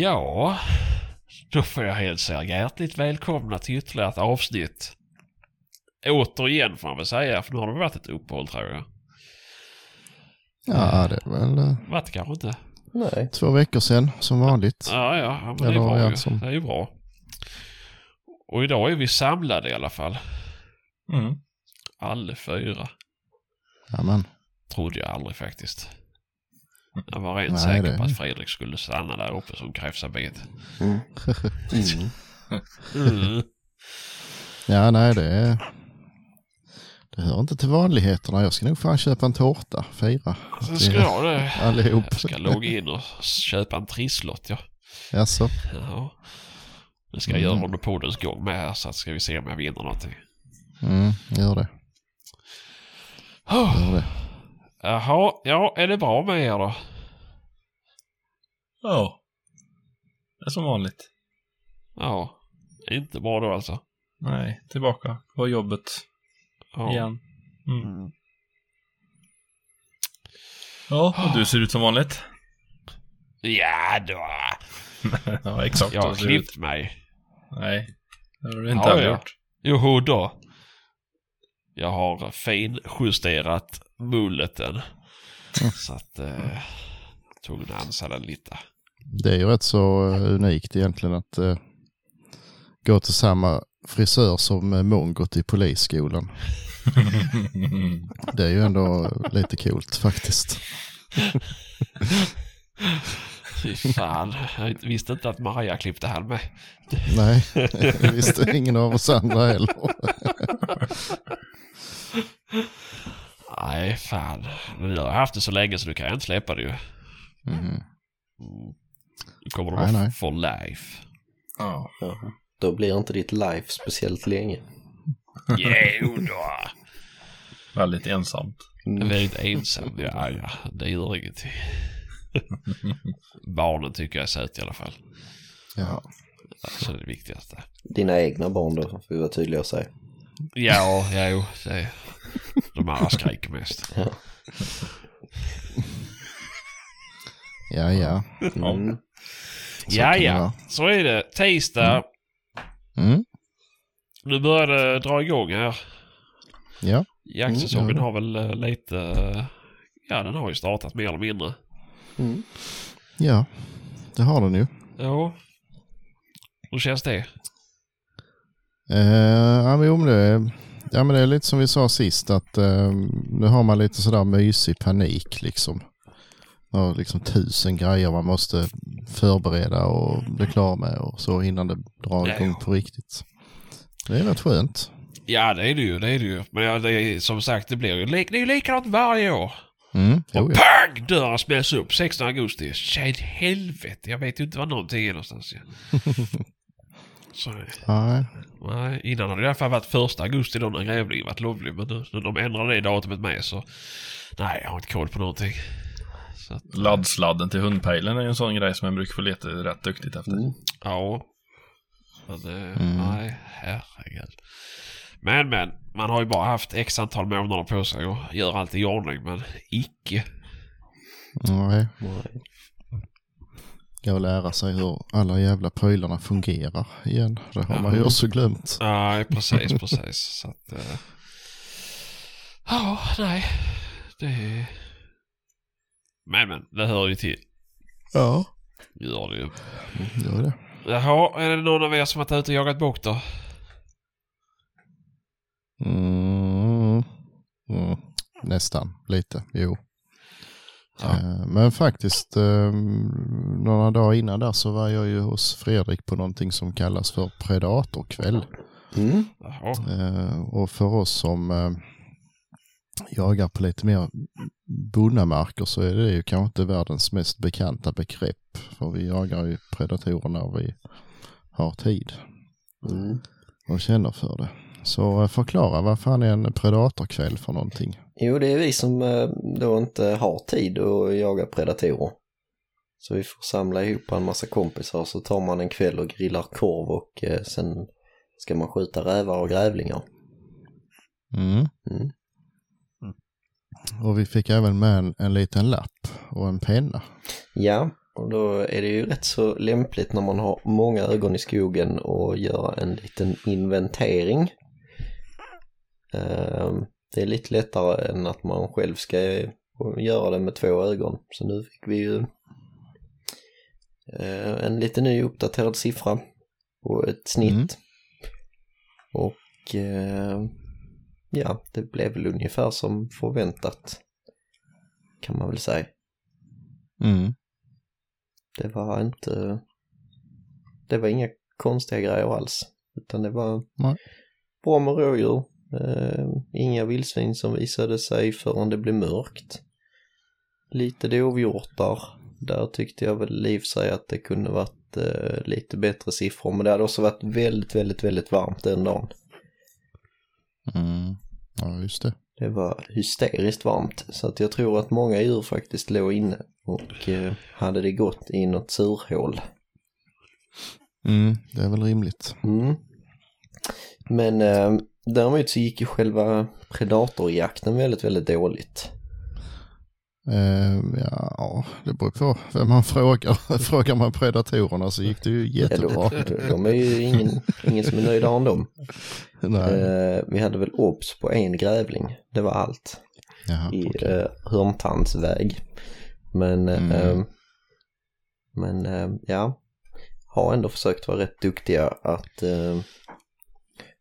Ja, då får jag hälsa er hjärtligt välkomna till ytterligare ett avsnitt. Återigen får man väl säga, för nu har det varit ett uppehåll tror jag. Ja, det är väl eh, Varit det kanske inte? Nej. två veckor sedan som vanligt. Ja, ja, men det är bra ju. som- Det är ju bra. Och idag är vi samlade i alla fall. Mm. Alla fyra. Ja, men. Trodde jag aldrig faktiskt. Jag var rent Nej, säker det- på att Fredrik skulle stanna där uppe som kräftsabet. Mm. Mm. Mm. Ja, nej det är... Det hör inte till vanligheterna. Jag ska nog fan köpa en tårta, fira. Sen ska jag det. Allihop. Jag ska logga in och köpa en trisslott ja. Jaså? Jaha. Det ska jag Mm. göra under poddens gång med här så att ska vi se om jag vinner någonting. Mm, gör det. Oh. Gör det. Jaha, ja är det bra med er då? Ja. Det är som vanligt. Ja, inte bra då alltså. Nej, tillbaka på jobbet Ja. igen. Mm. Mm. Ja, och du ser ut som vanligt. Ja då. ja, exakt. Jag har klippt mig. Nej, det har du inte Ja, ja. gjort. Joho då. Jag har finjusterat mulleten. Så att... Eh, tog en ansa den lite. Det är ju rätt så eh, unikt egentligen att eh, gå till samma frisör som eh, mongot i polisskolan. Det är ju ändå lite coolt faktiskt. Fy fan. Jag visste inte att Maria klippte här med. Nej, det visste ingen av oss andra heller. Nej, fan. Jag har haft det så länge så du kan jag inte släppa det ju. Mhm. Mm. Nu kommer det Nej, nej. for life. ja. Ja. Då blir inte ditt life speciellt länge. Jo då. Väldigt ensamt. Är väldigt ensam. Ja, ja. Det gör ingenting. Barnen tycker jag är söt i alla fall. Ja. Så det är det viktigaste. Dina egna barn då, får vi vara tydliga och säga. Ja, ja, jo. Det är... De andra skriker mest. Ja, ja. Mm. Så Ja, det ja. vara. Så är det. Tisdag. Mm. Nu börjar det dra igång här. Ja. Jaktsäsongen Mm. har väl eh, lite... eh, Ja, den har ju startat mer eller mindre. Mm. ja, det har den ju. Ja. Hur känns det? Eh, ja, men, jo, men det, är- ja, men det är lite som vi sa sist att eh, nu har man lite sådär mysig panik liksom. Man har liksom tusen grejer man måste förbereda och bli klar med och så innan det drar Ja, igång på riktigt. Det är rätt skönt. Ja, det är det ju. Det är det ju. Men ja, det är, som sagt, det blir ju, det är ju likadant varje år. Mm, jo, Och ja. pang! Dörren smälls upp 16 augusti. Tjej helvete, jag vet ju inte var någonting är någonstans. Så, Nej, nej, innan hade det i alla fall varit första augusti då när grävlingen varit lovlig. Men nu när de ändrade det datumet med så... Nej, jag har inte koll på någonting. Så att, Laddsladden till hundpejlen är ju en sån grej som man brukar få leta rätt duktigt efter. Mm. ja. Men, eh, Mm. nej, herregud. Men, men. Man har ju bara haft x antal månader på sig att göra allt i ordning. Men icke. nej. Nej. Ska väl lära sig hur alla jävla prylarna fungerar igen. Det har man ju Ja. också glömt. Nej, precis, precis. Så att... eh, Ja, nej. Det är... Men, men. Det hör ju till. Ja, Gör det ju. gör det. Jaha, är det någon av er som varit ute och jagat bock då? Mm. Mm. Nästan, lite, jo. Ja. Eh, Men faktiskt, eh, några dagar innan där så var jag ju hos Fredrik på någonting som kallas för Predatorkväll. Mm. Eh, Och för oss som jagar på lite mer bonnamarker så är det ju kanske inte världens mest bekanta begrepp. För vi jagar ju predatorer när vi har tid Mm. och känner för det. Så förklara, vad fan är en predatorkväll för någonting? Jo, det är vi som eh, då inte har tid att jaga predatorer. Så vi får samla ihop en massa kompisar så tar man en kväll och grillar korv och eh, sen ska man skjuta rävar och grävlingar. Mm. Mm. Och vi fick även med en, en liten lapp och en penna. Ja, Och då är det ju rätt så lämpligt när man har många ögon i skogen och göra en liten inventering. Ehm, Det är lite lättare än att man själv ska göra det med två ögon. Så nu fick vi ju eh, en lite ny uppdaterad siffra på ett snitt. Mm. Och eh, ja, det blev väl ungefär som förväntat kan man väl säga. Mm. Det var inte, det var inga konstiga grejer alls. Utan det var Nej. bra med rådjur. Eh, inga vildsvin som visade sig förrän det blev mörkt. Lite dovhjortar. Där tyckte jag väl i sig att det kunde varit eh, lite bättre siffror. Men det hade också varit väldigt, väldigt, väldigt varmt den dagen. Mm. Ja, just det. Det var hysteriskt varmt. Så att jag tror att många djur faktiskt låg inne och eh, hade det gått i något surhål. Mm, det är väl rimligt. Mm. Men eh, däremot så gick ju själva predatorjakten väldigt, väldigt dåligt. Eh, ja, det beror på vem man frågar. Frågar man predatorerna så gick det ju Ja, de, jättebra. de är ju ingen, ingen som är nöjdare än dem. Eh, vi hade väl obs på en grävling. Det var allt Jaha, i okej. eh, Hörntandsväg. Men, Mm. eh, men ja, har ändå försökt vara rätt duktiga att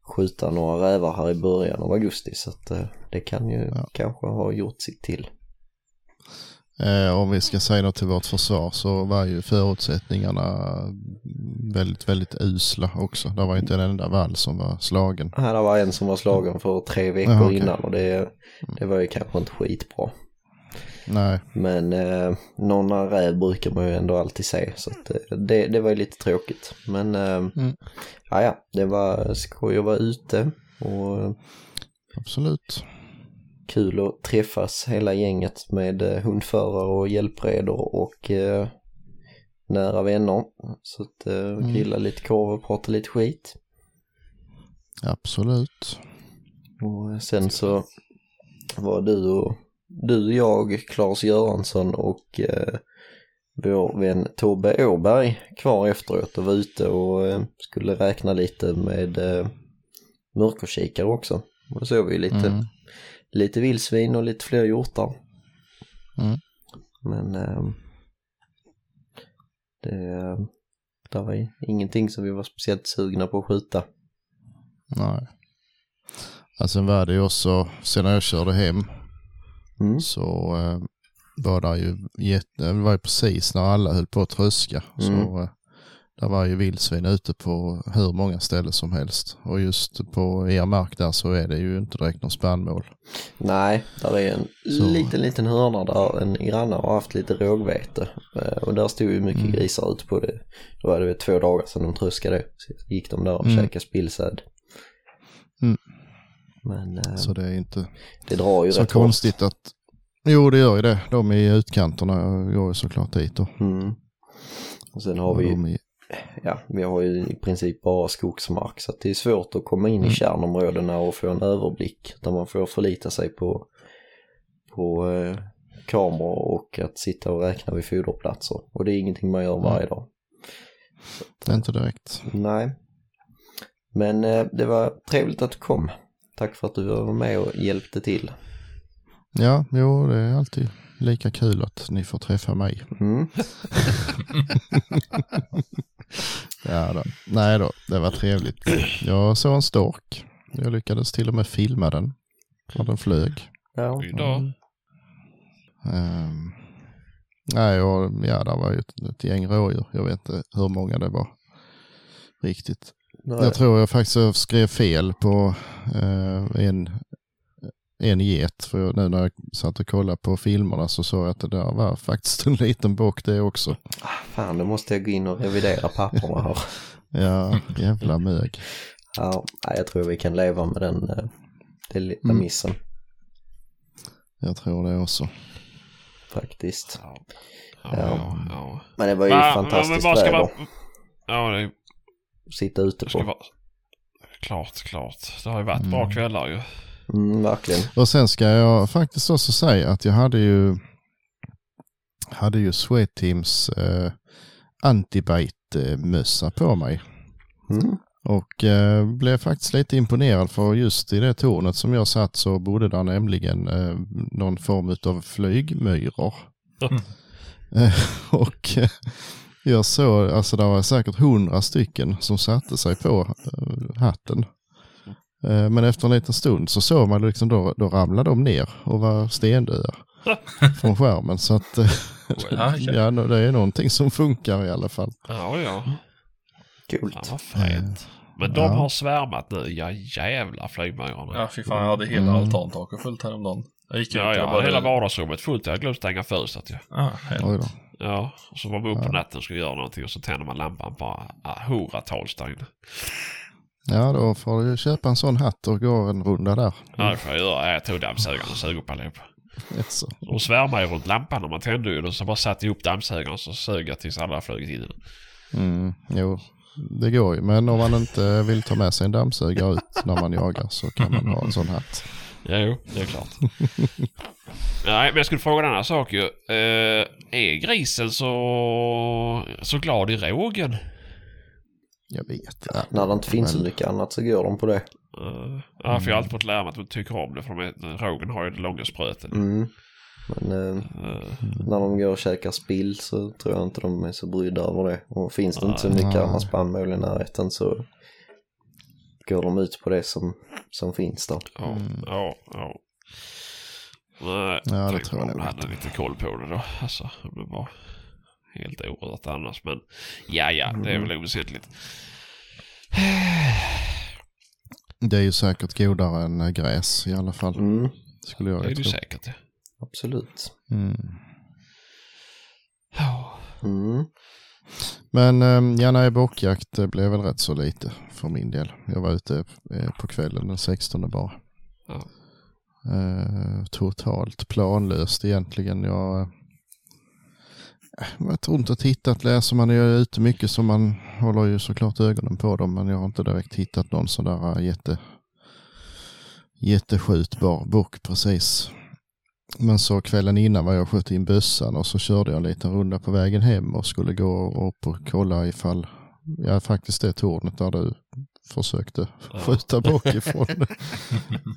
skjuta några rävar här i början av augusti. Så att eh, det kan ju Ja. kanske ha gjort sitt till. Eh, om vi ska säga något till vårt försvar så var ju förutsättningarna väldigt, väldigt usla också. Det var inte en enda vall som var slagen. Här var en som var slagen för tre veckor Ja, okej. innan och det, det var ju kanske inte skitbra. Nej, Men eh, någon räv brukar man ju ändå alltid se så att, eh, det, det var ju lite tråkigt. Men eh, Mm. ja, ja, det var skoj att vara ute och absolut. kul att träffas hela gänget med eh, hundförare och hjälpredor och eh, nära vänner. Så att eh, grilla lite korv och prata lite skit. Absolut. Och sen så var du och du, jag, Claes Göransson och eh, vår vän Tobbe Åberg kvar efteråt och var ute och eh, skulle räkna lite med eh, mörkerkikare också. Och då såg vi lite, Mm. lite vildsvin och lite fler hjortar. Mm. Men eh, det, det var ingenting som vi var speciellt sugna på att skjuta. Nej. Alltså sen var det ju också, sen när jag körde hem Mm. så eh, var det ju jätte, det var ju precis när alla höll på att tröska. Så Mm. eh, där var ju vildsvin ute på hur många ställen som helst. Och just på er mark där så är det ju inte direkt någon spannmål. Nej, där är en Så- liten, liten hörna där en granne har haft lite rågvete. Eh, Och där stod ju mycket Mm. grisar ute på det. Då var det två dagar sedan de tröskade. Så gick de där och Mm. käkade spillsäd. Mm. Men eh, Så det är inte det drar ju så rätt konstigt att... Jo det gör ju det. De i utkanterna går ju såklart dit då. hårt. Mm. Och sen har Och vi, de i, ja, vi har ju i princip bara skogsmark. Så det är svårt att komma in i Mm. kärnområdena och få en överblick. Där man får förlita sig på, på eh, kameror och att sitta och räkna vid foderplatser. Och det är ingenting man gör varje dag. det är inte direkt. Nej. Men eh, det var trevligt att du kom. Tack för att du var med och hjälpte till. Ja, jo det är alltid lika kul att ni får träffa mig. Mm. Ja då. Nej då, det var trevligt. Jag såg en stork. Jag lyckades till och med filma den. När den flög. Ja. Idag. Ehm, nej, och ja, det var ju ett, ett gäng rådjur. Jag vet inte hur många det var. Riktigt. Nej. Jag tror jag faktiskt jag skrev fel på eh, en, en get. För jag, nu när jag satt och kollade på filmerna så såg jag att det där var faktiskt en liten bock det också. Ah, fan, då måste jag gå in och revidera papperna här. Ja, jävla mög. Ja, jag tror vi kan leva med den, eh, den lilla Mm. missen Jag tror det också. faktiskt. Ja. Ja. Ja. Men det var ju Va- fantastiskt väder. Ja, det Sitta ute på. vara... Klart, klart. Det har ju varit bra Mm. kvällar ju. Mm, verkligen. Och sen ska jag faktiskt också säga att jag hade ju hade ju Sweat Teams eh, antibite-mössa på mig. Mm. Och eh, blev faktiskt lite imponerad för just i det tornet som jag satt så bodde där nämligen eh, någon form av flygmyror. Mm. Eh, och eh, jag såg, alltså det var säkert hundra stycken som satte sig på eh, hatten. Eh, men efter en liten stund så såg man liksom då, då ramlade de ner och var stendöda från skärmen. Så att eh, Ja, ja, det är någonting som funkar i alla fall. Ja, ja. Coolt. Fan vad fränt. Men de Ja. har svärmat nu. Ja jävla flygmyrorna. Ja, fy fan, jag hade hela Mm. altantaket fullt häromdagen. Jag gick ut Ja, ja, bara... hela vardagsrummet fullt. Jag glömt stänga fönstret ju. Ja, helt. Ja, och så var man upp på natten och skulle göra någonting och så tänder man lampan bara ah, hundratals där inne. Ja, då får du köpa en sån hatt och gå en runda där. Ja, det får jag göra. Jag tog dammsugaren och sög upp allihop. Jaså. De svärmade ju runt lampan när man tände den så jag bara satte ihop dammsugaren så sög jag tills alla flugit in i den. Mm, jo, det går ju. Men om man inte vill ta med sig en dammsugare ut när man jagar så kan man ha en sån hatt. Ja, jo, det är klart. Nej, men jag skulle fråga en annan sak ju. Eh, är grisen så, så glad i rågen? Jag vet. Ja, När det inte finns så mycket annat så går de på det. Uh, ja, för jag har alltid fått lära mig att de tycker om det för de är, rågen har ju det långa spröten. Mm. Men eh, Eh, när de går och käkar spill så tror jag inte de är så brydda över det. Och finns det inte så mycket Nej. annat spannmål i närheten så går de ut på det som, som finns där. ja, ja, ja. Nej, Ja, det tror jag nog hade lite koll på det då. Alltså, det var helt orört annars. Men ja, ja, det är väl oväsentligt. Det är ju säkert godare än gräs i alla fall. Mm, Skulle jag Det är ju det säkert. ja. absolut. Mm. Ja. Mm. Men eh, ja, nej, bockjakt det blev väl rätt så lite för min del. Jag var ute eh, på kvällen den 16 bara. Ja. Eh, totalt planlöst egentligen. Jag, eh, jag tror inte tittat, läser man är ute mycket så man håller ju såklart ögonen på dem men jag har inte direkt hittat någon sån där eh, jätte, jätteskjutbar bock precis. Men så kvällen innan var jag sköt in bössan och så körde jag en liten runda på vägen hem och skulle gå upp och kolla ifall, ja faktiskt det tornet där du försökte Ja. skjuta bock ifrån.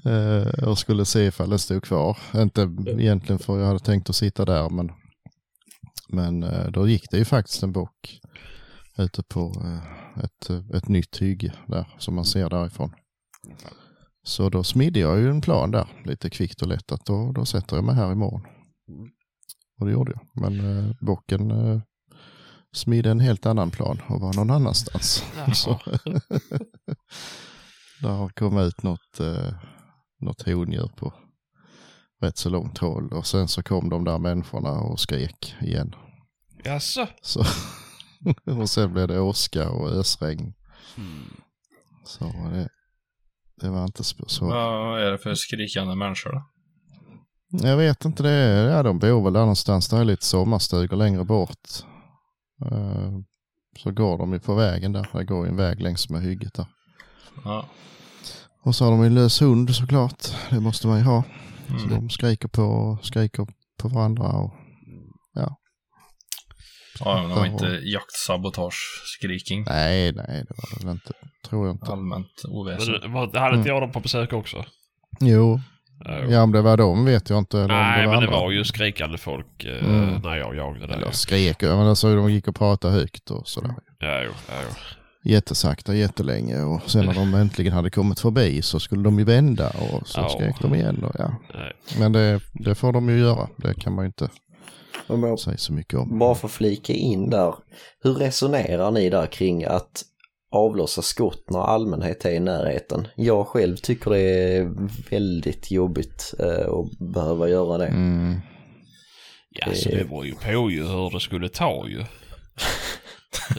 Eh, och skulle se ifall det stod kvar. Inte egentligen för jag hade tänkt att sitta där men, men eh, då gick det ju faktiskt en bock ute på eh, ett, ett nytt hygge där som man ser därifrån. Så då smidde jag ju en plan där lite kvickt och lätt att då, då sätter jag mig här imorgon. Och det gjorde jag. Men eh, bocken eh, smidde en helt annan plan och var någon annanstans. Så, där kom ut något, eh, något hondjur på rätt så långt håll och sen så kom de där människorna och skrek igen. Jaså? Så, och sen blev det åska och ösregn. Mm. Så det, det var inte så. Vad är det för skrikande människor då? Jag vet inte det. Ja, de bor väl där någonstans. Det är lite sommarstugor längre bort. Eh, Så går de ju på vägen där. Det går ju en väg längs med hygget där. Ja. Och så har de ju lös hund såklart. Det måste man ju ha. Så Mm. de skriker på, skriker på varandra. Och, Ja, men de var inte Ja. jaktsabotage-skriking. nej, nej, det var det väl inte. Tror jag inte. Allmänt oväsen. Men var, hade inte jag dem på besök också? Jo, Ja. ja om det var dem vet jag inte. Eller om Nej, det men det var ju skrikande folk eh, Mm. när jag jagade där. Eller skrek, men alltså de gick och pratade högt och sådär. Ja, jo, ja, jo. Jättesakta, jättelänge och sen när de äntligen hade kommit förbi så skulle de ju vända och så Ja. skrek de igen. Och, ja. Nej. Men det, det får de ju göra, det kan man ju inte Om jag säga så mycket om. bara får flika in där. Hur resonerar ni där kring att avlossa skott när allmänhet är i närheten? Jag själv tycker det är väldigt jobbigt eh, att behöva göra det. Mm. Ja, så det beror ju på ju hur det skulle ta ju.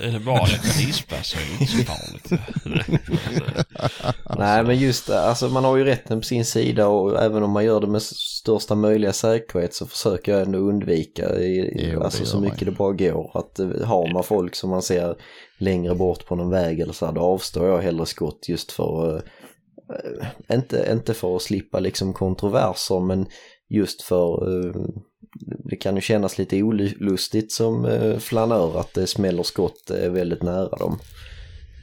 Är det bara rispa så är det inte så farligt. Nej men just det, alltså man har ju rätten på sin sida och även om man gör det med största möjliga säkerhet så försöker jag ändå undvika i, Jo, alltså så man mycket ju. det bara går. Att eh, har man folk som man ser längre bort på någon väg eller så här, då avstår jag hellre skott just för, eh, inte, inte för att slippa liksom kontroverser men just för, eh, det kan ju kännas lite olustigt som eh, flanör att det smäller skott eh, väldigt nära dem.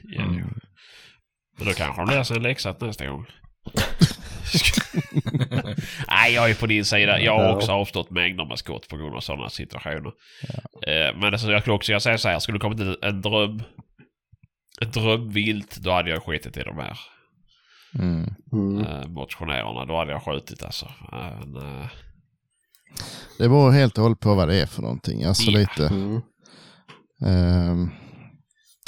Ja, jo. Men då kanske de lär sig en läxa nästa gång. Nej, jag är på din sida. Jag har Ja. också avstått mängder med skott på grund av sådana situationer. Eh, Men alltså, jag skulle också jag säga så här, skulle det kommit en, en dröm... Ett drömvilt, då hade jag skitit i de här Mm. Mm. motionärerna. Då hade jag skjutit alltså. Men, Det beror helt och hållet på vad det är för någonting. Alltså Ja. lite. Mm. ehm,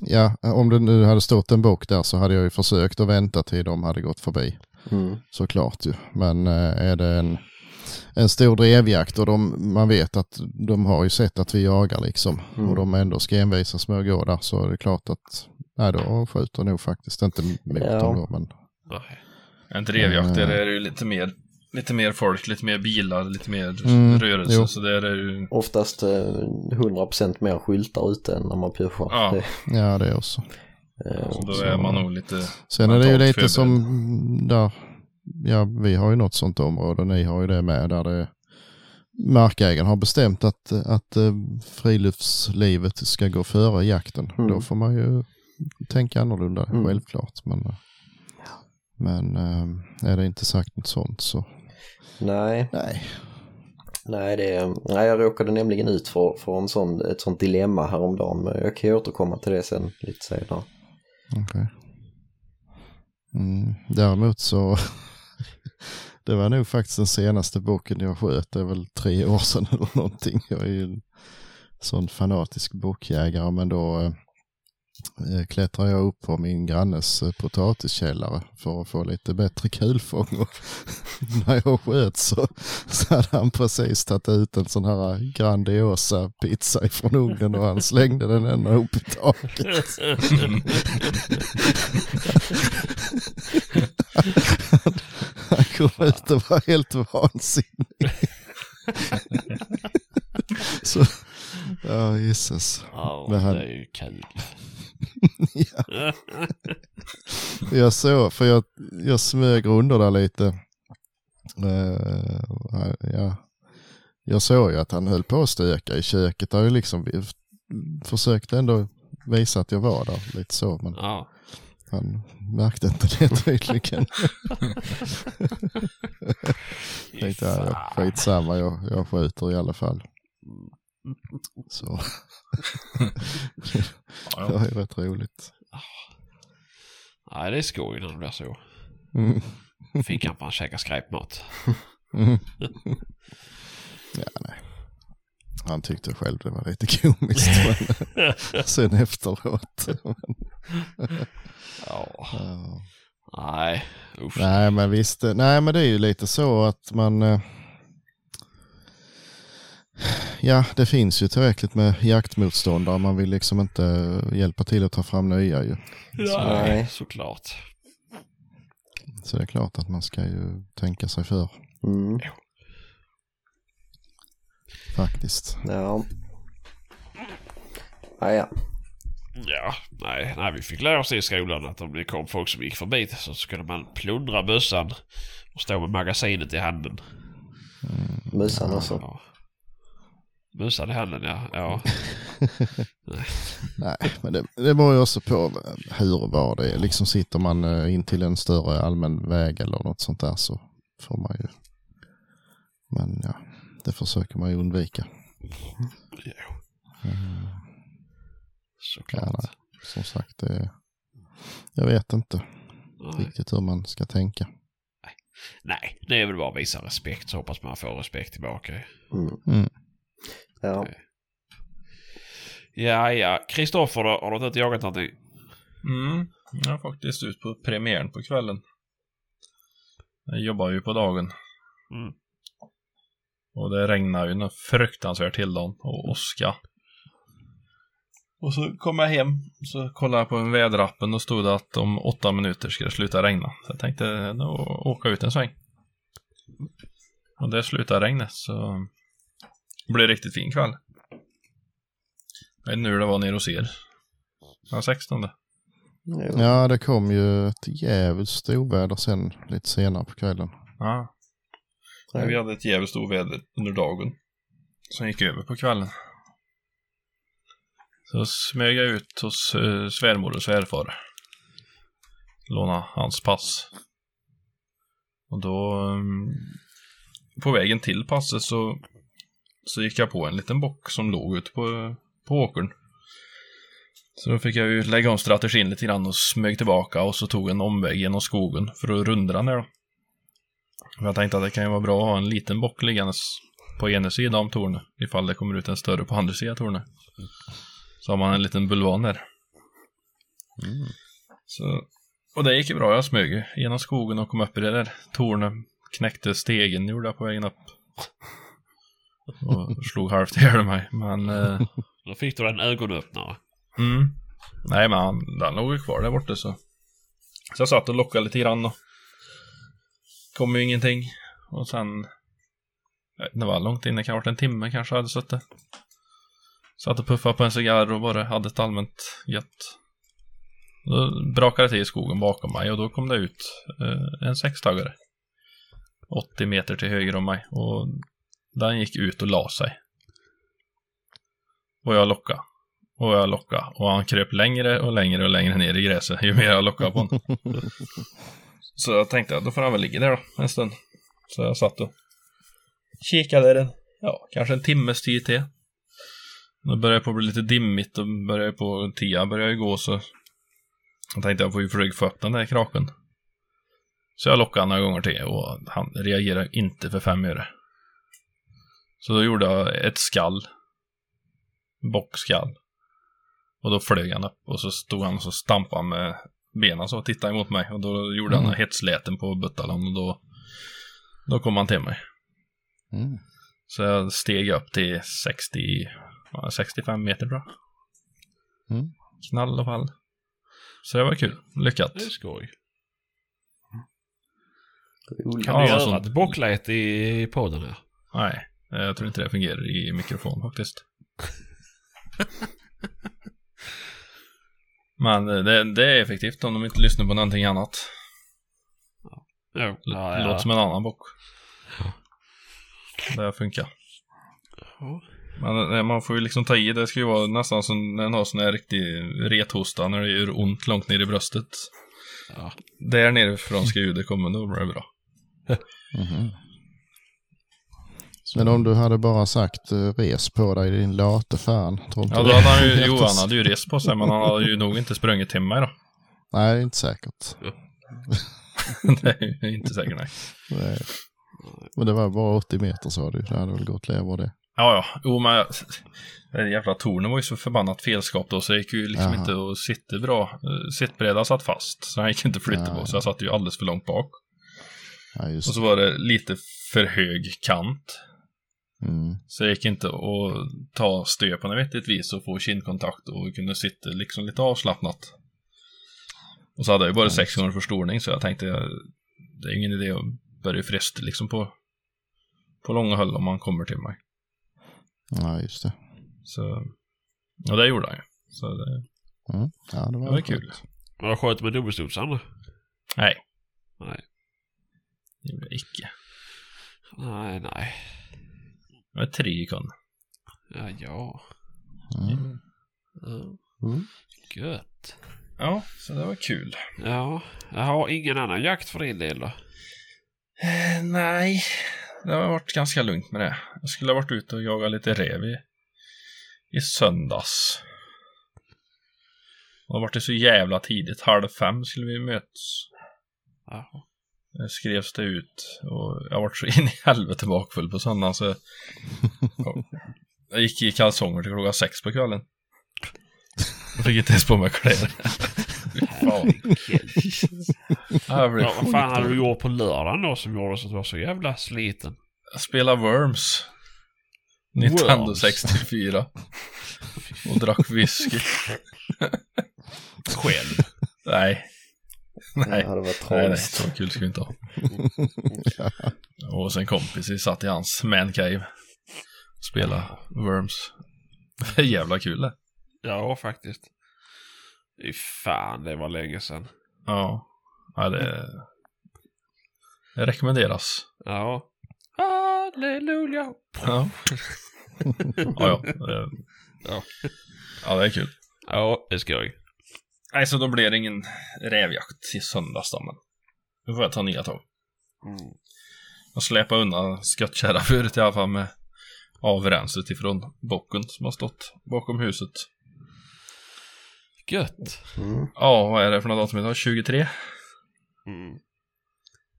ja, om det nu hade stått en bok där så hade jag ju försökt att vänta till de hade gått förbi. Mm. Såklart ju. Men eh, är det en, en stor drevjakt och de, man vet att de har ju sett att vi jagar liksom. Mm. Och de ändå ska envisas med att gå där så är det klart att nej, då skjuter nog faktiskt inte mot Ja. dem då. Men nej. En drevjakt, där är det ju lite mer, lite mer folk, lite mer bilar, lite mer Mm, rörelse. jo. Så där är ju... Oftast eh, 100% mer skyltar ute än när man pushar. Ja. Det, ja, det också. eh, Så då så- är man nog lite... Sen är det ju lite förberedd. som där, ja vi har ju något sånt område, ni har ju det med där det markägaren har bestämt att, att eh, friluftslivet ska gå före jakten. Mm. Då får man ju tänka annorlunda, Mm. självklart. Men, eh, men är det inte sagt något sånt så nej, nej. nej, det, nej, jag råkade nämligen ut för, för en sån, ett sånt dilemma häromdagen. Men jag kan ju återkomma till det sen lite senare. Okej. Mm, däremot så det var nog faktiskt den senaste boken jag sköt. Det är väl tre år sedan eller någonting. Jag är ju en sån fanatisk bokjägare men då eh, klättrar jag upp på min grannes eh, potatiskällare för att få lite bättre kulfång. När jag sköt så, så hade han precis tagit ut en sån här Grandiosa pizza ifrån ugnen och han slängde den ända upp i taket. Han kom ut och var helt vansinnig. Så, ja gisses. Ja, Men han- det är ju kul. Ja, jag såg, för jag, jag smög under där lite. Eh, ja. Jag såg ju att han höll på att stöka i köket. Jag liksom försökte ändå visa att jag var där lite så. Men ja. han märkte inte det tydligen. Tänkte jag, ja, skitsamma, jag, jag skjuter i alla fall. Så det var ju rätt roligt. Nej, det är skoj när det blir så. Mm. Fick han fan käka skräpmat. Mm. Ja, nej. Han tyckte själv det var lite komiskt. men sen efteråt. Ja. Ja. Nej, usch. Nej men visst, nej men det är ju lite så att man eh, Ja, det finns ju tillräckligt med jaktmotståndare. Man vill liksom inte hjälpa till att ta fram nya ju. Nej. såklart. Så det är klart att man ska ju tänka sig för Mm. faktiskt. Ja. Ah, ja. Ja, nej, nej, vi fick lära oss i skolan att om det kom folk som gick förbi så skulle man plundra bössan och stå med magasinet i handen. Mössan alltså. Ja. I handen, ja. ja. Nej, men det, det beror ju också på hur och var det är. Liksom sitter man eh, in till en större allmän väg eller något sånt där så får man ju. Men ja, det försöker man ju undvika. Jo, Mm, såklart. Ja, nej. Som sagt, det, jag vet inte Nej. riktigt hur man ska tänka. nej, det är väl bara att visa respekt så hoppas man får respekt tillbaka. Mm. Mm. Ja. Ja, ja. Kristoffer då? Har du inte jagat någonting? Mm, jag är faktiskt ut på premiären på kvällen. Jag jobbar ju på dagen. Mm. Och det regnar ju något fruktansvärt till dagen och åska. Och så kom jag hem, så kollade jag på väderappen och stod det att om åtta minuter ska det sluta regna. Så jag tänkte nå åka ut en sväng. Och det slutade regnet så det blev riktigt fin kväll. Jag vet inte hur det var nere hos er. Den 16. Jo. Ja, det kom ju ett jävligt oväder sen lite senare på kvällen. Ja. Ja. Vi hade ett jävligt oväder under dagen. som gick över på kvällen. Så smög jag ut hos uh, svärmor och svärfar. Låna hans pass. Och då, um, på vägen till passet så, så gick jag på en liten bock som låg ute på, på åkern. Så då fick jag ju lägga om strategin lite grann och smög tillbaka och så tog en omväg genom skogen för att runda den där då. Jag tänkte att det kan ju vara bra att ha en liten bock liggandes på ena sidan om tornet ifall det kommer ut en större på andra sidan tornet. Så har man en liten bulvan där. Så, och det gick ju bra. Jag smög genom skogen och kom upp i det där tornet. Knäckte stegen gjorde jag på vägen upp. Och slog halvt ihjäl mig. Men eh, Då fick du en ögonöppnare. Mm. Nej, men han, den låg ju kvar där borta så. Så jag satt och lockade lite grann och kom ju ingenting. Och sen, vet inte vad långt in, det kan ha varit en timme kanske hade suttit. Satt och puffade på en cigarr och bara hade ett allmänt gött. Då brakade det till i skogen bakom mig och då kom det ut eh, en sextaggare. 80 meter till höger om mig och den gick ut och la sig. Och jag lockade. Och jag lockade. Och han kröp längre och längre och längre ner i gräset ju mer jag lockade på honom. Så jag tänkte att då får han väl ligga där då, en stund. Så jag satt och kikade den, ja, kanske en timmes tid till. Då började det på att bli lite dimmigt och började på, tia började ju gå så jag tänkte jag får ju försöka få upp den där kraken. Så jag lockade några gånger till och han reagerade inte för fem öre. Så då gjorde jag ett skall. Bockskall. Och då flög han upp och så stod han och så stampade han med benen så och tittade emot mig. Och då gjorde han Mm. hetsläten på Buttalan och då, då kom han till mig. Mm. Så jag steg upp till 60, ja, 65 meter tror jag. Mm. Knall och fall. Så det var kul. Lyckat. Det är skoj. Roligt. Kan Ja, du göra ett bockläte i podden här? Nej, jag tror inte det fungerar i mikrofon faktiskt. Men det, det är effektivt om de inte lyssnar på någonting annat. L- Ja, ja. Låter som en annan bock. Det funkar. Ja. Men eh, man får ju liksom ta i, det ska ju vara nästan som när man har sån här riktig rethosta när det gör ont långt ner i bröstet. Ja. Där nerifrån ska ljudet komma, då blir det bra. Men om du hade bara sagt eh, res på dig din late fan. Tror inte Ja, då hade han ju, jo han hade ju rest på sig, men han hade ju nog inte sprungit till mig då. Nej, det är inte säkert. det är ju inte säkert nej. Nej. Men det var bara 80 meter sa du. Det hade väl gått lever det. Ja, ja. Jo, men det jävla tornet var ju så förbannat felskapt då, så det gick ju liksom Jaha. inte att sitta bra. Eh, Sittbrädan satt fast, så han gick inte att flytta Ja, på, så ja. jag satt ju alldeles för långt bak. Ja, just Och så var det lite för hög kant. Mm. Så det gick inte att ta stö på något vettigt vis och få kindkontakt och kunna sitta liksom lite avslappnat. Och så hade jag ju bara Ja, sex gånger förstoring så jag tänkte det är ingen idé att börja fresta liksom på, på långa håll om man kommer till mig. Ja, just det. Så, och det gjorde han ju. Så det, Mm. Ja, det var, det var skönt. kul. Har du skjutit med dubbelstudsaren? Nej, Nej. det gjorde jag icke. Nej, nej. Det var tre kon. Ja, ja. Mm. ja. Mm. Gött. Ja, så det var kul. Ja, jag har ingen annan jakt för din del då? Eh, nej, det har varit ganska lugnt med det. Jag skulle ha varit ute och jagat lite rev i, i söndags. Och det har varit så jävla tidigt. Halv fem skulle vi mötas. Ja. Det skrevs det ut och jag har varit så in i helvete bakfull på söndagen så ja, jag gick i kalsonger till klockan sex på kvällen. Jag fick inte ens på mig kläder. Fan. Ja, vad fan hade du gjort på lördagen då som gjorde så att du var så jävla sliten? Jag spelar Worms. Nintendo Worms? 64. Och drack whisky. Själv? Nej. Det Nej. hade varit Nej, nej, tragiskt. så kul ska vi inte ha. Och sen kompis, vi satt i hans mancave. Spela Worms. Det är jävla kul det. Ja, faktiskt. Fy fan, det var länge sedan. Ja. ja det, det rekommenderas. Ja. Halleluja. Ja. Ja, ja. Det, Ja. ja, det är kul. Ja, det är skoj. Nej, så då blir det ingen rävjakt i söndags då, men nu får jag ta nya tag. Mm. Jag släpade undan skottkärra förut i alla fall med avrenset ifrån bocken som har stått bakom huset. Gött. Mm. Ja, vad är det för något datum idag? 23? Mm.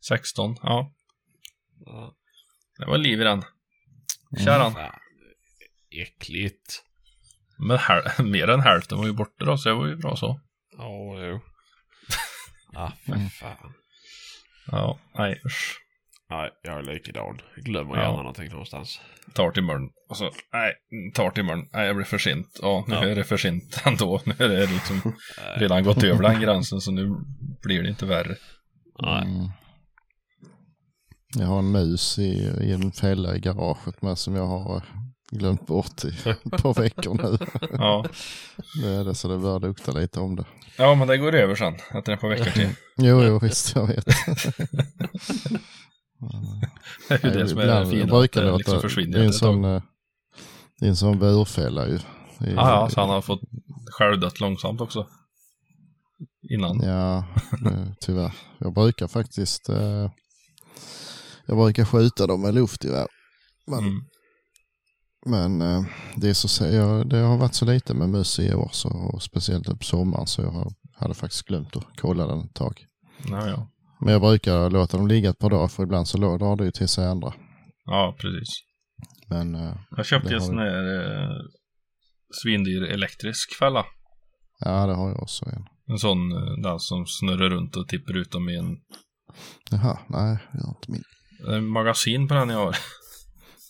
16? Ja, Ja. det var liv i den. Kärran. Fan. Äckligt. Men mer än hälften var ju borta då, så det var ju bra så. Ja, jo. ah, för Mm. fan. Ja, nej usch. Nej, jag är likadan. Jag glömmer Ja. gärna någonting någonstans. Tar till imorgon. Och så, nej, tar till imorgon. Nej, jag blir för sent. Ja, nu Ja. är det för sent ändå. Nu är det liksom redan gått över den gränsen, så nu blir det inte värre. Nej. Mm. Jag har en mus i, i en fälla i garaget med som jag har eh, glömt bort i ett par veckor nu. Ja. Det är det så det börjar lukta lite om det. ja, men det går över sen. Efter ett par veckor till. Jo, jo visst jag vet. Det är ju det som är det fina. att det liksom försvinner det är en sån, eh, det är en sån burfälla ju. Är- Ja, så han har fått självdött långsamt också. Innan. Ja, det, tyvärr. Jag brukar faktiskt eh, jag brukar skjuta dem med luftgevär. Men, Mm. Men eh, det, är så, jag, det har varit så lite med mus i år, så, och speciellt på sommaren, så jag hade faktiskt glömt att kolla den ett tag. Ja, ja. Men jag brukar låta dem ligga ett par dagar, för ibland så drar det ju till sig andra. ja, precis. Men eh, Jag köpte Det en sån här eh, svindyr elektrisk fälla. ja, det har jag också en. En sån eh, där som snurrar runt och tippar ut dem i en, Jaha, nej, jag har inte min. en magasin på den jag har.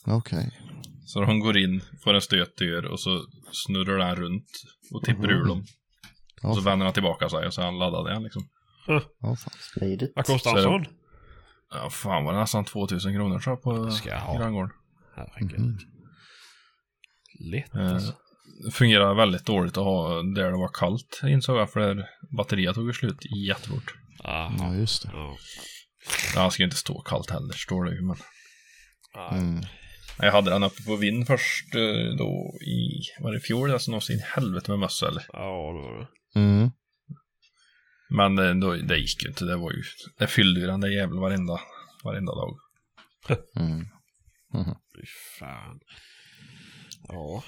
Okej. Så de går in, får en stötdörr och så snurrar den runt och tippar ur dem. Och så vänder den tillbaka sig och så är han laddad igen liksom. ja, fan. Vad kostar en är sån? Ja, fan var det nästan 2000 kronor tror jag på Ska jag ha. granngården. Herregud. Mhm. Lätt Eh, alltså. Det fungerar väldigt dåligt att ha där det var kallt insåg jag för där batteriet tog slut jättefort. Aha. Ja, just det. Ja. Han ska ju inte stå kallt heller står det ju men. Mm. Jag hade den uppe på vind först eh, då i, var det i fjol? Alltså någonsin i helvete med mössa eller? Ja, det var det. Mm. Men eh, då, det gick ju inte, det var ju, det fyllde ju den där jäveln varenda, varenda dag. Mm. Fy fan. Ja.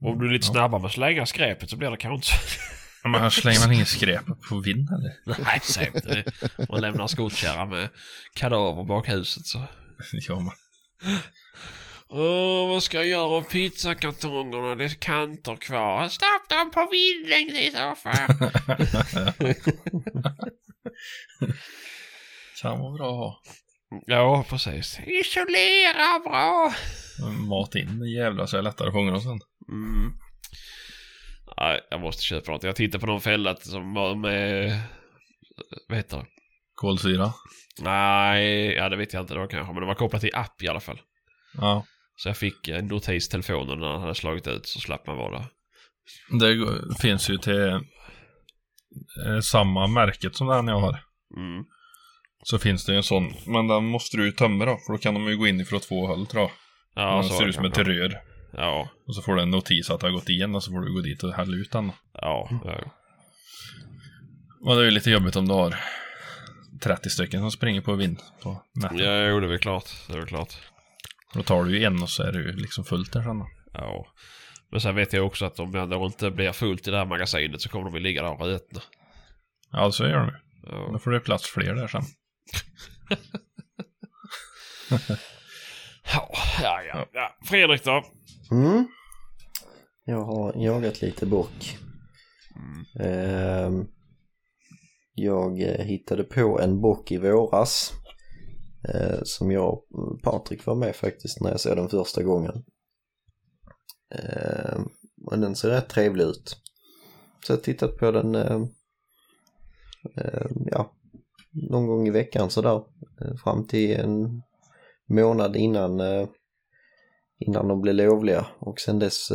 Om du är lite snabbare med att slänga skräpet så blir det kanske inte Men här slänger man inget skräp på vind eller? Nej, säg inte det. Man lämnar skottkärra med kadaver bak huset så. Ja, men. Åh, vad ska jag göra av pizzakartongerna? Det är kanter kvar. Stopp dem på vindlängd i så fall. Kan vara bra att ha. ja, precis. Isolera bra. Mat in jävlar så är det lättare att fånga dem sen. Mm. Nej, jag måste köpa något. Jag tittar på någon fälla som var med... Vad heter det? Kolsyra. Nej, ja det vet jag inte då kanske. Men det var kopplat till app i alla fall. Ja. Så jag fick en notis i telefonen när han hade slagit ut så slapp man vara där. Det finns ju till eh, samma märket som den jag har. Mm. Så finns det ju en sån. Men den måste du ju tömma då. För då kan de ju gå in ifrån två håll tror jag. Ja, den så ser ut som ett rör. Ja, Och så får du en notis att det har gått igen och så får du gå dit och hälla ut den. ja, ja. Och det är ju lite jobbigt om du har 30 stycken som springer på vind på nätet. Ja, jo, det är väl klart. Det är väl klart. Då tar du ju en och så är det ju liksom fullt där sen. Ja. Men sen vet jag också att om det då inte blir fullt i det här magasinet så kommer de att ligga där och rötna. Ja, så gör de ju. Då Ja. får det plats fler där sen. Ja, ja, ja, ja. Fredrik då? Mm. Jag har jagat lite bock. Ehm, jag eh, hittade på en bock i våras. Eh, som jag och Patrik var med faktiskt när jag såg den första gången. Eh, och den ser rätt trevlig ut. Så jag har tittat på den ja, någon gång i veckan sådär. Fram till en månad innan innan de blev lovliga och sen dess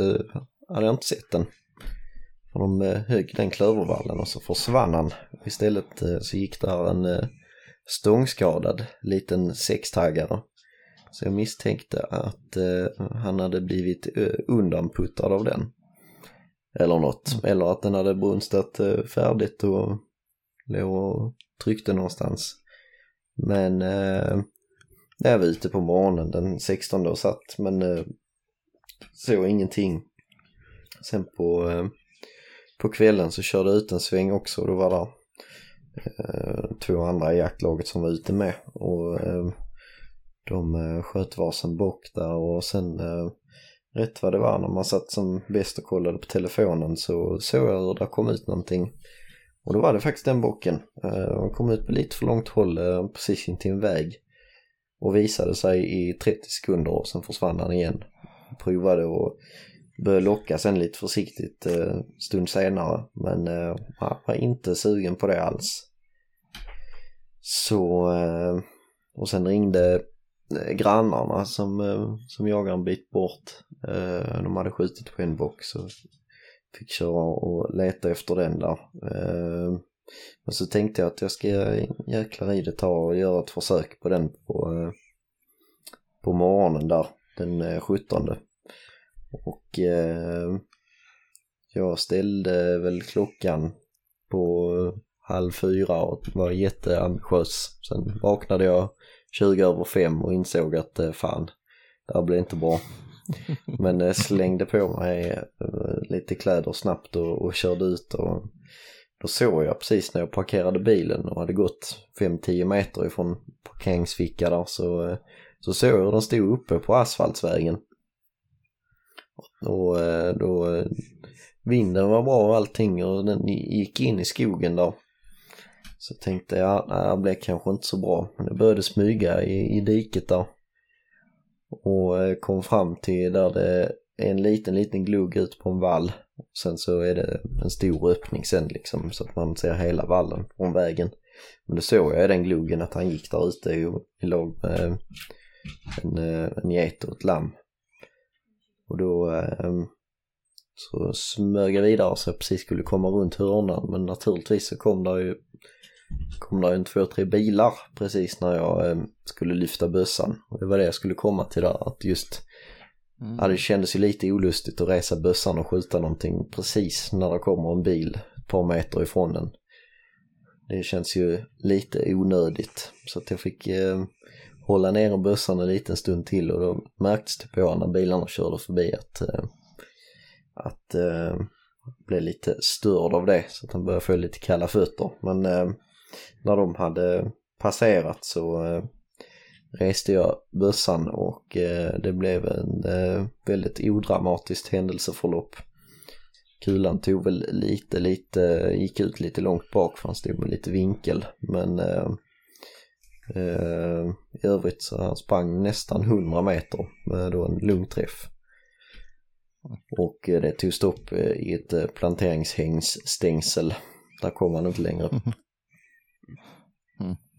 hade jag inte sett den. För de eh, högg den klövervallen och så försvann han. Istället eh, så gick där en eh, stångskadad liten sextaggare Så jag misstänkte att han hade blivit undanputtad av den. Eller något. Eller att den hade brunstat färdigt och låg och tryckte någonstans. Men när jag var ute på morgonen den 16 och satt men såg ingenting. Sen på, på kvällen så körde jag ut en sväng också och då var det eh, två andra i jaktlaget som var ute med. Och eh, de eh, sköt varsin bock där och sen eh, rätt vad det var när man satt som bäst och kollade på telefonen så såg jag hur det kom ut någonting. Och då var det faktiskt den bocken. Eh, han kom ut på lite för långt håll eh, precis intill en väg. Och visade sig i 30 sekunder och sen försvann han igen. Provade och började locka sen lite försiktigt eh, stund senare. Men eh, han var inte sugen på det alls. Så, eh, och sen ringde eh, grannarna som, eh, som jagar en bit bort. Eh, de hade skjutit på en bock så fick köra och leta efter den där. Eh, men så tänkte jag att jag ska jäklar i det ta och göra ett försök på den på, eh, på morgonen där den eh, 17. Och eh, jag ställde väl klockan på halv fyra och var jätteambitiös. Sen vaknade jag 20 över fem och insåg att eh, fan, det här blir inte bra. Men eh, slängde på mig eh, lite kläder snabbt och, och körde ut och då såg jag precis när jag parkerade bilen och hade gått 5-10 meter ifrån parkeringsficka där så, så såg jag hur den stod uppe på asfaltsvägen. Och eh, då vinden var bra och allting och den gick in i skogen där. Så tänkte jag, nej, det blev kanske inte så bra. Men det började smyga i, i diket där. Och eh, kom fram till där det är en liten, liten glugg ut på en vall. Sen så är det en stor öppning sen liksom så att man ser hela vallen från vägen. Men då såg jag i den gluggen att han gick där ute i, lag med en, eh, en get och ett lamm. Och då eh, så smög jag vidare så jag precis skulle komma runt hörnan men naturligtvis så kom där ju kom där en två, tre bilar precis när jag eh, skulle lyfta bössan. Och det var det jag skulle komma till där, att just Mm. Ja, det kändes ju lite olustigt att resa bössan och skjuta någonting precis när det kommer en bil ett par meter ifrån den. Det känns ju lite onödigt. Så att jag fick eh, hålla ner bössan en liten stund till och då märktes det på när bilarna körde förbi att, eh, att eh, blev lite störd av det så att han började få lite kalla fötter. Men eh, när de hade passerat så eh, reste jag bössan och eh, det blev en eh, väldigt odramatiskt händelseförlopp. Kulan tog väl lite, lite, gick ut lite långt bak för han stod med lite vinkel. Men eh, i övrigt så han sprang nästan 100 meter med då en lugn träff. Och eh, det tog stopp eh, i ett eh, planteringshängsstängsel. Där kom han inte längre.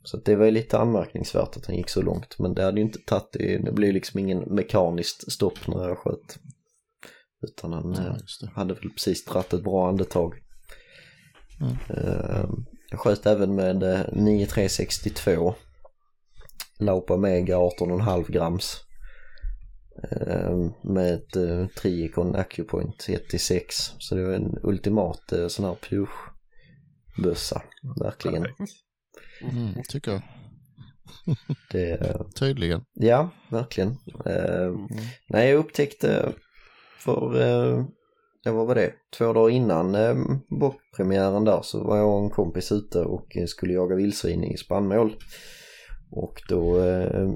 Så att det var ju lite anmärkningsvärt att han gick så långt. Men det hade ju inte tagit, det, blev liksom ingen mekaniskt stopp när jag sköt. Utan han Ja, eh, hade väl precis dratt ett bra andetag. Mm. Eh, jag sköt även med eh, 9362. Laupa Mega 18,5 grams. Eh, med ett eh, Triicon Acupoint 1-6. Så det var en ultimat eh, sån här push-bössa. Verkligen. Mm, tycker jag. Det, eh, Tydligen. Ja, verkligen. Eh, Mm. nej, jag upptäckte för, ja, vad var det, två dagar innan eh, bockpremiären där så var jag och en kompis ute och skulle jaga vildsvin i spannmål. Och då eh,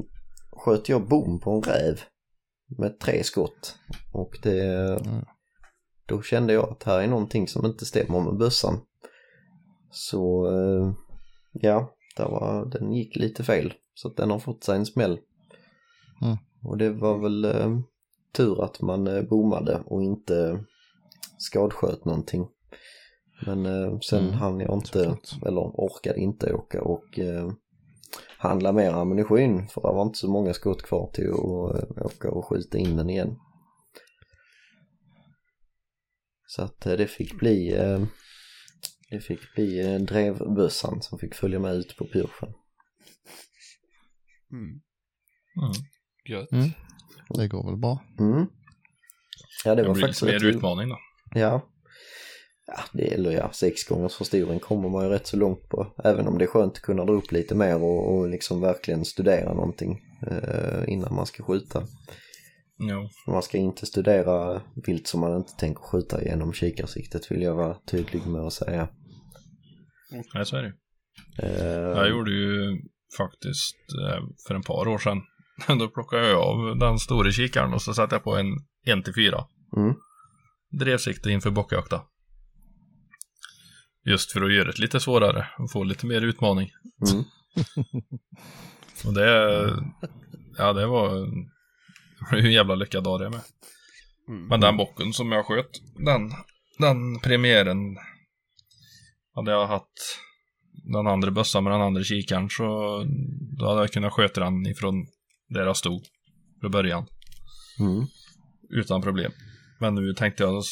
sköt jag bom på en räv med tre skott. Och det, Mm. då kände jag att här är någonting som inte stämmer med bössan. Så eh, ja, där var, den gick lite fel. Så att den har fått sig en smäll. Mm. Och det var väl eh, tur att man eh, bommade och inte skadsköt någonting. Men eh, sen Mm, hann jag inte, eller orkade inte åka och eh, handla mer ammunition för det var inte så många skott kvar till att eh, åka och skjuta in den igen. Så att eh, det fick bli eh, det fick bli drevbössan som fick följa med ut på pyrschen. Mm. Mm. Gött. Mm. Det går väl bra. Mm. Ja, det Det var blir faktiskt mer utmaning då. Ja. Ja, det, eller ja, sex gångers förstoring kommer man ju rätt så långt på. Även om det är skönt att kunna dra upp lite mer och, och liksom verkligen studera någonting eh, innan man ska skjuta. Jo. Man ska inte studera vilt som man inte tänker skjuta genom kikarsiktet vill jag vara tydlig med att säga. Nej, så är det. Eh, Jag gjorde ju faktiskt eh, för en par år sedan. Då plockade jag av den stora kikaren och så satte jag på en 1-4. Mm. Drevsikte inför bockjakta. Just för att göra det lite svårare och få lite mer utmaning. Mm. Och det, ja det var, det var ju en jävla lyckad dag det med. Mm. Men den bocken som jag sköt, den, den premiären hade jag haft den andra bössan med den andra kikaren så då hade jag kunnat sköta den ifrån där jag stod från början Mm. utan problem. Men nu tänkte jag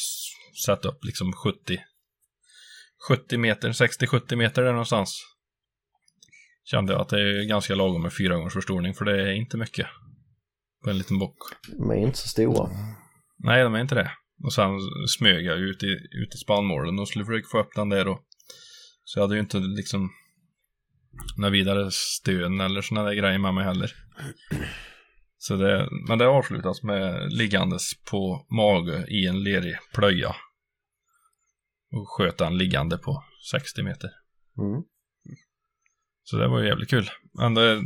sätta upp liksom 70 70 meter, 60-70 meter där någonstans. Kände jag att det är ganska lagom med fyra gångers förstoring för det är inte mycket på en liten bock. De är inte så stora. Nej, de är inte det. Och sen smög jag ut i, ut i spannmålen och skulle försöka få upp den där och så jag hade ju inte liksom några vidare stön eller såna där grejer med mig heller. Så det, men det avslutas med liggandes på mage i en lerig plöja. Och sköt den liggande på 60 meter. Mm. Så det var ju jävligt kul. Men det,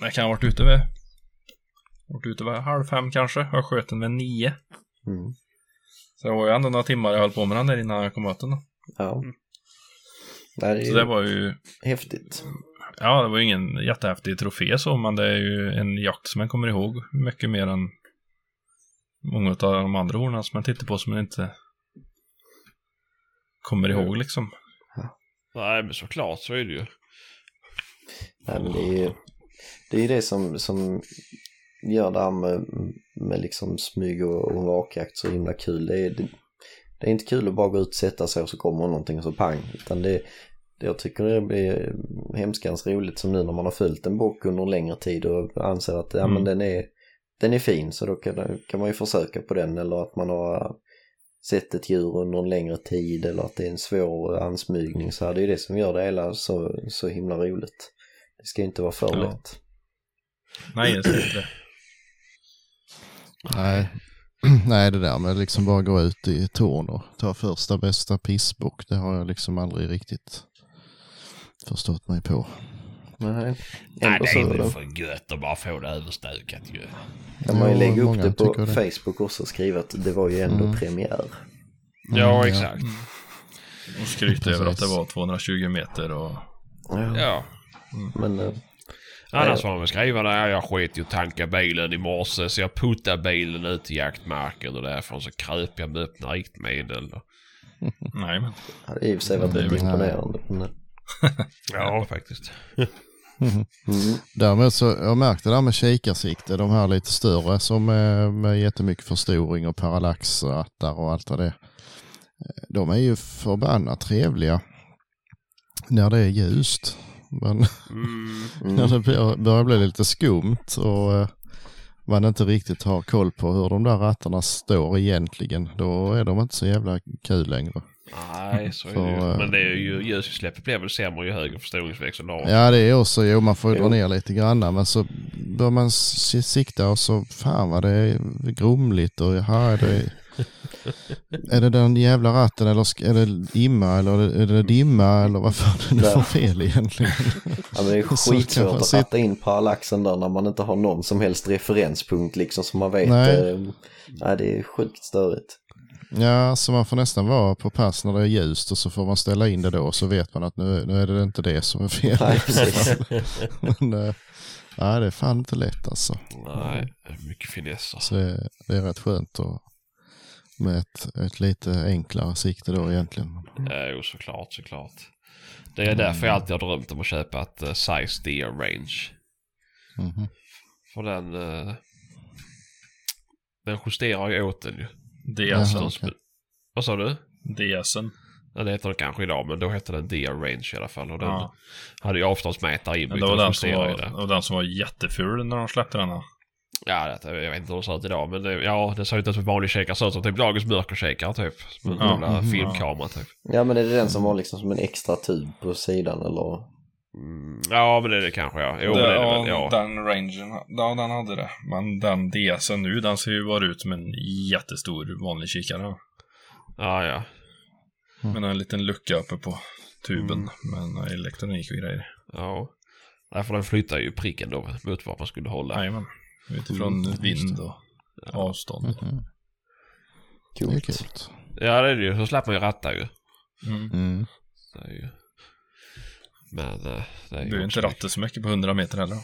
jag kan ha varit ute vid, varit ute vid halv fem kanske. Jag sköt den vid nio. Mm. Så det var ju ändå några timmar jag höll på med den där innan jag kom åt den. då. Ja. Nej, det är Så det var ju, häftigt. ja det var ju ingen jättehäftig trofé så, men det är ju en jakt som man kommer ihåg mycket mer än många av de andra hornen som man tittar på som man inte kommer ihåg liksom. Nej, men såklart så är det ju. Nej, men det är ju det, är det som, som gör det här med, med liksom smyg och, och vakjakt så himla kul. Det är, det, det är inte kul att bara gå ut och sätta sig och så kommer någonting och så pang. Utan det, det jag tycker det blir hemskans roligt som nu när man har följt en bock under längre tid och anser att ja, Mm. men den, är, den är fin så då kan, kan man ju försöka på den eller att man har sett ett djur under en längre tid eller att det är en svår ansmygning så här, det är det som gör det hela så, så himla roligt. Det ska inte vara för Ja. lätt. Nej, det är inte. Nej. Nej, det där med liksom bara gå ut i torn och ta första bästa pissbock, det har jag liksom aldrig riktigt förstått mig på. Nej, Nej, det är väl för gött att bara få det överstökat ju. kan man ju lägga upp det på. Facebook också och skriva att det var ju ändå Mm. premiär. Ja, Mm, exakt. Och skryta över att det var 220 meter och Ja. Ja. Men eh, Annars får de väl skriva där, jag sket ju tanka bilen i morse så jag puttade bilen ut i jaktmarken och därifrån så kröp jag med öppna riktmedel. nej men. ja, det har i och för sig varit lite väl- imponerande. Men, eh, Ja, faktiskt. mm. Däremot så, jag märkte det där med kikarsikte, de här lite större som är med jättemycket förstoring och parallaxrattar och allt vad det är. De är ju förbannat trevliga när det är ljust. Men Mm. när det bör- börjar bli lite skumt och eh, man inte riktigt har koll på hur de där rattarna står egentligen, då är de inte så jävla kul längre. Nej, så är Så, det ju. eh, Men det är ju ljusutsläppet blir väl sämre ju högre förstoringsväxeln har. Ja det är också, jo man får ju dra ner lite granna men så bör man si- sikta och så fan vad det är grumligt och jaha är det, är det den jävla ratten eller är det imma eller är det, är det dimma eller vad fan är det för fel egentligen? Ja, men det är skitsvårt att sitta- ratta in parallaxen där när man inte har någon som helst referenspunkt liksom som man vet. Nej. Eh, nej, det är sjukt störigt. Ja så man får nästan vara på pass när det är ljust och så får man ställa in det då så vet man att nu, nu är det inte det som är fel. Nej, men, eh, nej det är fan inte lätt alltså. Nej, det är mycket finesser. Så det, det är rätt skönt att, med ett, ett lite enklare sikte då egentligen. Ja, jo, såklart, såklart. Det är därför jag alltid har drömt om att köpa ett uh, Size Deer Range. Mhm. För den... Uh, den justerar ju åt den ju. DSen. okej. Vad sa du? DSen. Ja, det heter det kanske idag, men då hette den Deer Range i alla fall. Och den Ja. hade ju avståndsmätare Men inbyggt det var och den som var, det. och den som var jätteful när de släppte den. här. Ja, det, jag vet inte hur det ser ut idag men det, ja, det ser ut som vanlig shakare. ser ut som typ dagens mörkershakare typ. Som en Ja. Mhm. filmkamera typ. Ja men är det den som var liksom som en extra tub på sidan eller? Mm, ja men det är det kanske ja. Jo det, men det är det ja, väl, ja. Den rangen, ja den hade det. Men den DSen nu, den ser ju bara ut som en jättestor vanlig kikare. Ja ja. Med en liten lucka uppe på tuben. Mm. Med en elektronik och grejer. Ja. Därför den flyttar ju pricken då mot vad man skulle hålla. Jajamän. Utifrån Mm, vind och avstånd. Mhm. Det är Coolt. coolt. Ja det är det ju. Så slapp man ju ratta ju. Mm. Mm. Det är ju... Men eh, det är Du ju behöver inte ratta så mycket på 100 meter heller.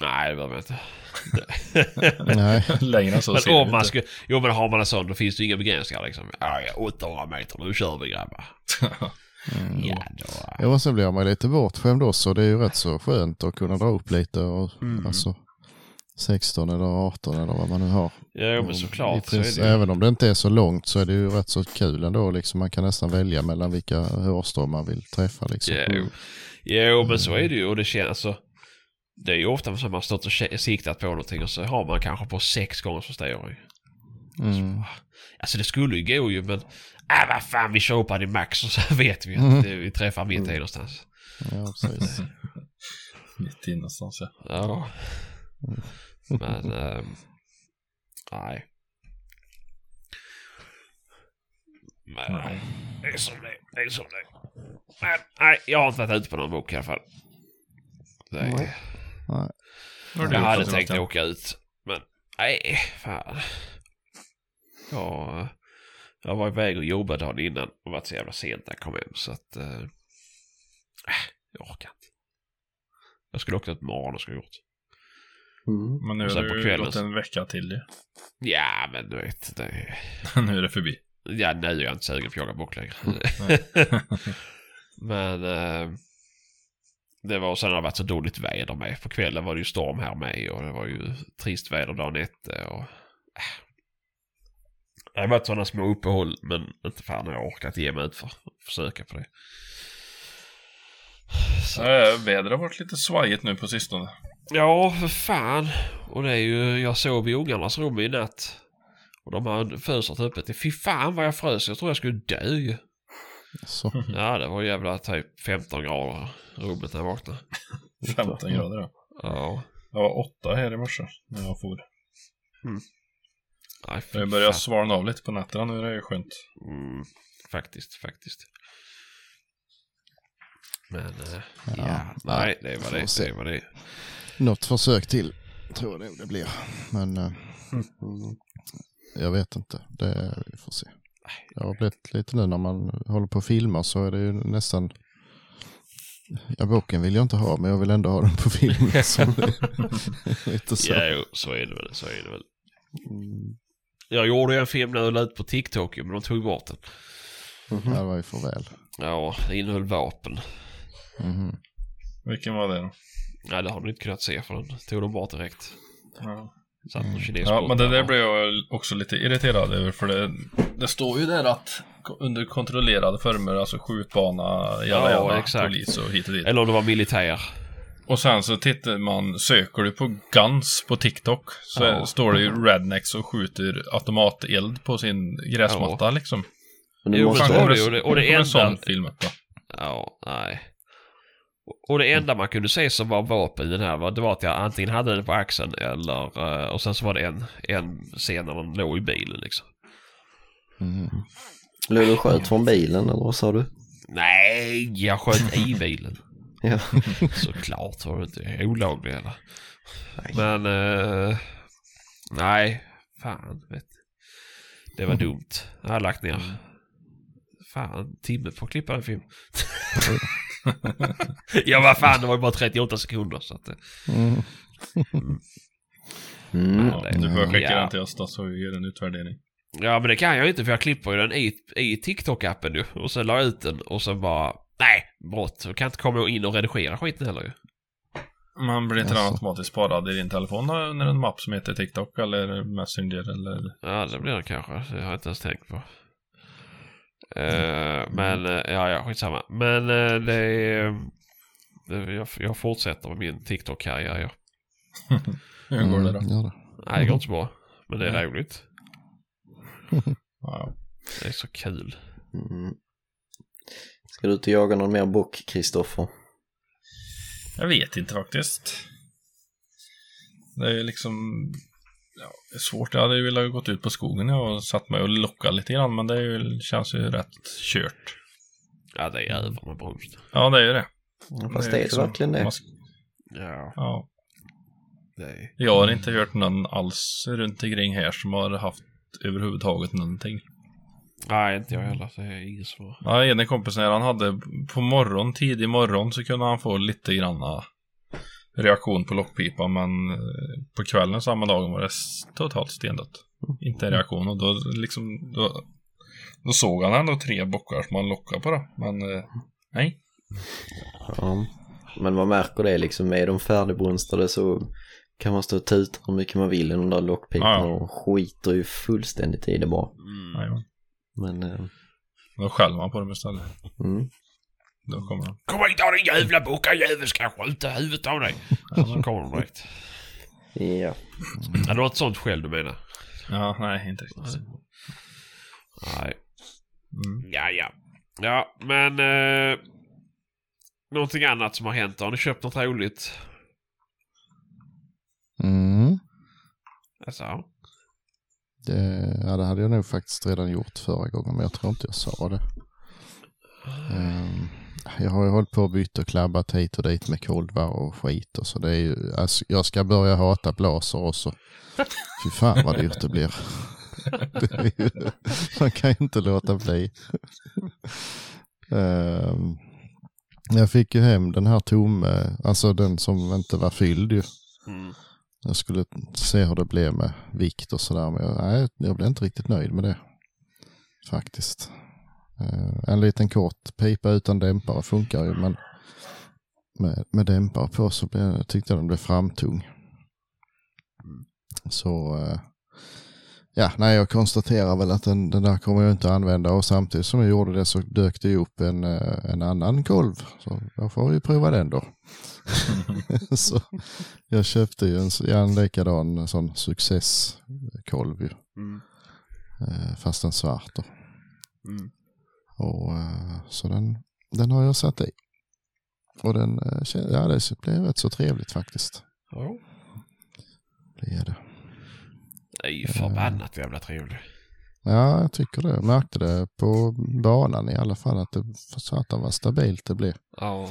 Nej det behöver man inte. Nej. Längre än så ser Men du om man skulle... Jo men har man en sån då finns det inga begränsningar liksom. Ja, ja 800 meter, nu kör vi grabbar. Mm. Ja då. Jo, och sen blir man lite bortskämd också. Det är ju rätt så skönt att kunna dra upp lite och Mm. alltså 16 eller 18 eller vad man nu har. Ja men såklart i så är det. Även om det inte är så långt så är det ju rätt så kul ändå. Liksom. Man kan nästan välja mellan vilka hårstrån man vill träffa. Liksom. Jo. Jo men så är det ju och det känns så. Det är ju ofta som man har stått och siktat på någonting och så har man kanske på sex gångers förstoring. Mm. Alltså det skulle ju gå ju men... Äh vad fan vi kör han i max och så vet vi att Mm. det- vi träffar mitt i någonstans. Ja, precis. Mitt i någonstans ja. Ja. Men... ehm, nej. Men Nej. det är som det det är som det Men nej, jag har inte varit ute på någon bok i alla fall. Nej. Nej. Du jag hade tänkt åka ut. Men nej, fan. Jag, jag var iväg och jobbade dagen innan och varit så jävla sent när jag kom hem så att... eh, äh, jag orkar inte. Jag skulle åkt ut imorgon och skulle gjort. Mm. Men nu har det på ju gått en vecka till ju. Ja, men du vet. Det, nu är det förbi. Ja, nu är jag inte sugen på att jaga bock längre. men... Eh, det var, sen har det varit så dåligt väder med. På kvällen var det ju storm här med och det var ju trist väder dagen efter. Och, äh. Det har varit sådana små uppehåll men inte fan har jag orkat ge mig ut för att försöka på det. Så. Äh, vädret har varit lite svajigt nu på sistone. Ja, för fan. Och det är ju, jag sov i ungarnas rum i natt. Och de har fönstret öppet. Fy fan vad jag frös. Jag tror jag skulle dö ju. Så. Ja, det var jävla typ 15 grader i rummet när jag vaknade. 15 grader då. Ja. Det var 8 här i morse när jag for. Nej, fy Det börjar svalna av lite på nätterna nu, det är ju skönt. Mm, faktiskt, faktiskt. Men, eh, Ja, ja, nej, det var det. Det var det. Något försök till tror jag det blir. Men eh, Mm. Jag vet inte. Det, vi får se. Det har blivit lite nu när man håller på och filmar så är det ju nästan Ja, boken vill jag inte ha, men jag vill ändå ha den på film. Så det är lite så. Ja, jo, så är det väl. Så är det väl. Mm. Jag gjorde en film när jag la ut på TikTok men de tog bort den. Ja, det var ju för väl. Ja, det innehöll vapen. Mhm. Vilken var det då? Nej, det har ni inte kunnat se för den tog de bort direkt. Ja. Satt någon kines Ja, på men det där blev jag också lite irriterad över för det, det står ju där att under kontrollerade former, alltså skjutbana, jalla Ja, jalla, exakt. polis och hit och dit. Eller om det var militär. Och sen så tittar man, söker du på Guns på TikTok så Ja. står det ju rednecks och skjuter automateld på sin gräsmatta liksom. Men du Jo, måste... så. Och det, och det kommer en sån enda... film upp då? Ja, nej. Och det enda man kunde se som var vapen i den här var, det var att jag antingen hade den på axeln eller... eh, Och sen så var det en, en scen när man låg i bilen liksom. Mhm. Blev du sköt från bilen eller vad sa du? Nej, jag sköt i bilen. Ja. Såklart var det inte olagligt eller. Nej. Men... eh, nej, fan vet. Det var dumt. Jag har lagt ner. Fan, en timme på att klippa en film. ja, vad fan, det var ju bara 38 sekunder så att... Mm. Mm. Ja, det- Du får skicka ja. den till oss då så vi gör en utvärdering. Ja, men det kan jag ju inte för jag klipper ju den i, i TikTok-appen ju. Och så la jag ut den och så bara... Nej, brott. Jag kan inte komma in och redigera skiten heller ju. Man blir inte Jaså. automatiskt sparad i din telefon under en mapp som heter TikTok eller Messenger eller? Ja, det blir det kanske. Det har jag inte ens tänkt på. Eh, men, eh, ja, ja, skitsamma. Men uh, det är... jag, jag fortsätter med min TikTok-karriär. Ja. Hur går det då? Mm, det. Nej, det går inte så bra. Men det är Nej. roligt. Ja. Det är så kul. Mm. Ska du ut och jaga någon mer bock, Kristoffer? Jag vet inte faktiskt. Det är liksom... Ja, det är svårt. Jag hade ju velat gått ut på skogen och satt mig och locka lite grann, men det ju, känns ju rätt kört. Ja, det är över med brunst. Ja, det är ju det. Fast det är det liksom- verkligen det? ska- Ja, Ja. är... Jag har inte hört någon alls runt omkring här som har haft överhuvudtaget någonting. Nej, inte jag heller. Det är ingen som har... Ja, ena kompisen här, han hade på morgon, tidig morgon så kunde han få lite granna reaktion på lockpipan men eh, på kvällen samma dag var det totalt stendött. Inte en reaktion och då liksom då, då såg han ändå tre bockar som han lockade på det. Men eh, nej. Ja. Men man märker det liksom, är de färdigbrunstade så kan man stå och tuta hur mycket man vill i de där lockpiporna Ja. och skiter ju fullständigt i det bara. Mm. Mm. Men, eh, Då skäller man på dem istället. mm. Då kommer de. Kom hit då din jävla bockarjävel ska jag skjuta huvudet av dig. Ja, så kommer de direkt. ja. Ja, det var ett sånt skäll du menar? Ja, nej, inte riktigt. Nej. Mm. Ja, ja. Ja, men... Eh, någonting annat som har hänt. Har ni köpt något roligt? Mm. Alltså, Det, ja, det hade jag nog faktiskt redan gjort förra gången, men jag tror inte jag sa det. Ehm, jag har ju hållit på och bytt och klabbat hit och dit med kolvar och skit och så det är ju, alltså, jag ska börja hata blaser också. Fy fan vad dyrt det blir. Det ju, man kan ju inte låta bli. Ehm, jag fick ju hem den här tomme, alltså den som inte var fylld ju. mm. Jag skulle se hur det blev med vikt och sådär. Men jag, nej, jag blev inte riktigt nöjd med det. Faktiskt. Eh, en liten kort pipa utan dämpare funkar ju. Men med, med dämpare på så blev, tyckte jag den blev framtung. Så eh, ja, nej jag konstaterar väl att den, den där kommer jag inte använda. Och samtidigt som jag gjorde det så dök det upp en, eh, en annan kolv. Så jag får ju prova den då. så jag köpte ju en, en likadan en sån successkolv ju. Mm. Fast en svart då. Mm. Och, eh, så den, den har jag satt i. Och den, eh, ja det blev rätt så trevligt faktiskt. Ja. Det är det. Det är ju förbannat jävla trevligt. Ja, jag tycker det. Jag märkte det på banan i alla fall att det satan vad stabilt det blev. Ja.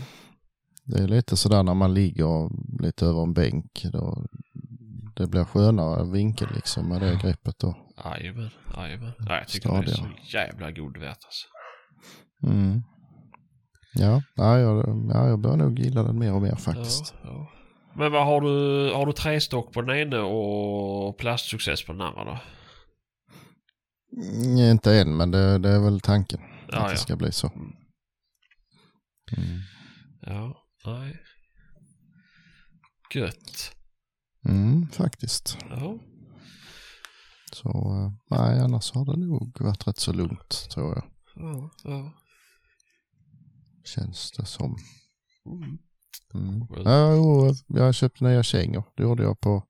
Det är lite sådär när man ligger lite över en bänk. Då det blir skönare vinkel liksom med det greppet då. Jajamän, jajamän. Jag tycker det är så jävla god värt alltså. Mm. Ja, ja, jag, ja, jag börjar nog gilla den mer och mer faktiskt. Ja, ja. Men vad har du? Har du trästock på den ena och plastsuccess på den andra då? Mm, inte än, men det, det är väl tanken. Ja, att det ska bli så. Mm. Ja, nej. Gött. Mm, faktiskt. Ja. Så eh, nej, annars har det nog varit rätt så lugnt tror jag. Ja, ja. Känns det som. Mm. Mm. Ja, jo, jag köpte nya kängor. Det gjorde jag på.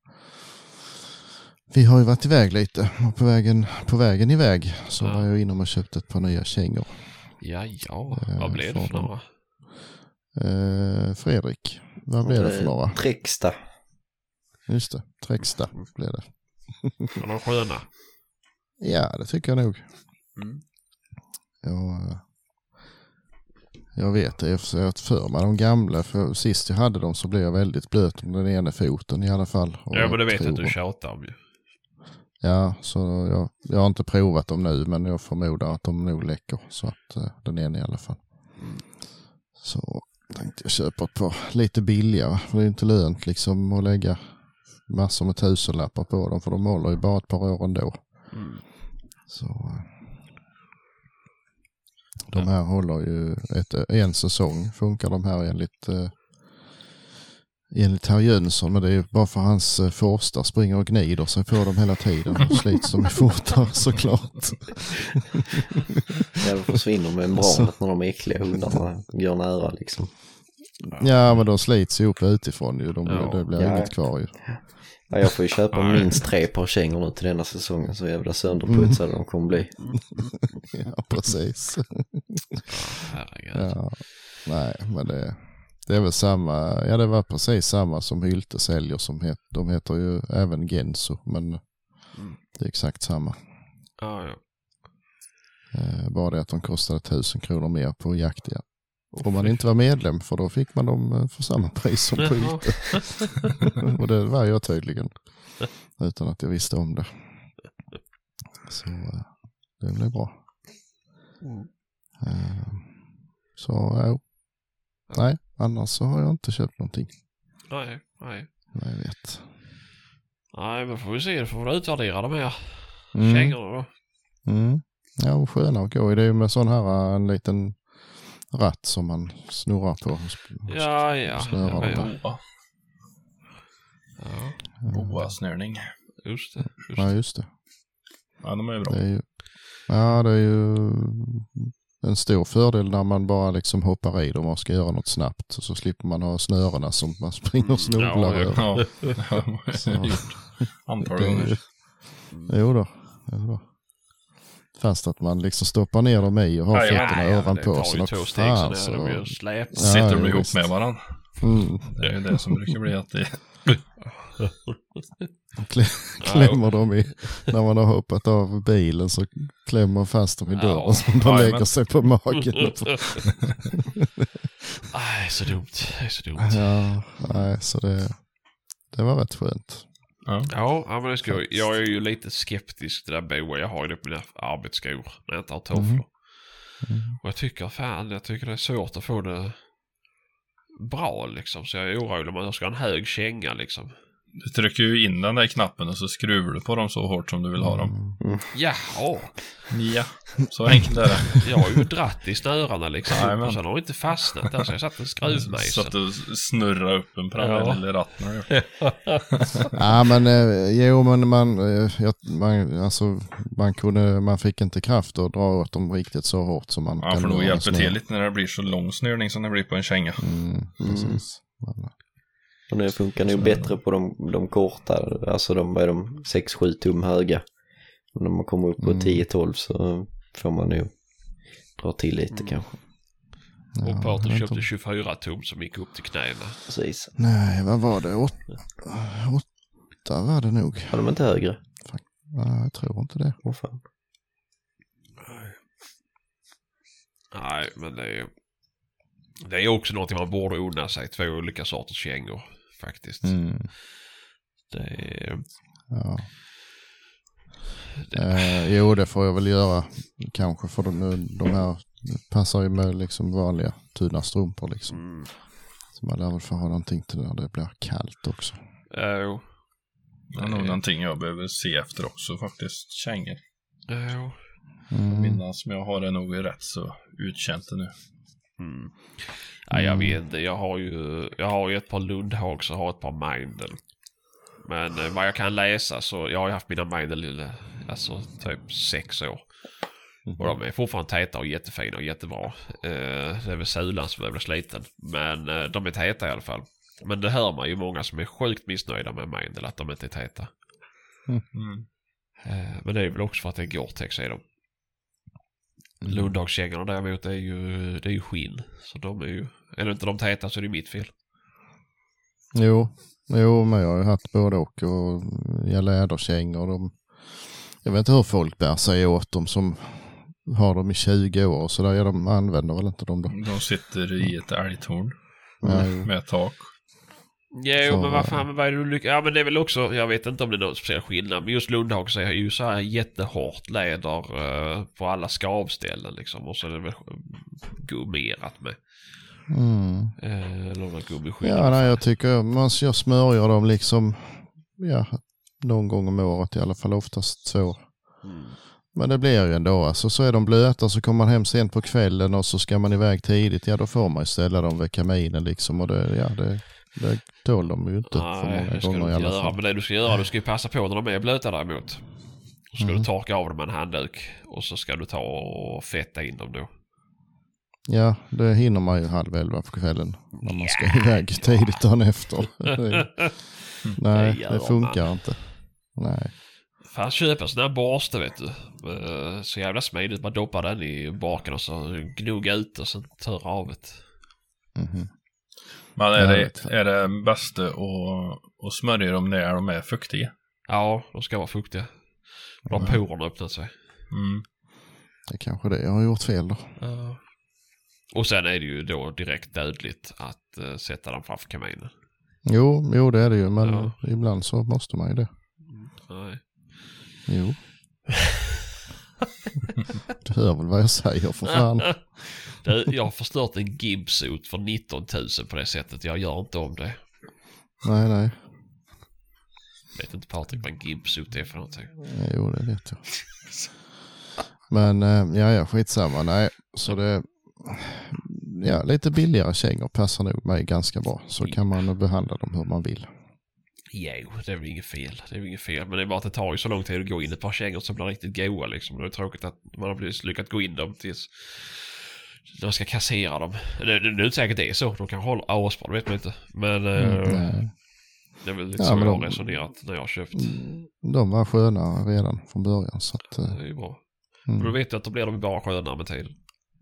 Vi har ju varit iväg lite och på vägen, på vägen iväg så Ja. var jag inne och köpte ett par nya kängor. Ja, ja. Eh, Vad blev det för några? Eh, Fredrik, vad blev det för några? Trixta. Just det, Träcksta blev det. Var de sköna? Ja, det tycker jag nog. Mm. Jag, eh, jag vet det, jag har för mig de gamla. För sist jag hade dem så blev jag väldigt blöt om den ena foten i alla fall. Ja, men det vet jag att du tjatar om ju. Ja, så jag, jag har inte provat dem nu men jag förmodar att de nog läcker. Så att eh, den ena i alla fall. Så tänkte jag köpa ett par lite billigare. För det är inte lönt liksom att lägga massor med tusenlappar på dem. För de håller ju bara ett par år ändå. Mm. Så eh, de här håller ju ett, en säsong funkar de här enligt eh, enligt herr Jönsson. Men det är ju bara för hans eh, forstar springer och gnider sig på dem hela tiden. Och slits de fortare såklart. Ja, de försvinner med membranet när de äckliga hundarna går nära liksom. Ja, men de slits ju upp utifrån ju. De, Ja. Det blir Ja. inget kvar ju. Ja, jag får ju köpa minst tre par kängor nu till denna säsongen så jävla sönderputsade de kommer bli. Ja, precis. Herregud. Ja. Nej, men det, det är väl samma. Ja, det var precis samma som Hylte säljer. Som het, de heter ju även Genso, men det är exakt samma. Ja, ja. Eh, bara det att de kostade tusen kronor mer på jaktiga. Om man inte var medlem, för då fick man dem eh, för samma pris som på. Hylte. Och det var jag tydligen. Utan att jag visste om det. Så eh, det blev bra. Eh, Så ja. Nej, annars så har jag inte köpt någonting. Nej, nej. vad Jag vet. Nej, men får vi se. Då får vi utvärdera de här Mm. kängorna då. Mm. Ja, och sköna att gå i. Det är ju med sån här en liten ratt som man snurrar på. Ja, ja. Snörar ja, ja. ja Boa-snörning. just det. Just Ja, just det. Ja, de är bra. det är ju, ja, det är ju en stor fördel när man bara liksom hoppar i dem och ska göra något snabbt. Så, så slipper man ha snörena som man springer och snubblar Ja, över. Ja, har man Så. ju antal ju- gånger. Jo då, jo då. Fast att man liksom stoppar ner dem i och har Ja, ja, fötterna ja, ovanpå. Det tar ju två steg så det blir släp. Ja, Sitter de ja, ihop visst. med varandra. Mm. Det är ju det som brukar bli att det Klä- Klämmer dem i, när man har hoppat av bilen så klämmer fast dem i Ja. dörren så de Ja, lägger men- sig på magen. Nej, så dumt. Det är så dumt. ja, nej, så det, det var rätt skönt. Ja. Ja, ja, men det ska jag. Jag är ju lite skeptisk till det där boa. Jag har ju det på mina arbetsskor när jag inte har tofflor. Mhm. Och jag tycker fan, jag tycker det är svårt att få det bra liksom. Så jag är orolig om jag ska ha en hög känga liksom. Du trycker ju in den där knappen och så skruvar du på dem så hårt som du vill ha dem. Jaha, Ja, så enkelt är det. jag har ju dratt i snörarna liksom. Jajamän. och sen har det inte fastnat där så jag satt en skruvmejsel. Så att du snurrar upp en Ja. parallell i ratten. Ja men eh, jo men man, eh, jag, man, alltså, man, kunde, man fick inte kraft att dra åt dem riktigt så hårt som man Ja, kan för då hjälper till lite när det blir så lång snörning som det blir på en känga. Mm, precis. Men, Och det funkar nog bättre på de, de korta, alltså de är de 6-7 tum höga. Och när man kommer upp på Mm. 10-12 så får man nog dra till lite Mm. kanske. ja, Och vet köpte inte. 24 tum som gick upp till knäna. Precis. Nej, vad var det? Åt, åtta var det nog. Har de inte högre? Ja, jag tror inte det. Åh fan. Nej, men det är. Det är också någonting man borde unna sig. Två olika sorters kängor faktiskt. Mm. Det är... Ja. Eh, jo, det får jag väl göra kanske för de, de här passar ju med liksom vanliga tunna strumpor liksom. Mm. Så man lär väl få ha någonting till när det blir kallt också. Jo. Det är nog någonting jag behöver se efter också faktiskt. Kängor. Jo. Mm. Mina som jag har är nog rätt så uttjänta nu. Mm. Ja, jag Mm. vet inte. Jag har ju, jag har ju ett par Lundhags och har ett par Mindel. Men eh, vad jag kan läsa så, jag har ju haft mina Mindel i alltså typ sex år. Och de är fortfarande täta och jättefina och jättebra. Eh, det är väl sulan som är väl sliten. Men eh, de är täta i alla fall. Men det hör man ju många som är sjukt missnöjda med Mindel att de inte är täta. Mm. Eh, men det är väl också för att det är Gore-Tex i dem. Mm. Lundhagskängorna däremot är ju, det är ju skinn. Så de är ju, är det inte de täta så är det mitt fel. Jo, jo, men jag har ju haft både och och läderkängor. De, jag vet inte hur folk bär sig åt dem som har dem i 20 år så där, ja, de använder väl inte dem då. De sitter i ett älgtorn jo. med tak. Jo, Så- men vad fan, vad är det du. Ja, men det är väl också, jag vet inte om det är någon speciell skillnad, men just Lundhags är ju så här jättehårt läder eh, på alla skavställen liksom. Och så är det väl gummerat med. Mm. Eh, eller några gummiskydd. Ja, nej, jag tycker man jag smörjer dem liksom ja, någon gång om året i alla fall, oftast två. Mm. Men det blir ju ändå, alltså så är de blöta så kommer man hem sent på kvällen och så ska man iväg tidigt, ja då får man ju ställa dem vid kaminen liksom och det, ja det, det tål de ju inte för Nej, många det ska du gånger i inte alla göra. fall. Men det du ska göra, du ska ju passa på när de är blöta däremot. Så ska Mm. du torka av dem med en handduk. Och så ska du ta och fetta in dem då. Ja, det hinner man ju halv elva på kvällen när man ska iväg tidigt dagen efter. Det, nej, gör det funkar inte. Nej. Fan köp en sån här borste vet du. Eh, Så jävla smidigt. Man doppar den i baken och så gnugga ut och sen törra av det. Mhm. Men är det, är det bästa att, att smörja dem när de är fuktiga? Ja, de ska vara fuktiga. Då har porerna öppnat sig. Mm. Det är kanske det jag har gjort fel då. Ja. Och sen är det ju då direkt dödligt att eh, sätta den framför kaminen. Jo, jo det är det ju, men Ja. ibland så måste man ju det. Nej. Jo. du hör väl vad jag säger för fan. Det, jag har förstört en gimpsuit för 19 000 på det sättet. Jag gör inte om det. Nej, nej. Vet inte Patrik vad en gimpsuit är för någonting. Jo, det vet jag. Men eh, ja, ja, skitsamma. Nej, så det... Ja, lite billigare kängor passar nog mig ganska bra. Så kan man behandla dem hur man vill. Jo, det är väl inget fel. Det är väl inget fel. Men det är bara att det tar ju så lång tid att gå in ett par kängor som blir riktigt goa liksom. Det är tråkigt att man har lyckats gå in dem tills de ska kassera dem. Det, det, det är inte säkert det är så. De kan hålla asbra, det vet man inte. Men eh, Mm, det är väl lite Ja, men jag har resonerat när jag har köpt. De var sköna redan från början. Så att, eh, Det är bra. Och då mm, vet jag att då blir de bara skönare med tiden.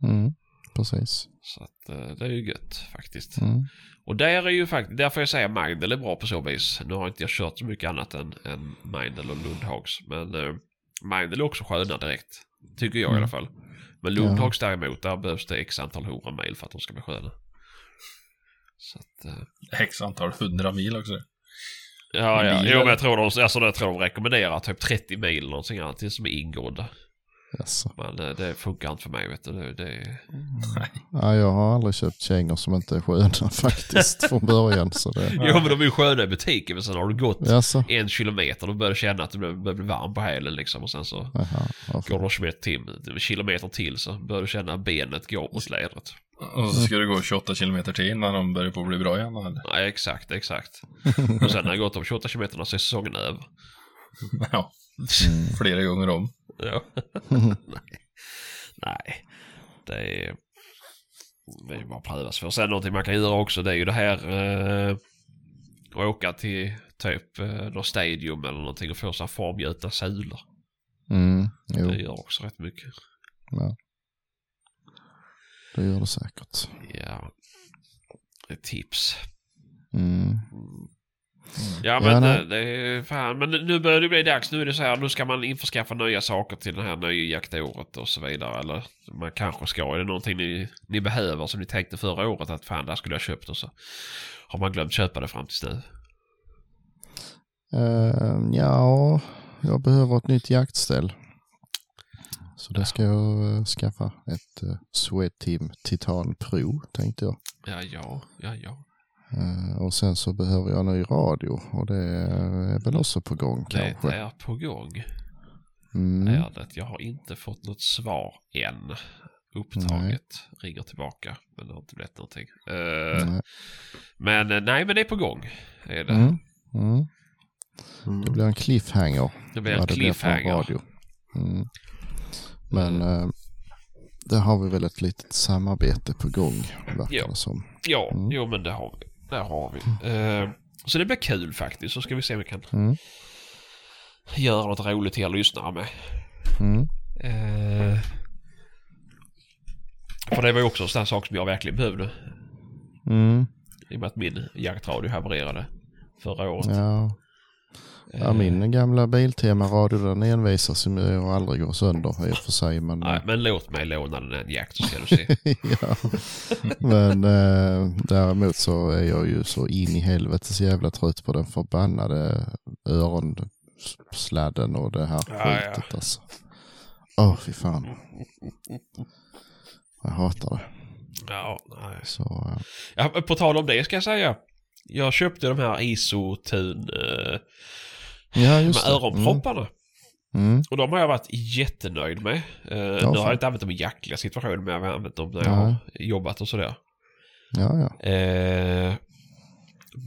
mm, precis. Så att eh, det är ju gött faktiskt. Mm. Och där är ju faktiskt, där får jag säga Mindel är bra på så vis. Nu har inte jag kört så mycket annat än, än Mindel och Lundhags. Men eh, Mindel är också sköna direkt. Tycker jag i Mm. alla fall. Men Lundhags däremot, där behövs det x antal hundra mil för att de ska bli sköna. Så att, eh, X antal hundra mil också. ja, ja. Jo, men jag tror de, alltså, jag tror de rekommenderar typ 30 mil eller någonting annat som är ingående. Jaså. Men det funkar inte för mig vet du. Det, det, Ja, jag har aldrig köpt kängor som inte är sköna faktiskt från början. Så det... Jo men de är ju sköna i butiken men sen har du gått Jaså? en kilometer då börjar känna att du börjar bli varm på hälen liksom och sen så varför? går du kilometer till, kilometer till så börjar du känna att benet går mot lädret. Och så ska du gå 28 kilometer till innan de börjar på att bli bra igen. Eller? Ja exakt, exakt. Och sen när det gått de 28 kilometerna så är säsongen över. Ja, flera gånger om. Ja. Nej. Nej. Det är... Det är bara att pröva sig för. Sen någonting man kan göra också det är ju det här... Eh, att åka till typ eh, någon stadium eller någonting och få så här formgjuta sulor. Mm, jo, Det gör också rätt mycket. ja. det gör det säkert. Ja. Ett tips. Mm. Ja men Ja, nej. det, är fan. Men nu börjar det bli dags. Nu är det så här. Nu ska man införskaffa nya saker till det här nya jaktåret och så vidare. Eller man kanske ska. Är det någonting ni, ni behöver som ni tänkte förra året att fan där skulle jag köpt och så har man glömt köpa det fram tills nu. Eh, ja, jag behöver ett nytt jaktställ. Så det ska jag eh, skaffa. Ett uh, Swedteam Titan Pro tänkte jag. Ja, ja, ja, ja. Eh, och sen så behöver jag en ny radio och det är väl också på gång Det kanske. är på gång. Mm. Är det. Jag har inte fått något svar än. Upptaget. Ringer tillbaka. Men det har inte blivit någonting. Eh, Nej. Men eh, nej, men det är på gång. Är det. Mm. Mm. Det blir en cliffhanger. Det blir en det blir cliffhanger. radio. Mm. Men eh, där har vi väl ett litet samarbete på gång. Verkar Ja. det som. Ja, Mm. jo men det har vi. Det har vi. Eh, så det blir kul faktiskt. Så ska vi se om vi kan Mm. göra något roligt till er lyssnare med. Mm. Eh, för det var ju också en sån sak som jag verkligen behövde. Mm. I och med att min jaktradio havererade förra året. Ja. Ja, Eh, min gamla Biltema-radio den envisas ju med att aldrig gå sönder i och för sig. Men, Nej, men låt mig låna den en jakt så ska du se. ja. men eh, däremot så är jag ju så in i helvetes jävla trött på den förbannade öronsladden och det här Ja, ja. skitet alltså. Åh, fy fan. Jag hatar det. ja, nej. Så, eh, Ja, på tal om det ska jag säga. Jag köpte de här Isotun eh, ja, just med öronpropparna. Mm. Mm. Och de har jag varit jättenöjd med. Eh, nu har jag inte använt dem i jaktliga situationer men jag har använt dem när jag har jobbat och sådär. Ja, ja. Eh,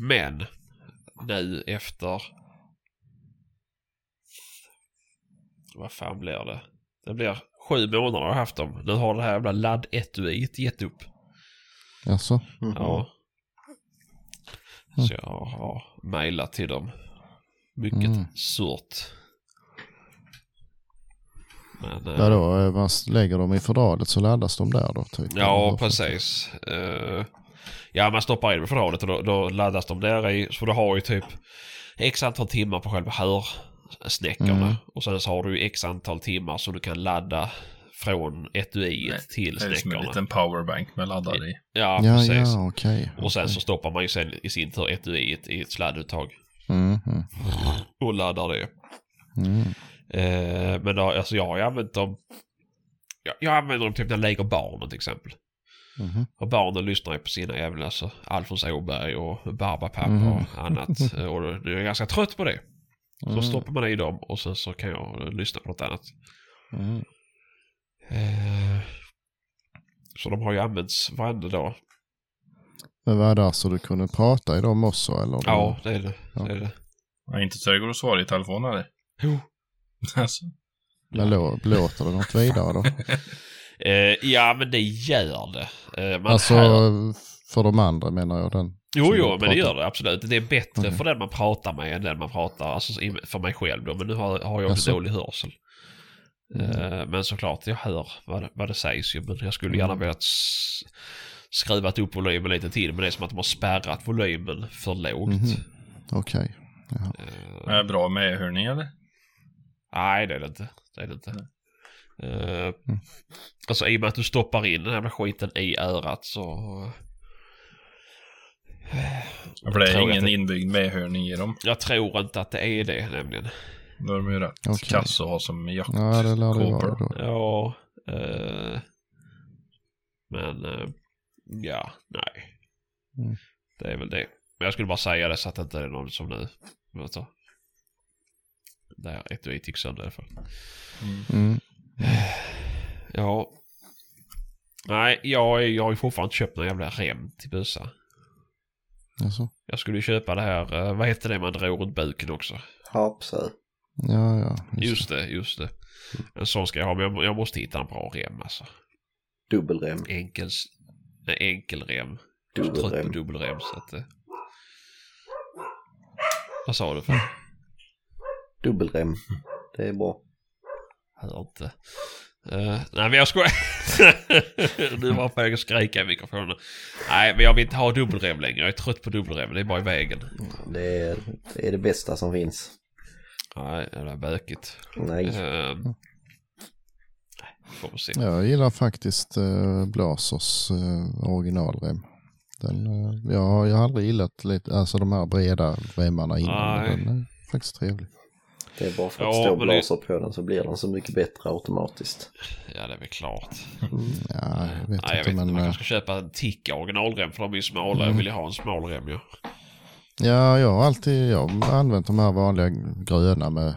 men nu efter... Vad fan blir det? Det blir Sju månader har jag haft dem. Nu har det här jävla laddetuiet gett upp. Alltså, Mhm. Ja. Mm. Så jag har mejlat till dem. Mycket Mm. surt. Men, ja då, man lägger dem i fodralet så laddas de där då typ. Ja, precis. Eh, ja, man stoppar in dem i fodralet och då, då laddas de där i. Så du har ju typ x antal timmar på själva hörsnäckorna. Mm. Och sen så har du ju x antal timmar som du kan ladda från etuiet till Det är som en snäckorna. liten powerbank med laddare i. Ja, Ja, precis. ja, okej. Och sen så stoppar man ju sen i sin tur etuiet i ett sladduttag. Mm, mm, Och laddar det. mm. Eh, men då, alltså jag har ju använt dem. Jag, jag använder dem typ när jag lägger barnen till exempel. Mhm. Och barnen lyssnar ju på sina jävla alltså, Alfons Åberg och Barbapapa Mhm. och annat. Eh, och då är jag ganska trött på det. Så Mm. stoppar man i dem och sen så kan jag lyssna på något annat. Mm. Eh, så de har ju använts varenda dag. Men vad är det så du kunde prata i dem också eller? Ja, det är det. Ja. det, är det. Ja, inte så det går att svara i telefon eller? Jo. alltså. Men lå, låter det något vidare då? Eh, ja, men det gör det. Eh, man alltså hör- för de andra menar jag den. Jo, jo, men det gör det absolut. Det är bättre Okej. för den man pratar med än den man pratar, alltså för mig själv då. Men nu har, har jag Jaså? dålig hörsel. Mm. Eh, men såklart, jag hör vad det, vad det sägs ju. Men jag skulle gärna Mm. velat s- skruvat upp volymen lite till. Men det är som att de har spärrat volymen för lågt. Mhm. Okej. Eh, Är det bra medhörning eller? nej, det är det inte. Det är det inte. Eh, Mm. Alltså i och med att du stoppar in den här skiten i örat så... För det är ingen att- inbyggd medhörning i dem. Jag tror inte att det är det nämligen. Då är de ju rätt Okej. kass att ha som Ja, det lär det vara jaktkåpor. då. Ja. eh, men eh, ja, nej. Mm. Det är väl det. Men jag skulle bara säga det så att det inte är någon som nu. Vet du. Där etuiet gick sönder i alla fall. Mm. Mm. Ja. Nej, jag, jag har ju fortfarande inte köpt någon jävla rem till bussar. Alltså. Jag skulle ju köpa det här, eh, vad heter det man drar runt buken också? Hapsö. Ja, ja. Just det, just det. En sån ska jag ha, men jag, jag måste hitta en bra rem alltså. Dubbelrem. Enkel, en enkel rem. Jag är så trött på Dubbelrem. dubbelrem så att... eh. Vad sa du för? Dubbelrem. Det är bra. Hör inte. Eh, nej men jag skojar. nu var jag på väg att skrika i mikrofonen. Nej men jag vill inte ha dubbelrem längre. Jag är trött på dubbelrem. Det är bara i vägen. Det är det, är det bästa som finns. Nej, det är bökigt. Nej. Uh, får vi se. Jag gillar faktiskt uh, Blasers uh, originalrem. Den, eh, jag, jag har aldrig gillat lite, alltså de här breda remmarna innan. Nej. Den är faktiskt trevlig. Det är bara för att Ja, står men det- blaser på den så blir den så mycket bättre automatiskt. Ja det är väl klart. Ja, jag vet Nej jag inte vet inte. men... Man eh, kanske ska köpa en Ticka originalrem för de är ju smala. Jag Mm. vill ju ha en smal rem ju. Ja, jag har alltid jag har använt de här vanliga gröna med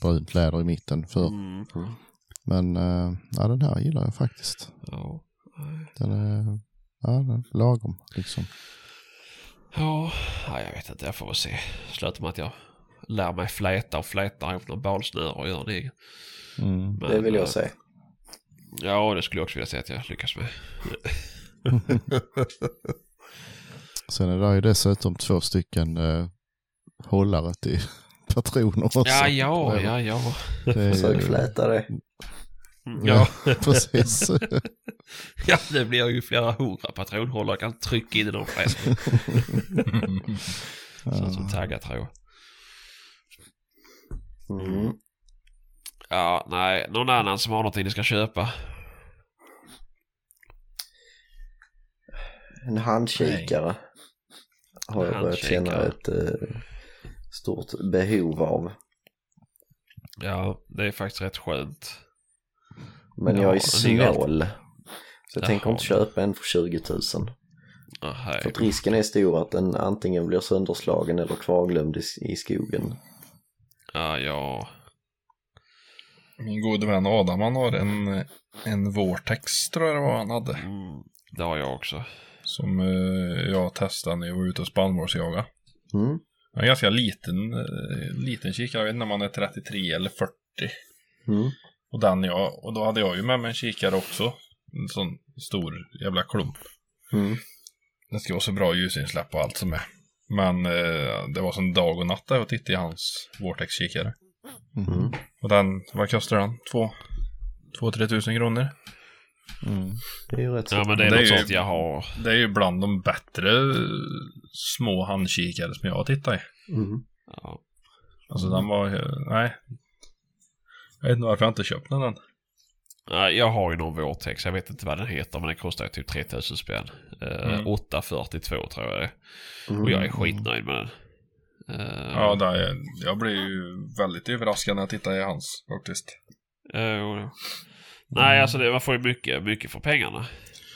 brunt läder i mitten för. Mm. Men eh, ja, den här gillar jag faktiskt. Ja. Den är, ja, den är lagom liksom. Ja, ja, jag vet inte. Jag får väl se. Slutar med att jag lär mig fläta och fläta ihop några balsnöre och gör det. Mm. Det vill eh, jag se. Ja, det skulle jag också vilja säga att jag lyckas med. Sen är det ju dessutom två stycken eh, hållare till patroner också. Ja, ja, ja, ja. Är, Försök fläta det. Mm, Ja, precis. ja det blir ju flera hundra patronhållare. Jag kan trycka in i de flesta. Så som taggartråd. Mm. Ja, nej. Någon annan som har någonting ni ska köpa? En handkikare. Har jag börjat känna ett eh, stort behov av. Ja, det är faktiskt rätt skönt. Men Ja, jag är snål. Så jag Jaha. tänker inte köpa en för 20 000. Ja, hej. För att risken är stor att den antingen blir sönderslagen eller kvarglömd i, i skogen. Ja, ja. Min gode vän Adam han har en, en Vortex tror jag det var han hade. Mm, det har jag också. Som eh, jag testade när jag var ute och spannmålsjagade. Mm. En ganska liten, eh, liten kikare, jag vet inte om man är 33 eller 40. Mm. Och den jag, och då hade jag ju med mig en kikare också. En sån stor jävla klump. Mm. Det ska vara så bra ljusinsläpp och allt som är. Men eh, det var som dag och natt där jag tittade i hans Vortex-kikare. Mm. Och den, vad kostar den? Två, två, tre tusen kronor. Mm. Det är ju rätt. Ja men det är Det är ju- sånt jag har. Det är ju bland de bättre små handkikare som jag har tittat i. Mm. Ja. Alltså den var, nej. Jag vet inte varför jag inte köpt den än. Ja, Jag har ju någon Vortex, jag vet inte vad den heter men den kostar ju typ 3000 spänn. Eh, Mm. 842 tror jag det. Mm. Och jag är skitnöjd med den. Eh, Ja, där, är- jag blev ju väldigt överraskad när jag tittade i hans faktiskt. eh, nej alltså det, man får ju mycket, mycket för pengarna.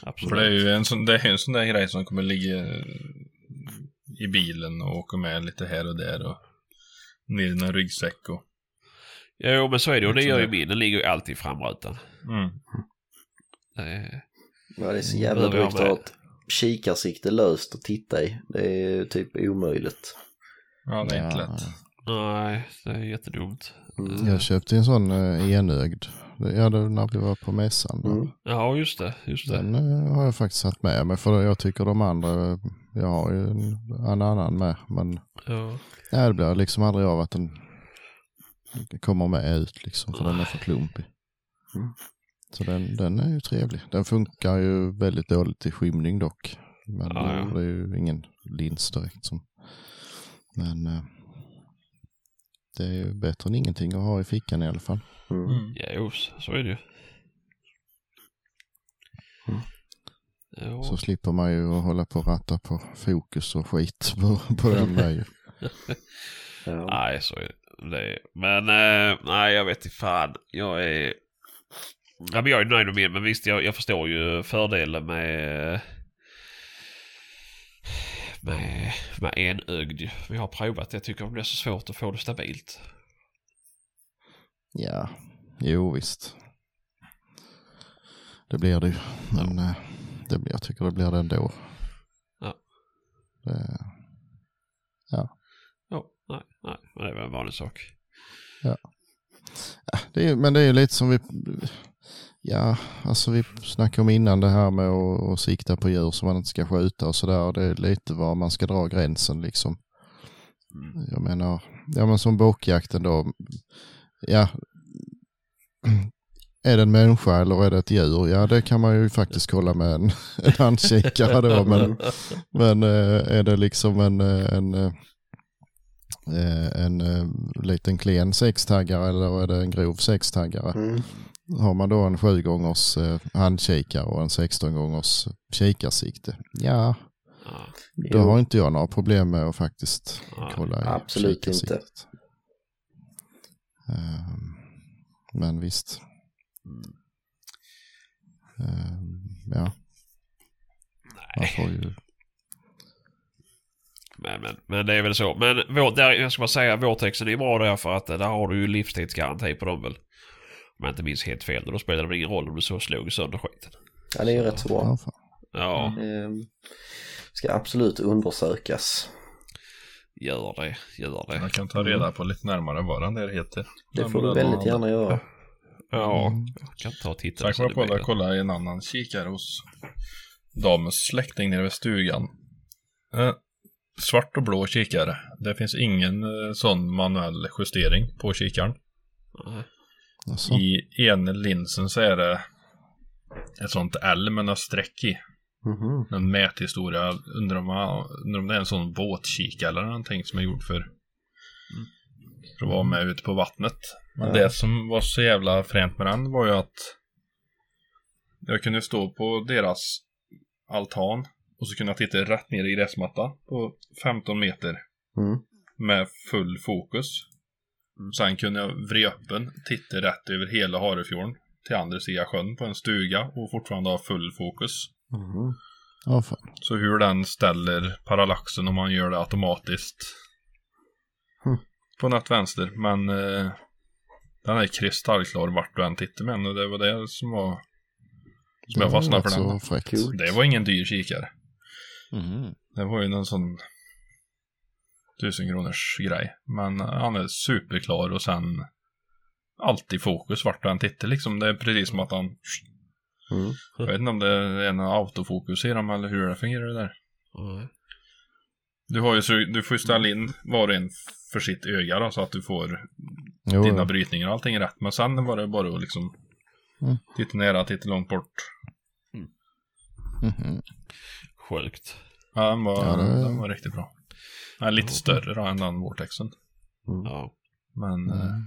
Absolut. För det är ju en sån, det är en sån där grej som kommer ligga i bilen och åka med lite här och där och ner i en ryggsäck och... Jo men så är det och det Lite gör ju min. Den ligger ju alltid i framrutan. Mm. Eh, Ja, det är så jävla Behöver jag drygt att ha ett kikarsikte löst att titta i. Det är ju typ omöjligt. Ja, det är inte Ja, lätt. nej, det är jättedumt. Mm. Jag köpte en sån eh, enögd. Ja, det, när vi var på mässan. Då. Mm. Ja just det, just det. Den eh, har jag faktiskt satt med mig för jag tycker de andra, eh, jag har ju en, en annan med. Men Ja. ja, det blir liksom aldrig av att den kommer med ut liksom för den är för klumpig. Mm. Så den, den är ju trevlig. Den funkar ju väldigt dåligt i skymning dock. Men Ja, ja. det är ju ingen lins direkt som. Men eh, det är ju bättre än ingenting att ha i fickan i alla fall. Mm. Mm. Ja, jo, så är det ju. Mm. Ja. Så slipper man ju att hålla på och ratta på fokus och skit på, på den ju. Ja. Nej, så är det. Men eh, nej, jag vet inte fan. Jag är... Ja, men jag är nöjd med min, men visst jag, jag förstår ju fördelen med... Med, med enögd. Vi har provat det. Jag tycker det blir så svårt att få det stabilt. Ja, jo visst. Det blir det ju. Men eh, det blir, jag tycker det blir det ändå. Ja. Det, Ja, nej, nej. Men det är väl en vanlig sak. det är, men det är ju lite som vi, ja, alltså vi snackade om innan det här med att, att sikta på djur som man inte ska skjuta och sådär. Det är lite var man ska dra gränsen liksom. Mm. Jag menar, ja men som bockjakten då, ja. Är det en människa eller är det ett djur? Ja det kan man ju faktiskt kolla med en, en handkikare då. Men, men eh, är det liksom en, eh, en, eh, en, liten klen sextaggare eller är det en grov sextaggare? Mm. Har man då en 7 gångers handkikare och en 16 gångers kikarsikte? Ja, Ja, då har inte jag några problem med att faktiskt kolla i Absolut kikarsiktet. Ehm, men visst. Ehm, ja, man Nej, får ju... men, men, men det är väl så. Men vår, där, jag ska bara säga, vårtexten är bra därför att där har du ju livstidsgaranti på dem väl. Om jag inte minns helt fel. Då spelar det väl ingen roll om du så slog sönder skiten. Ja, det är ju rätt så bra. Ja. Ja, Ehm, ska absolut undersökas. Gör det. Gör det. Jag kan ta reda på lite närmare vad den där heter. Det får du väldigt gärna göra. Ja, Mm. jag kan ta och titta. Sen kom jag på att jag kollade i en annan kikare hos damens släkting nere vid stugan. Eh, svart och blå kikare. Det finns ingen eh, sån manuell justering på kikaren. Alltså, I ena linsen så är det ett sånt L med några streck i. Mhm. En mäthistoria. Undrar om, undrar om det är en sån båtkikare eller någonting som är gjord för, för att vara med ute på vattnet. Men Ja. det som var så jävla fränt med den var ju att jag kunde stå på deras altan och så kunde jag titta rätt ner i gräsmatta på 15 meter Mm. med full fokus. Sen kunde jag vrida upp den, titta rätt över hela Harefjorden till andra sidan sjön på en stuga och fortfarande ha full fokus. Mhm. ja, fan. Så hur den ställer parallaxen om man gör det automatiskt. Hmm. På något vänster, men eh, den är kristallklar vart du än tittar med den och det var det som var som jag Det var fastnade för så den. fräckt. Det var ingen dyr kikare. Mhm. Det var ju någon sån tusen kronors grej. Men eh, han är superklar och sen alltid fokus vart du än tittar liksom. Det är precis som att han... Mm. Jag vet inte om det är en autofokus i dem eller hur det fungerar det där. Nej. Du, har ju, så, du får ju ställa in var och en för sitt öga då, så att du får Jo, dina ja. brytningar och allting rätt. Men sen var det bara att liksom Mm. titta nära, titta långt bort. Mhm. Sjukt. Ja, den var, Ja, det- den var riktigt bra. Den är lite större då än den Vortexen. Ja. Men Mm.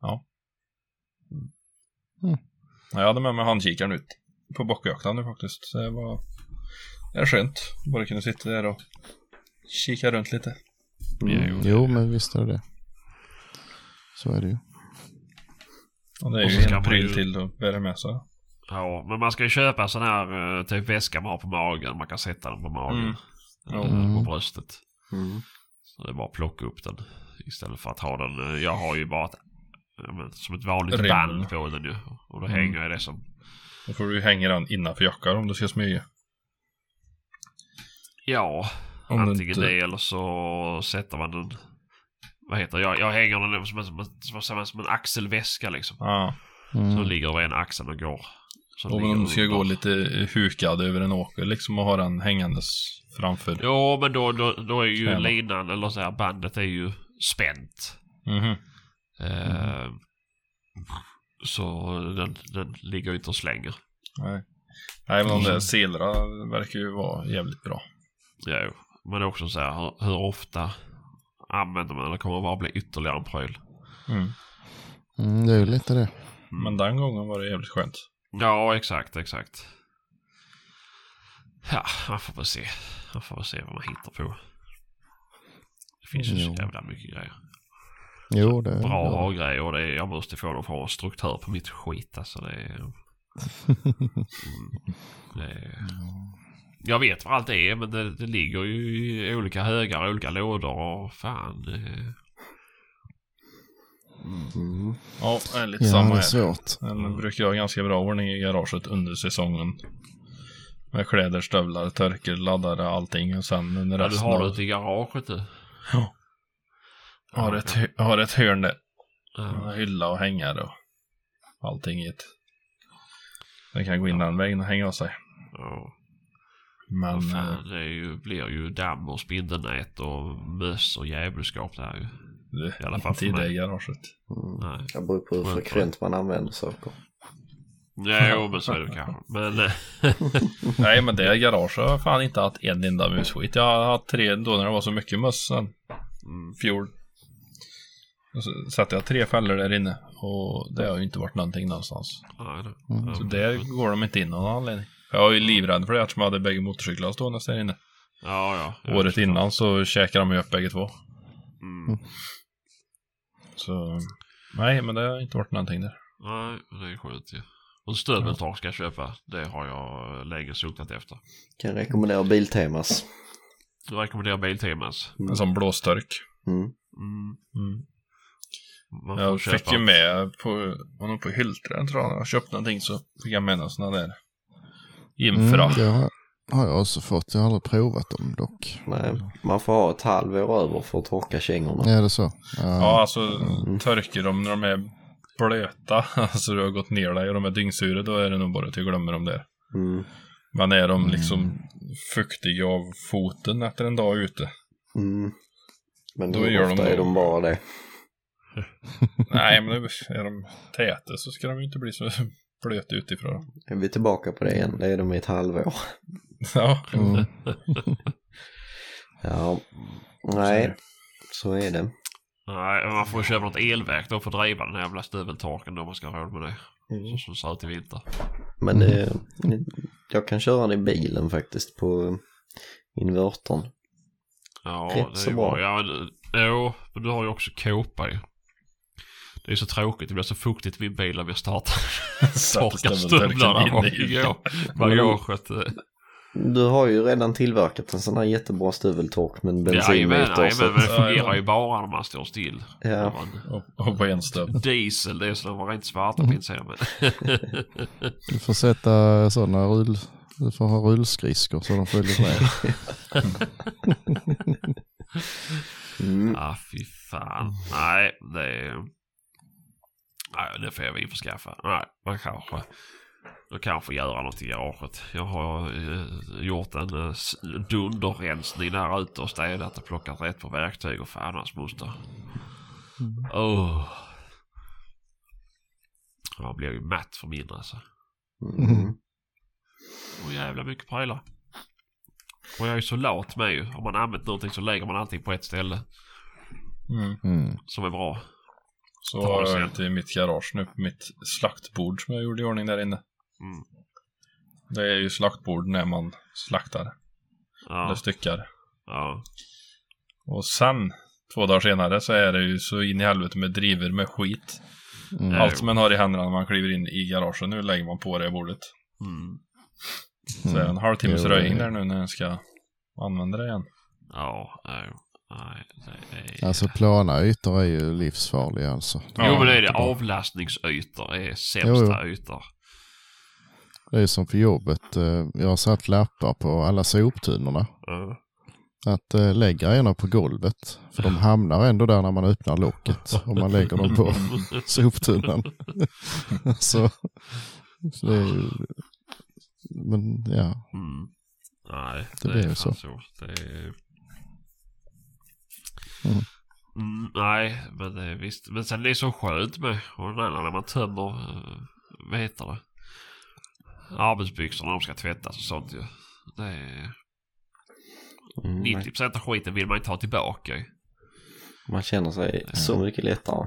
ja. Ja, Jag hade med mig handkikaren ut på bockjakten nu faktiskt. Så det var det är skönt. Bara kunna sitta där och kika runt lite. Mm. Jo, men visst är det det. Så är det ju. Och det är Och ju ska en pryl ju- till att bära med sig. ja, men man ska ju köpa en sån här eh, typ väska man har på magen. Man kan sätta den på magen. Mm. Mm. På bröstet. Mm. Så det är bara att plocka upp den. Istället för att ha den. Jag har ju bara ett, ja, som ett vanligt Rem. band på den ju. Och då Mm. hänger jag det som. Då får du ju hänga den innanför jackan om du ska smyga. Ja, Om antingen inte- det eller så sätter man den. Vad heter det? Jag, jag hänger den som en, som, en, som, en, som en axelväska liksom. Ja. Mm. Som ligger över en axel och går. Så Och om du ska under. gå lite hukad över en åker liksom och ha den hängandes framför. Jo, men då, då, då är ju Tjäna. linan, eller så här, bandet är ju spänt. Mhm. Eh, så den, den ligger ju inte och slänger. Nej. Nej, men de Mm. där silra verkar ju vara jävligt bra. Jo, men det är också så här hur, hur ofta använder man kommer det bara bli ytterligare en pryl? Mm. Mm, det är ju lite det. Men den gången var det jävligt skönt. Ja, exakt, exakt. Ja, man får väl se. Man får väl se vad man hittar på. Det finns ju så jävla mycket grejer. Jo, det är Bra ja. ha-grejer och det är, jag måste få någon form av struktur på mitt skit alltså. Det är, mm, det är, jag vet vad allt är men det, det ligger ju i olika högar, olika lådor och fan. Det, Mm. Ja, det är lite Ja, samma det är här. svårt. Den brukar ha ganska bra ordning i garaget under säsongen. Med kläder, stövlar, törker, laddare, allting. Och sen under ja, du resten har det av... ute i garaget du. Har ett, har ett hörn där. Ja. Hylla och hängare och allting i ett. Den kan gå in den vägen och hänga av sig. Ja. Men... Vad eh, fan, det är ju, blir ju damm och spindelnät och möss och djävulskap där ju. det, i alla fall inte i det garaget. Mm. Nej. Det beror på hur frekvent man använder saker. Ja, jo, men så är det kanske. Men eh, Nej, men det garaget har fan inte haft en enda musskit. Jag har haft tre då när det var så mycket möss sen mm, fjol. Och så satte jag tre fällor där inne och det har ju inte varit någonting någonstans. Mm. Så där går de inte in av någon anledning. Jag var ju livrädd för det eftersom jag hade bägge motorcyklarna stående där inne. Ja, ja. Året innan så käkade de ju upp bägge två. Mm. Så nej, men det har inte varit någonting där. Nej, det är skönt ju. Och stöveltak ska jag köpa. Det har jag länge suktat efter. Kan rekommendera Biltemas. Jag rekommenderar Biltemas. En sån blåstörk. Mm. Mm. Mm. Man Jag köpa. fick ju med på, var nog på Hyltren tror jag, jag köpte någonting så fick jag med någon sån där infra. Mm, det har, har jag också fått. Jag har aldrig provat dem dock. Nej, man får ha ett halvår över för att torka kängorna. Är det så? Ja, alltså törker de när de är blöta, alltså du har gått ner dig och de är dyngsura, då är det nog bara att du glömmer dem där. Mm. Men är de liksom fuktiga av foten efter en dag ute, Mm. Men Då då gör de ofta är de bara det. nej men är de täta så ska de ju inte bli så blöta utifrån. Är vi tillbaka på det igen? Det är de i ett halvår. Ja, Mm. Ja, nej, så är det. Nej, man får köpa något elverk då för att driva den här jävla stöveltorken då man ska ha råd med det. Mm. Så som ser ut i vinter. Men det, jag kan köra den i bilen faktiskt på invertern. Ja, Rätt det så är bra. bra. Ja, det- jo, men du har ju också kåpa ju. Det är så tråkigt. Det blir så fuktigt i min bil när vi startar. Torkar stövlarna och går. Bagaget. Du har ju redan tillverkat en sån här jättebra stöveltork med en bensinmotor. jajamän, men det fungerar ju bara när man står still. ja, och, och på en stöv. Diesel, det är så de var rent svarta på insidan. Men... Du får sätta sådana rull... Du får ha rullskridskor så de följer med. mm, ah, fy fan. Nej, det är... Nej, det får jag införskaffa. Nej, man kanske... Då kanske göra något i garaget. Jag har eh, gjort en eh, dunderrensning där ute och städat och plockat rätt på verktyg och fan hans moster. Åh. Man blir ju matt för mindre alltså. Mm. Och jävla mycket prylar. Och jag är så lat med ju. Om man använt någonting så lägger man allting på ett ställe. Mm. Mm. Som är bra. Så har jag ett i mitt garage nu, på mitt slaktbord som jag gjorde i ordning där inne. Mm. Det är ju slaktbord när man slaktar, eller Ja. styckar. ja. Och sen, två dagar senare, så är det ju så in i helvete med driver med skit. Mm. Allt som man har i händerna när man kliver in i garaget, nu lägger man på det bordet. Mm. Så är det en halvtimmes röjning där nu när jag ska använda det igen. Ja. Nej. Nej. är- Alltså plana ytor är ju livsfarliga alltså. Ja, jo men det är det. Avlastningsytor är sämsta ytor. Det är som för jobbet. eh, Jag har satt lappar på alla soptunnorna. Ja. Att äh, lägga grejerna på golvet. För de hamnar ändå där när man öppnar locket. Om man lägger dem på soptunnan. så, så det är ju... Men ja. Mm. Nej, Det det, är ju så. så. Det är... Mm. Mm, nej, men det är visst. Men sen det är så skönt med och när man tömmer, eh, vad heter det? Arbetsbyxorna de ska tvättas och sånt ju. Det är... Mm. 90% av skiten vill man inte ha tillbaka ju. Man känner sig så mycket lättare.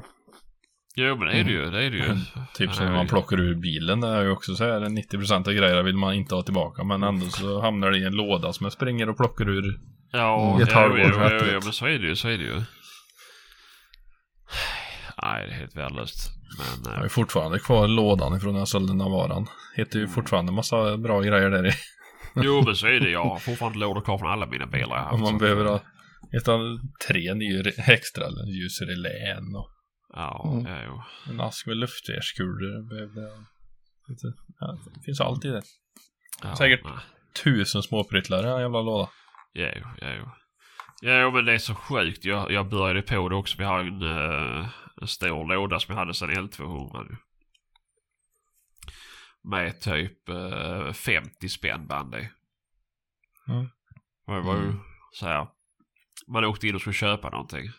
Jo men det är det ju, det är det ju. Typ som när man plockar ur bilen, det är ju också så här 90% av grejerna vill man inte ha tillbaka men ändå så hamnar det i en låda som jag springer och plockar ur. Ja, Mm. Ett jo, halvår jo, efteråt. jo, men så är det ju, så är det ju. Nej, det är helt värdelöst. Men... Jag eh, har ju fortfarande kvar lådan ifrån när jag sålde Navaran. Heter ju fortfarande massa bra grejer där i. Jo men så är det. Jag har fortfarande lådor kvar från alla mina bilar jag har Om haft. man behöver ha ett av tre nya extra eller ljusrelän och Ja, Mm. ja jo. en ask med luftgärskulor. behövde jag. Lite- Ja, det finns allt i det. Ja, Säkert. nej. Tusen småpryttlar i en jävla låda. Jo, jo. Jo, men det är så sjukt. Jag, jag började på det också. Vi har en, eh, en stor låda som jag hade sedan L200 nu. Med typ eh, 50 spännband i. Mm. Det var ju Mm. så här. Man åkte in och skulle köpa någonting.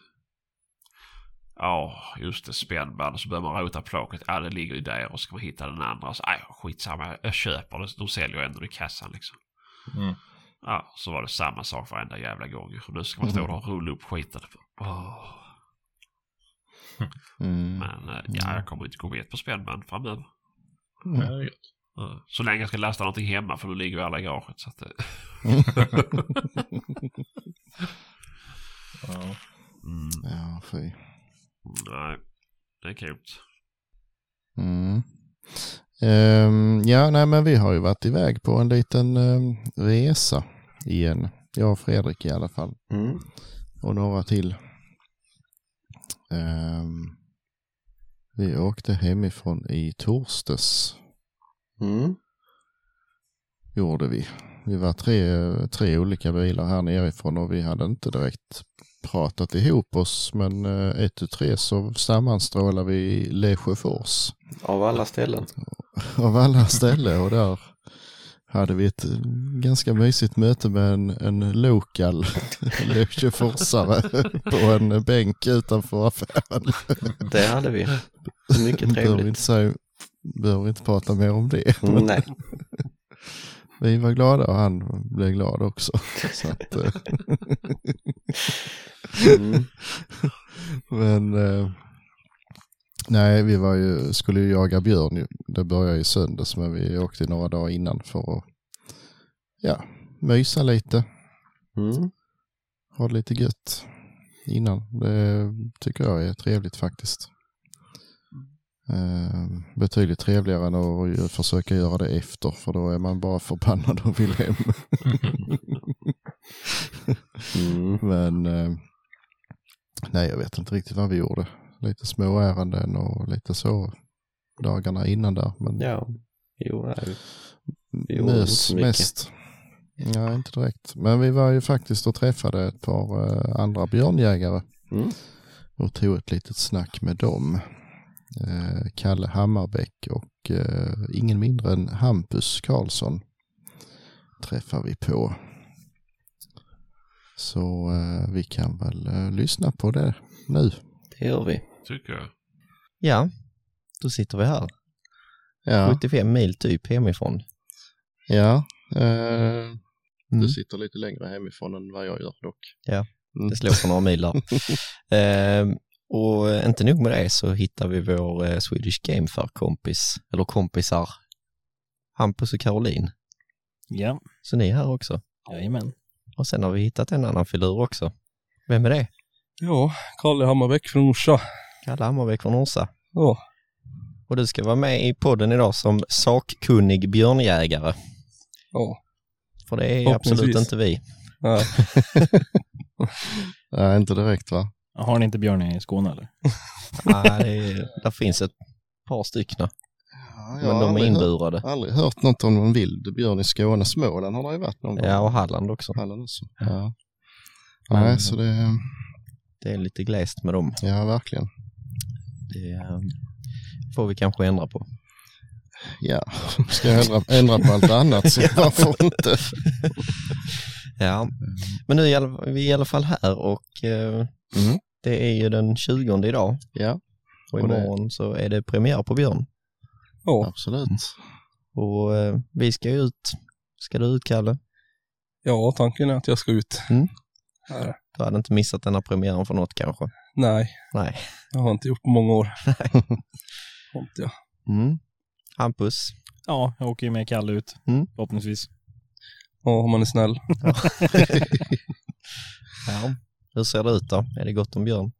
Ja, just det. Spännband. Så börjar man rota plåket. Ja, det ligger ju där. Och ska man hitta den andra. Så, aj, skitsamma. Jag köper det. De säljer ändå i kassan liksom. Mm. Ja, så var det samma sak varenda jävla gång. Och nu ska man stå där och rulla upp skiten. Åh. Mm. Men eh, ja, jag kommer inte gå med på spännband framöver. Mm. Ja, det är gött. Ja. Så länge jag ska lasta någonting hemma för nu ligger ju alla i garaget. Så att, eh, Ja. mm, Ja, fy. nej, det är kul. Mm. Ehm, ja, nej men vi har ju varit iväg på en liten ehm, resa igen. Jag och Fredrik i alla fall. Mm. Och några till. Ehm, vi åkte hemifrån i torsdags. Mm. Gjorde vi. Vi var tre, tre olika bilar här nerifrån och vi hade inte direkt pratat ihop oss. Men eh, ett och tre så sammanstrålar vi i Lesjöfors. Av alla ställen. av alla ställen och där hade vi ett ganska mysigt möte med en, en lokal Lesjöforsare på en bänk utanför affären. Det hade vi. Mycket Behöver trevligt. inte, säga, behöver inte prata mer om det. Nej. Vi var glada och han blev glad också. Så att, eh, Mm. men eh, nej, vi var ju, skulle ju jaga björn. Det började i söndags men vi åkte några dagar innan för att ja, mysa lite. Mm. ha det lite gött innan. Det tycker jag är trevligt faktiskt. Eh, betydligt trevligare än att försöka göra det efter för då är man bara förbannad och vill hem. Mm. Men eh, nej, jag vet inte riktigt vad vi gjorde. Lite små ärenden och lite så dagarna innan där. Men Ja. Jo, nej. vi mös mest. Nej, inte direkt. Men vi var ju faktiskt och träffade ett par eh, andra björnjägare Mm. och tog ett litet snack med dem. eh, Kalle Hammarbäck och eh, ingen mindre än Hampus Karlsson träffar vi på. Så eh, vi kan väl eh, lyssna på det nu. Det gör vi. Tycker jag. Ja, då sitter vi här. Ja, 75 mil typ hemifrån. ja eh, Mm. du sitter lite längre hemifrån än vad jag gör dock. Ja, Mm. Det slår på några mil där. Ehm, och inte nog med det så hittar vi vår eh, Swedish Game Fair-kompis, eller kompisar, Hampus och Caroline. Ja, Så ni är här också. jajamän. Och sen har vi hittat en annan filur också. Vem är det? Ja, Kalle Hammarbäck från Orsa. Kalle Hammarbeck från Orsa. Ja, Och du ska vara med i podden idag som sakkunnig björnjägare. ja. För det är absolut inte vi. Nej. Nej, inte direkt va? Har ni inte björn i Skåne eller? Nej, det är, där finns ett par stycken, men de är inburade. aldrig hört något om någon vild björn i Skåne. Småland har det ju varit någon gång. Ja, och Halland också. Halland också. Ja. Men- Nej, så det, Det är lite glest med dem. ja verkligen. Det eh, får vi kanske ändra på. Ja, ska jag ändra, ändra på allt annat så varför inte? Ja, men nu är vi i alla fall här och eh, Mm. det är ju den 20 idag Ja, och Och det- imorgon så är det premiär på Björn. Ja, absolut. Och eh, vi ska ju ut. Ska du ut Kalle? ja, tanken är att jag ska ut. Mm. Här. Du hade inte missat den här premiären för något kanske? Nej, Nej. jag har inte gjort på många år. Har inte jag. Mm. Hampus? Ja, jag åker ju med Kalle ut, Mm. förhoppningsvis. Ja, om man är snäll. Ja. Hur ser det ut då? Är det gott om björn?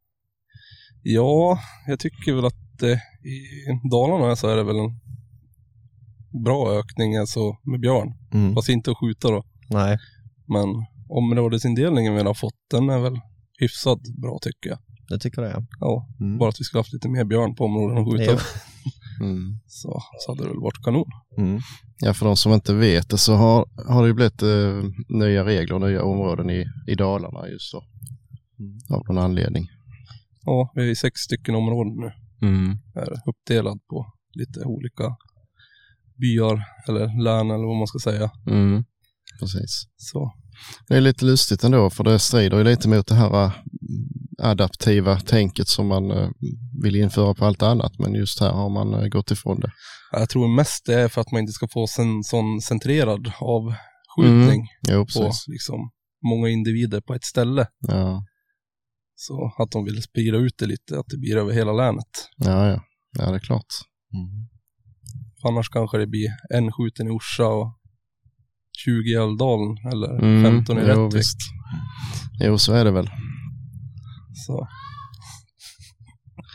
Ja, jag tycker väl att i Dalarna så är det väl en bra ökning alltså med björn. Mm. Fast inte att skjuta då. Nej, Men områdesindelningen vi har fått, den är väl hyfsat bra tycker jag. det tycker jag. Ja, Mm. bara att vi skulle haft lite mer björn på områden att skjuta. Mm. Så, så hade det väl varit kanon. Mm. Ja, för de som inte vet det så har, har det ju blivit eh, nya regler och nya områden i, i Dalarna just då. Av någon anledning. Ja, vi är sex stycken områden nu. Är uppdelad på lite olika byar eller län eller vad man ska säga. Mm. Precis. Så Det är lite lustigt ändå för det strider ju lite mot det här äh, adaptiva tänket som man äh, vill införa på allt annat men just här har man äh, gått ifrån det. jag tror mest det är för att man inte ska få en sån centrerad avskjutning Jo, på liksom många individer på ett ställe. Ja, Så att de vill sprida ut det lite, att det blir över hela länet. ja, ja. ja det är klart. Mm. Annars kanske det blir en skjuten i Orsa och 20 i Älvdalen eller Mm, 15 i jo, Rättvik. visst. Jo, så är det väl. Så.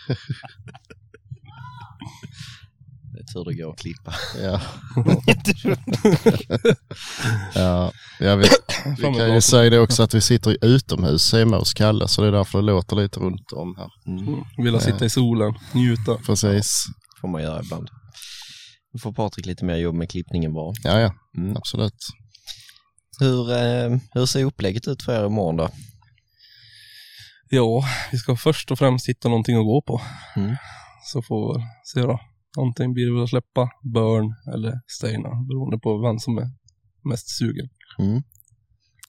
Tur det går att klippa. Ja. ja, jag vet. Vi kan ju säga det också att vi sitter utomhus hemma hos Kalle så det är därför det låter lite runt om här. Mm. Vilja sitta i solen, njuta. Precis. får man göra ibland. Nu får Patrik lite mer jobb med klippningen bara. Ja, ja, Mm. absolut. Hur, eh, hur ser upplägget ut för er imorgon då? Ja, vi ska först och främst hitta någonting att gå på. Mm. Så får vi se då. Antingen blir det väl att släppa Burn eller Steina, beroende på vem som är mest sugen. Mm.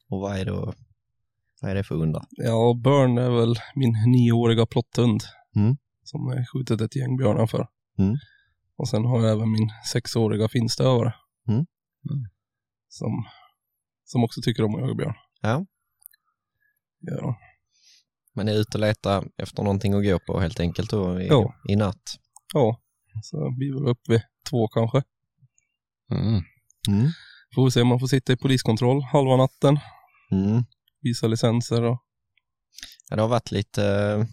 Och vad är, då, vad är det för hundar? Ja, Burn är väl min nioåriga plotthund. Mm. Som jag skjutit ett gäng björnar för. Mm. Och sen har jag även min sexåriga finstövare. Mm. Mm. Som, som också tycker om att jaga björn. Ja. Gör de. Men är ute och letar efter någonting att gå på helt enkelt då i, Ja. i natt? Ja, så jag blir väl upp vid två kanske. Mm. Mm. Får vi se om man får sitta i poliskontroll halva natten. Mm. Visa licenser och Ja, det har varit lite,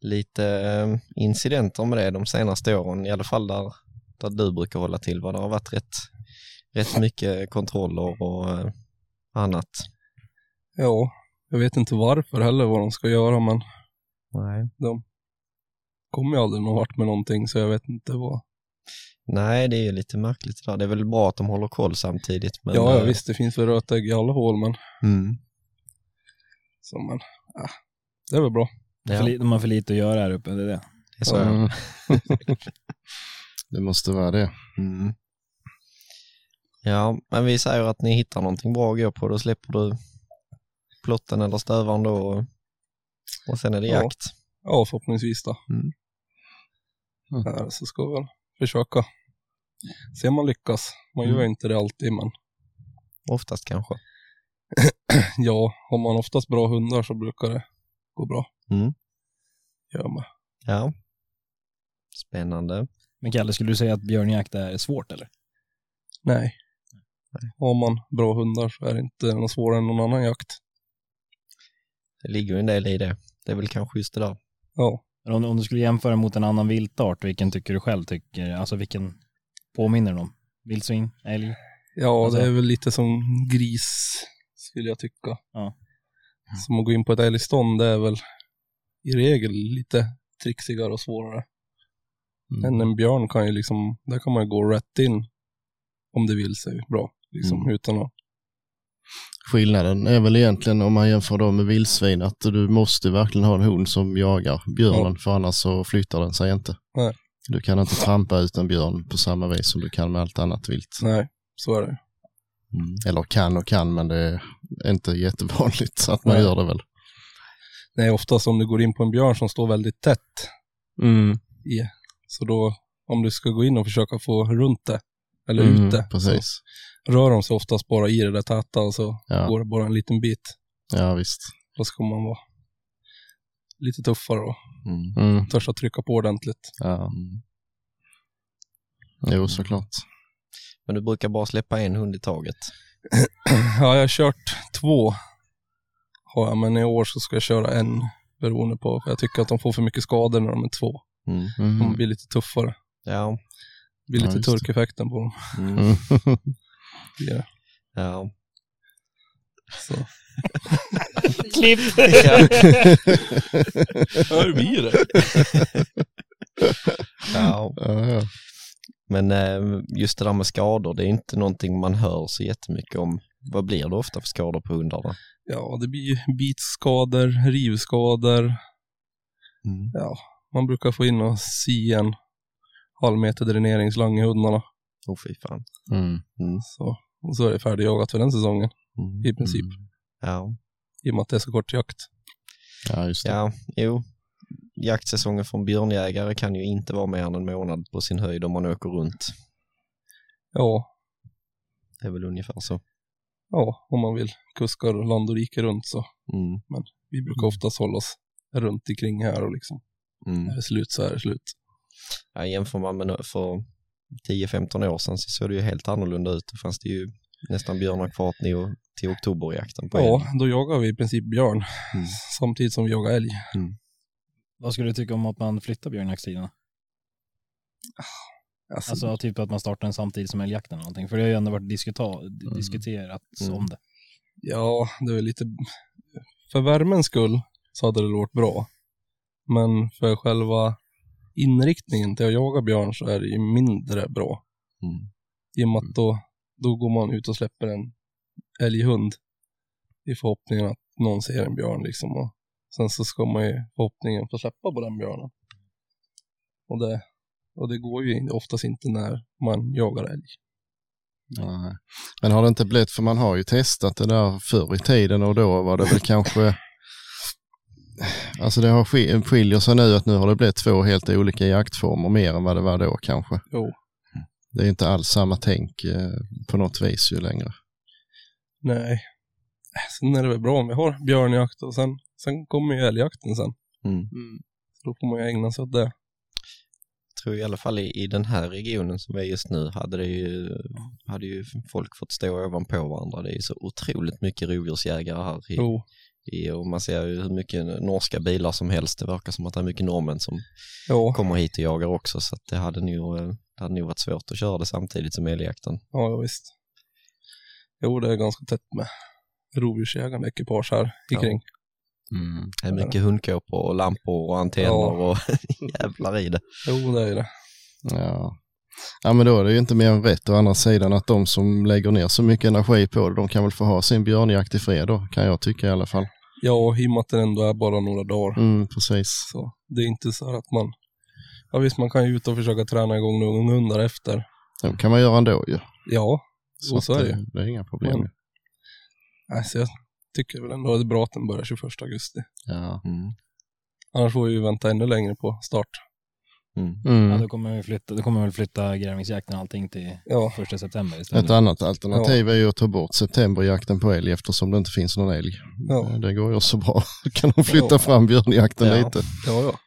lite eh, incidenter med det de senaste åren, i alla fall där, där du brukar hålla till. Det har varit rätt, rätt mycket kontroller och eh, annat. ja, jag vet inte varför heller vad de ska göra men Nej. de kommer ju aldrig någon vart med någonting så jag vet inte vad. Nej, det är ju lite märkligt det där. Det är väl bra att de håller koll samtidigt. Men, ja, ja, eh, visst det finns väl rötägg i alla hål men, Mm. så, men ah, det är väl bra. Ja. De har för lite att göra här uppe, det är det. Det är så. Mm. det måste vara det. Mm. Ja, men vi säger att ni hittar någonting bra att gå på. Då släpper du plotten eller stövaren då och, och sen är det Ja. jakt. Ja, förhoppningsvis då. Mm. Mm. Så ska vi väl försöka. Se om man lyckas. Man gör Mm. inte det alltid, men Oftast kanske. ja, har man oftast bra hundar så brukar det gå bra. Mm. Gör med. Ja. Spännande. Men Kalle, skulle du säga att björnjakt är svårt eller? Nej. Har man bra hundar så är det inte något svårare än någon annan jakt. Det ligger ju en del i det. Det är väl kanske just det där. Ja, Om, om du skulle jämföra mot en annan viltart, vilken tycker du själv tycker, alltså vilken påminner om? Vildsvin, älg? ja Alltså- det är väl lite som gris skulle jag tycka. Ja. Som att gå in på ett älgstånd, det är väl i regel lite trixigare och svårare. Mm. Än en björn kan ju liksom, där kan man ju gå rätt in om det vill sig bra. Liksom, Mm. utan att, Skillnaden är väl egentligen om man jämför då med vildsvin att du måste verkligen ha en hund som jagar björnen för annars så flyttar den sig inte. Nej. Du kan inte trampa ut en björn på samma vis som du kan med allt annat vilt. nej, så är det. Mm. Eller kan och kan men det är inte jättevanligt så att man Nej. gör det väl. Nej, oftast om du går in på en björn som står väldigt tätt Mm. i, så då om du ska gå in och försöka få runt det, eller Mm, ut det, Precis. så rör de sig oftast bara i det där täta och så Ja. går det bara en liten bit. Ja visst. Då ska man vara lite tuffare och Mm. Mm. törsta trycka på ordentligt. Ja. Mm. Jo såklart. Men du brukar bara släppa en hund i taget. Ja, jag har kört två, har jag, men i år så ska jag köra en beroende på, för jag tycker att de får för mycket skador när de är två. Mm. Mm. De blir lite tuffare. Ja. Det blir Ja, lite det. turkeffekten på dem. Mm. Mm. Är- Ja. Så. Klipp! Ja, hur blir det? ja. ja, ja. Men eh, just det där med skador, det är inte någonting man hör så jättemycket om. Vad blir det ofta för skador på hundarna? Ja, det blir bitskador, rivskador. Mm. Ja, man brukar få in och si en halv meter dräneringsslang i hundarna. Oh fy fan. Mm. Så, och så är det färdigjagat för den säsongen Mm. i princip. Ja. I och med att det är så kort jakt. ja just det. ja, jo. Jaktsäsongen för en björnjägare kan ju inte vara mer än en månad på sin höjd om man åker runt. Ja, Det är väl ungefär så. ja, om man vill kuska land och rike runt så. Mm. Vi brukar oftast hålla oss runt omkring här och liksom, Mm. när det är slut så är det slut. Ja, jämför man med för 10-15 år sedan så såg det ju helt annorlunda ut. Då fanns det ju nästan björnar kvar till, till oktoberjakten på älg. Ja, då jagar vi i princip björn Mm. samtidigt som vi jagar älg. Vad skulle du tycka om att man flyttar björnjaktstiderna? Alltså, Alltså typ att man startar den samtidigt som älgjakten eller någonting. För det har ju ändå varit diskuta- diskuterat Mm. om det. Ja, det är lite... För värmens skull så hade det varit bra. Men för själva inriktningen till att jaga björn så är det ju mindre bra. Mm. I och med att då, då går man ut och släpper en älghund i förhoppningen att någon ser en björn liksom. Och sen så ska man ju förhoppningen få släppa på den björnen. Och det, och det går ju oftast inte när man jagar älg. Nej. Men har det inte blivit, för man har ju testat det där förr i tiden och då var det väl kanske, alltså det har skil- skiljer sig nu att nu har det blivit två helt olika jaktformer mer än vad det var då kanske. Jo. Det är inte alls samma tänk eh, på något vis ju längre. Nej. Sen är det väl bra om vi har björnjakt och sen, sen kommer ju älgjakten sen. Mm. Så då får man ju ägna sig åt det. Jag tror i alla fall i, i den här regionen som vi är just nu hade, det ju, hade ju folk fått stå ovanpå varandra. Det är ju så otroligt mycket rovdjursjägare här. I, Jo. Och man ser ju hur mycket norska bilar som helst. Det verkar som att det är mycket norrmän som Ja, kommer hit och jagar också. Så att det, hade nog, eh, det hade nog varit svårt att köra det samtidigt som älgjakten. ja, ja visst. Jo, det är ganska tätt med rovdjursjägande ekipage här Ja. ikring. Det är mycket hundkåpor och lampor och antenner Ja. och jävlar i det. Jo, det är det. Ja. Ja, men då är det ju inte mer än rätt å andra sidan att de som lägger ner så mycket energi på det, de kan väl få ha sin björnjakt i fred då, kan jag tycka i alla fall. Ja, i och med att det ändå är bara några dagar. Mm, precis. Så det är inte så här att man Ja visst, man kan ju ut och försöka träna igång några unghundar efter. Det kan man göra ändå ju. Ja, så, så är det ju. Det är inga problem. Men- Alltså, jag tycker väl ändå att det är bra att den börjar 21 augusti. Ja. Mm. Annars får vi ju vänta ännu längre på start. Mm. Ja, Mm. då kommer vi flytta, då kommer vi väl flytta grävningsjakten och allting till Ja, första september Ett istället. annat alternativ är ju att ta bort septemberjakten på älg eftersom det inte finns någon älg. ja, Det går ju också bra. kan de flytta Ja. fram björnjakten Ja. lite. ja. ja.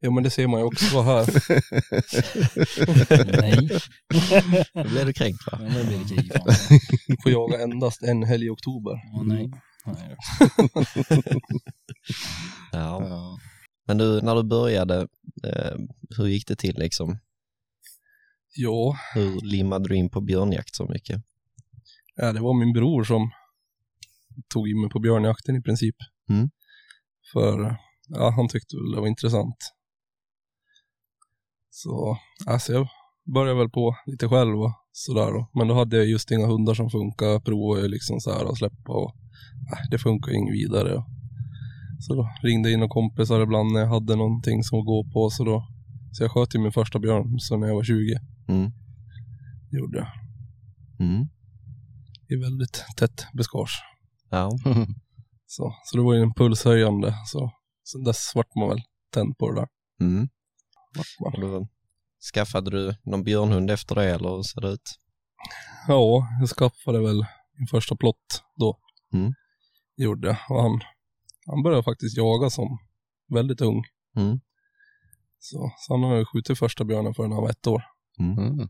Ja men det ser man ju också här. Nej, Då blir du kränkt va? ja, det blir det krig. Får jaga endast en helg i oktober. Nej. nej. Ja. Men du, när du började, eh, hur gick det till liksom? Ja, Hur limmade du in på björnjakt så mycket? ja, det var min bror som tog in mig på björnjakten i princip. Mm. För ja, han tyckte väl det var intressant. Så alltså jag började väl på lite själv och sådär då. Men då hade jag just inga hundar som funkar. Provade liksom så här att släppa och äh, det funkar ju inget vidare. Så då ringde jag in och kompisar ibland när jag hade någonting som att gå på. Så, då, så jag sköt ju min första björn så när jag var 20. Mm. Gjorde jag. Mm. I väldigt tätt buskage. Ja. Så, så det var ju en pulshöjande. Så sen dess vart man väl tänd på det där. Mm. Skaffade du någon björnhund efter det eller hur ser det ut? Ja, jag skaffade väl min första plott då. Mm. Gjorde jag. Och han, han började faktiskt jaga som väldigt ung. Mm. Så, så han hade skjutit första björnen förrän han var ett år. Mm.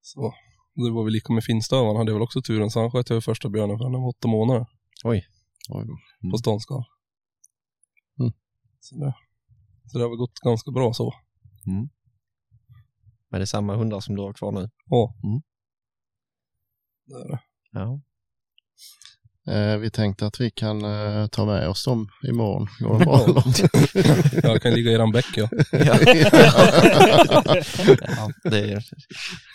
Så det var väl lika med finstövaren, han hade väl också turen. Så han sköt över första björnen förrän han var åtta månader Oj. på ståndskal. Mm. Så, det, så det har väl gått ganska bra så. Men det är samma hundar som du har kvar nu? Ja. Mm. Det är det. Ja. Eh, vi tänkte att vi kan eh, ta med oss dem imorgon. Går det bra? eller? Jag kan ligga i eran bäck ja. ja. ja, det är,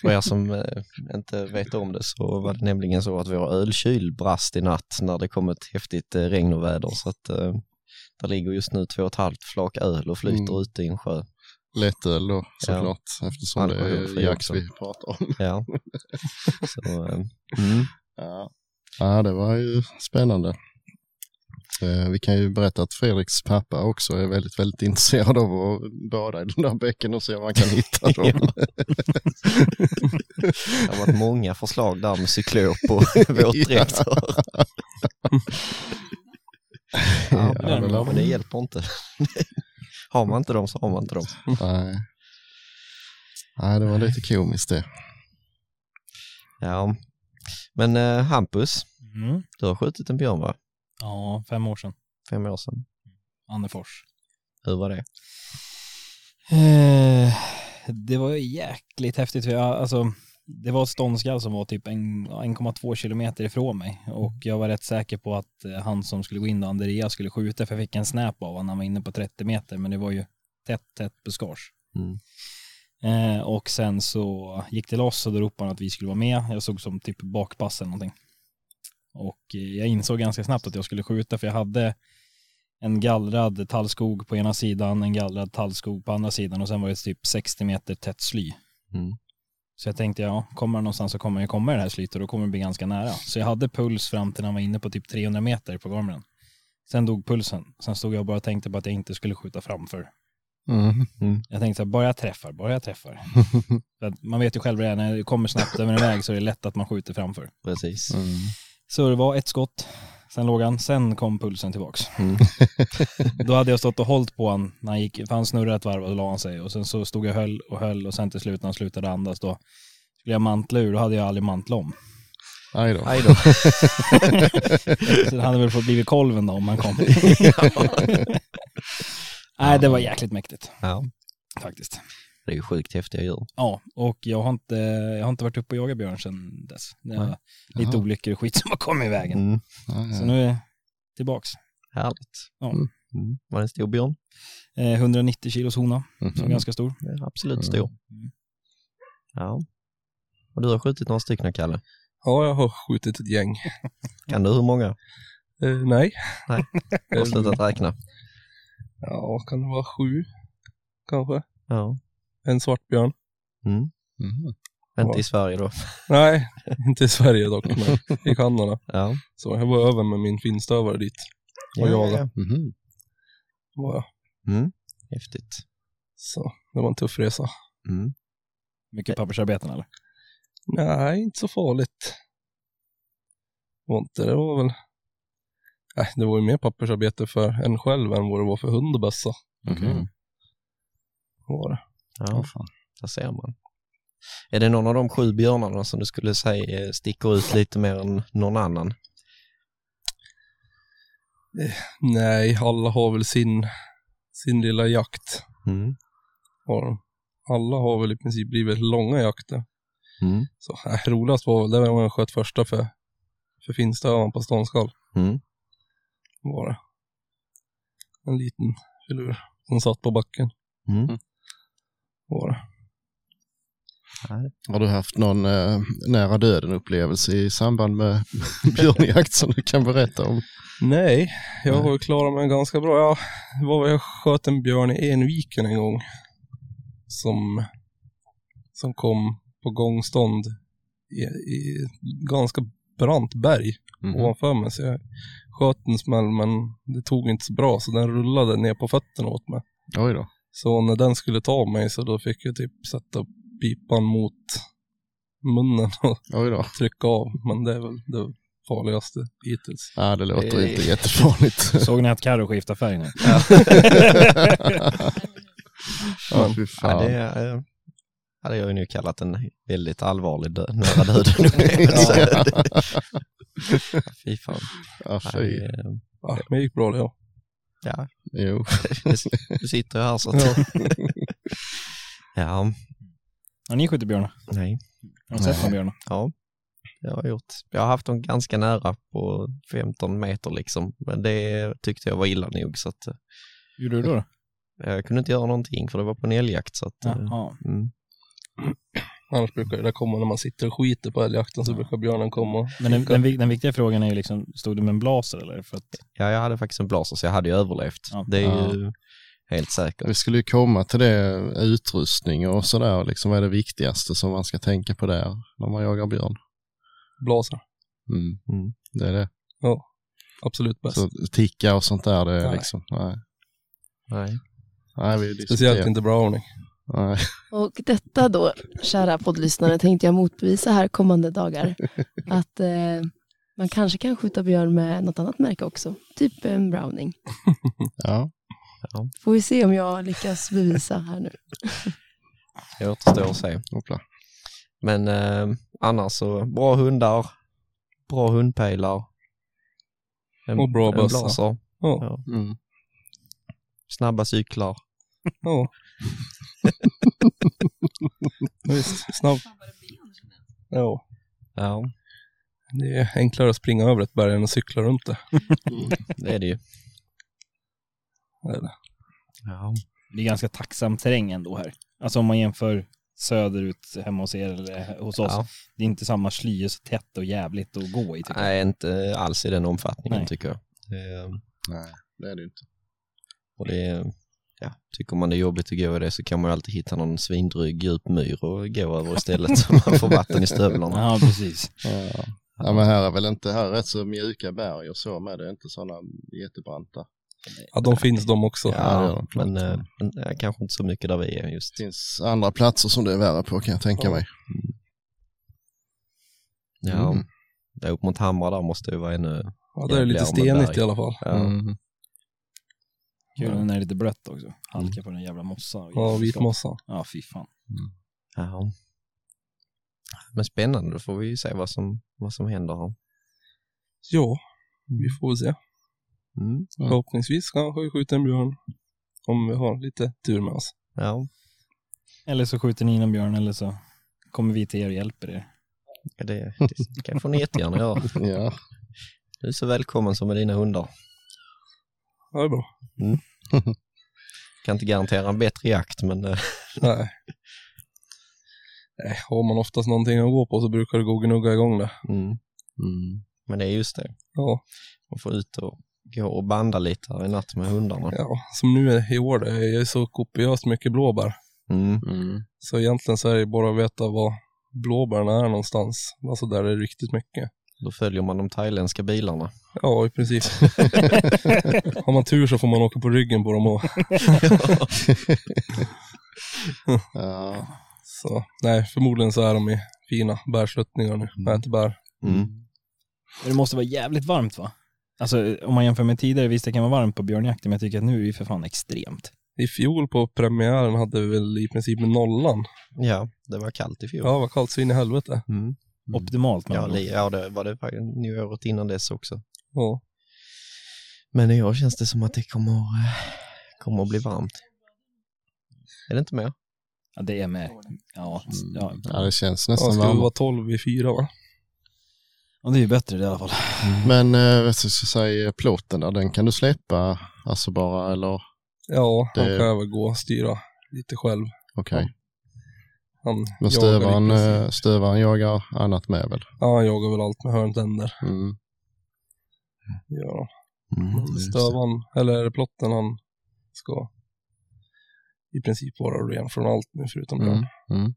för er som eh, inte vet om det så var det nämligen så att vår ölkyl brast i natt när det kom ett häftigt eh, regn och väder så att eh, där ligger just nu två och ett halvt flak öl och flyter Mm. ute i en sjö. Lättöl då såklart eftersom det Alkoholfri är. Jax vi pratar om. Ja. Så, eh, mm. Ja. Ja, det var ju spännande. Eh, Vi kan ju berätta att Fredriks pappa också är väldigt, väldigt intresserad av att bada i den där bäcken och se om man kan hitta dem. Det har varit många förslag där med cyklop och våtdräkter. Ja, Ja, men, men det hjälper inte. Har man inte dem så har man inte dem. Nej. Nej, det var lite komiskt det. Ja. Men eh, Hampus, Mm. du har skjutit en björn va? Ja, fem år sedan. Fem år sedan. Annefors. Hur var det? Eh, det var jäkligt häftigt. För jag, alltså, det var ett ståndskall som var typ en- 1,2 kilometer ifrån mig och jag var rätt säker på att eh, han som skulle gå in, då, Andrea, skulle skjuta för jag fick en snap av honom. Han var inne på 30 meter men det var ju tätt, tätt buskage. Mm. Eh, och sen så gick det loss och då ropade han att vi skulle vara med. Jag såg som typ bakpass eller någonting. Och eh, jag insåg ganska snabbt att jag skulle skjuta för jag hade en gallrad tallskog på ena sidan, en gallrad tallskog på andra sidan och sen var det typ 60 meter tätt sly. Mm. Så jag tänkte, ja, kommer han någonstans så kommer jag komma i det här slytet och då kommer det bli ganska nära. Så jag hade puls fram till när han var inne på typ 300 meter på gormen. Sen dog pulsen. Sen stod jag och bara tänkte på att jag inte skulle skjuta framför. Mm. Jag tänkte så här, bara jag träffar, bara jag träffar. Man vet ju själv det, när det kommer snabbt över en väg så är det lätt att man skjuter framför. Precis. Mm. Så det var ett skott, sen låg han, sen kom pulsen tillbaks. Mm. Då hade jag stått och hållit på han när han gick, för han snurrade ett varv och la han sig och sen så stod jag och höll och höll och sen till slut när han slutade andas då skulle jag mantla ur, då hade jag aldrig mantlat om. Aj då. Aj då. Så det hade väl fått blivit kolven då om han kom. Nej, det var jäkligt mäktigt Ja, faktiskt. Det är ju sjukt häftiga djur. Ja, och jag har inte, jag har inte varit uppe och jagat björn sedan dess. Det är Nej. lite olyckor och skit som har kommit i vägen. Mm. Ja, Så ja. nu är jag tillbaks. Härligt. Ja. Mm. Mm. Var det en stor björn? Eh, 190 kilos hona, som är ganska stor. Ja, absolut stor. Mm. Ja. Och du har skjutit några stycken, Kalle. Ja, jag har skjutit ett gäng. Kan du hur många? Eh, nej. Jag har slutat räkna. Ja, kan det vara sju? kanske. Ja. En svartbjörn. Mm. Mhm. Inte i Sverige då. Nej, inte i Sverige dock, men i Kanada. Ja. Så jag var över med min finstövare dit. Och jagade. Mhm. Var jag. Mm. Häftigt. Så det var en tuff resa. Mm. Mycket pappersarbeten eller? Nej, inte så farligt. Det var inte, det var väl... Nej, det var ju mer pappersarbete för en själv än vad det var för hund och bössa. Mhm. Var det. Ja, där ser man. Är det någon av de sju björnarna som du skulle säga eh, sticker ut lite mer än någon annan? Nej, alla har väl sin, sin lilla jakt. Mm. Alla har väl i princip blivit långa jakter. Mm. Så äh, roligast var väl det jag sköt första för, för finstövaren på ståndskall. Mm. Var det. En liten filur som satt på backen. Mm. Var det. Har du haft någon eh, nära döden upplevelse i samband med björnjakt som du kan berätta om? Nej, jag Nej. har ju klarat mig ganska bra. Ja, det var väl jag sköt en björn i Enviken en gång. Som, som kom på gångstånd i, i ganska brant berg Mhm. ovanför mig. Så jag sköt en smäll men det tog inte så bra så den rullade ner på fötterna åt mig. Oj då. Så när den skulle ta mig så då fick jag typ sätta pipan mot munnen och Oj då. trycka av. Men det är väl det farligaste hittills. Ja, det låter Eh. inte jättefarligt. Såg ni att Carro skiftade färg nu? Ja, fy Ja, fan. det eh, hade jag ju nu kallat en väldigt allvarlig dö- nära döden upplevelse. Fy fan. Ja, Ja, fy. Ja, men det gick bra det ja. Ja, Jo. du sitter ju här så att... ja, Har ni skjutit björnar? nej. Har ni sett någon björnar? Ja, det har jag gjort. Jag har haft dem ganska nära på 15 meter liksom. Men det tyckte jag var illa nog så att eh, gjorde du då? då? jag kunde inte göra någonting för det var på en älgjakt så att... eh, Jaha. Mm. Annars brukar det där komma när man sitter och skiter på älgjakten så brukar björnen komma. Men den, den, den viktiga frågan är ju liksom, stod du med en blaser eller? För att, Ja, jag hade faktiskt en blaser så jag hade ju överlevt. Ja. Det är ju helt säkert. Vi skulle ju komma till det, utrustning och sådär. Liksom, vad är det viktigaste som man ska tänka på där när man jagar björn? Blaser. Mm. Mm. Det är det. Absolut bäst. Så ticka och sånt där, det är Nej. liksom, nej. Nej. Nej, vi Speciellt inte browning. Nej. Och detta då, kära poddlyssnare, tänkte jag motbevisa här kommande dagar. Att eh, man kanske kan skjuta björn med något annat märke också. Typ en browning. Ja. Får vi se om jag lyckas bevisa här nu. Det återstår att se. Hoppla. Men eh, annars så, bra hundar, bra hundpejlar. En, Och bra bössa. blaser, Ja. Mm. snabba cyklar. ja. Visst, snabb. Ja, Ja, det är enklare att springa över ett berg än att cykla runt det. det är det ju. Det är det. Ja. det är ganska tacksam terräng ändå här. Alltså om man jämför söderut hemma hos er eller hos oss. Ja. Det är inte samma sly så tätt och jävligt att gå i tycker jag. Nej, inte alls i den omfattningen Nej. tycker jag. Det, Nej, det är det inte. och det, ja, tycker man det är jobbigt att gå i det så kan man ju alltid hitta någon svindryg djup myr och gå över istället så man får vatten i stövlarna. Ja, precis. Ja. ja, men här är väl inte, här är rätt så mjuka berg och så med. Det är inte sådana jättebranta. Ja, de finns de också. Ja, Ja, men, eh, men ja, kanske inte så mycket där vi är just. Det finns andra platser som det är värre på kan jag tänka Ja. mig. Ja, Mm. upp mot Hamra där måste det ju vara ännu... Ja, det är lite stenigt i alla fall. Ja, Mm. Kul när det är lite blött också. Halka på den jävla mossan. Ja, vitmossan. Ja, fy fan. ja. Men spännande, då får vi ju se vad som, vad som händer här. Ja, vi får väl se. Mm. Ja. Förhoppningsvis kanske vi skjuter en björn. Om vi har lite tur med oss. Ja, Eller så skjuter ni någon björn eller så kommer vi till er och hjälper er. det, det kan får ni jättegärna göra. Ja. Du är så välkommen som med dina hundar. Ja, det är bra. Kan inte garantera en bättre jakt, men eh, Nej. Nej, har man oftast någonting att gå på så brukar det gå och gnugga igång det. mm. Mm. Men det är just det. Ja, Man får ut och gå och banda lite här i natt med hundarna. Ja, som nu är i år, det är så kopiöst mycket blåbär. Mm. Mm. Så egentligen så är det bara att veta var blåbärna är någonstans. Alltså där det är riktigt mycket. Då följer man de thailändska bilarna. Ja, i princip. Har man tur så får man åka på ryggen på dem och Ja. så. Nej, förmodligen så är de i fina bärsluttningar nu. Mm. Äter bär. Mm. Det måste vara jävligt varmt va? Alltså om man jämför med tidigare, visst det kan vara varmt på björnjakten, men jag tycker att nu är det för fan extremt. I fjol på premiären hade vi väl i princip nollan. Ja, det var kallt i fjol. Ja, vad kallt så in i helvete. Mm. Optimalt med Ja, li- ja, det var det nu året innan dess också. Ja. Men i år känns det som att det kommer, eh, kommer att bli varmt. Är det inte mer? Ja, det är med. Ja, ja. ja, det känns Ja, nästan ska vi varmt. vara 12 i fyra va? Och det är ju bättre det i alla fall. Men eh, vad ska jag säga, plåten där, den kan du släppa alltså bara eller Ja, han Det- kan väl gå och styra lite själv. okej. Han Men jagar i stövaren, eh, stövaren jagar annat med väl? Ja, han jagar väl allt med hörntänder. Mm. Han. Mm. Stövan, eller är det plotten han ska i princip vara ren från allt nu förutom björn. Mm. Mm.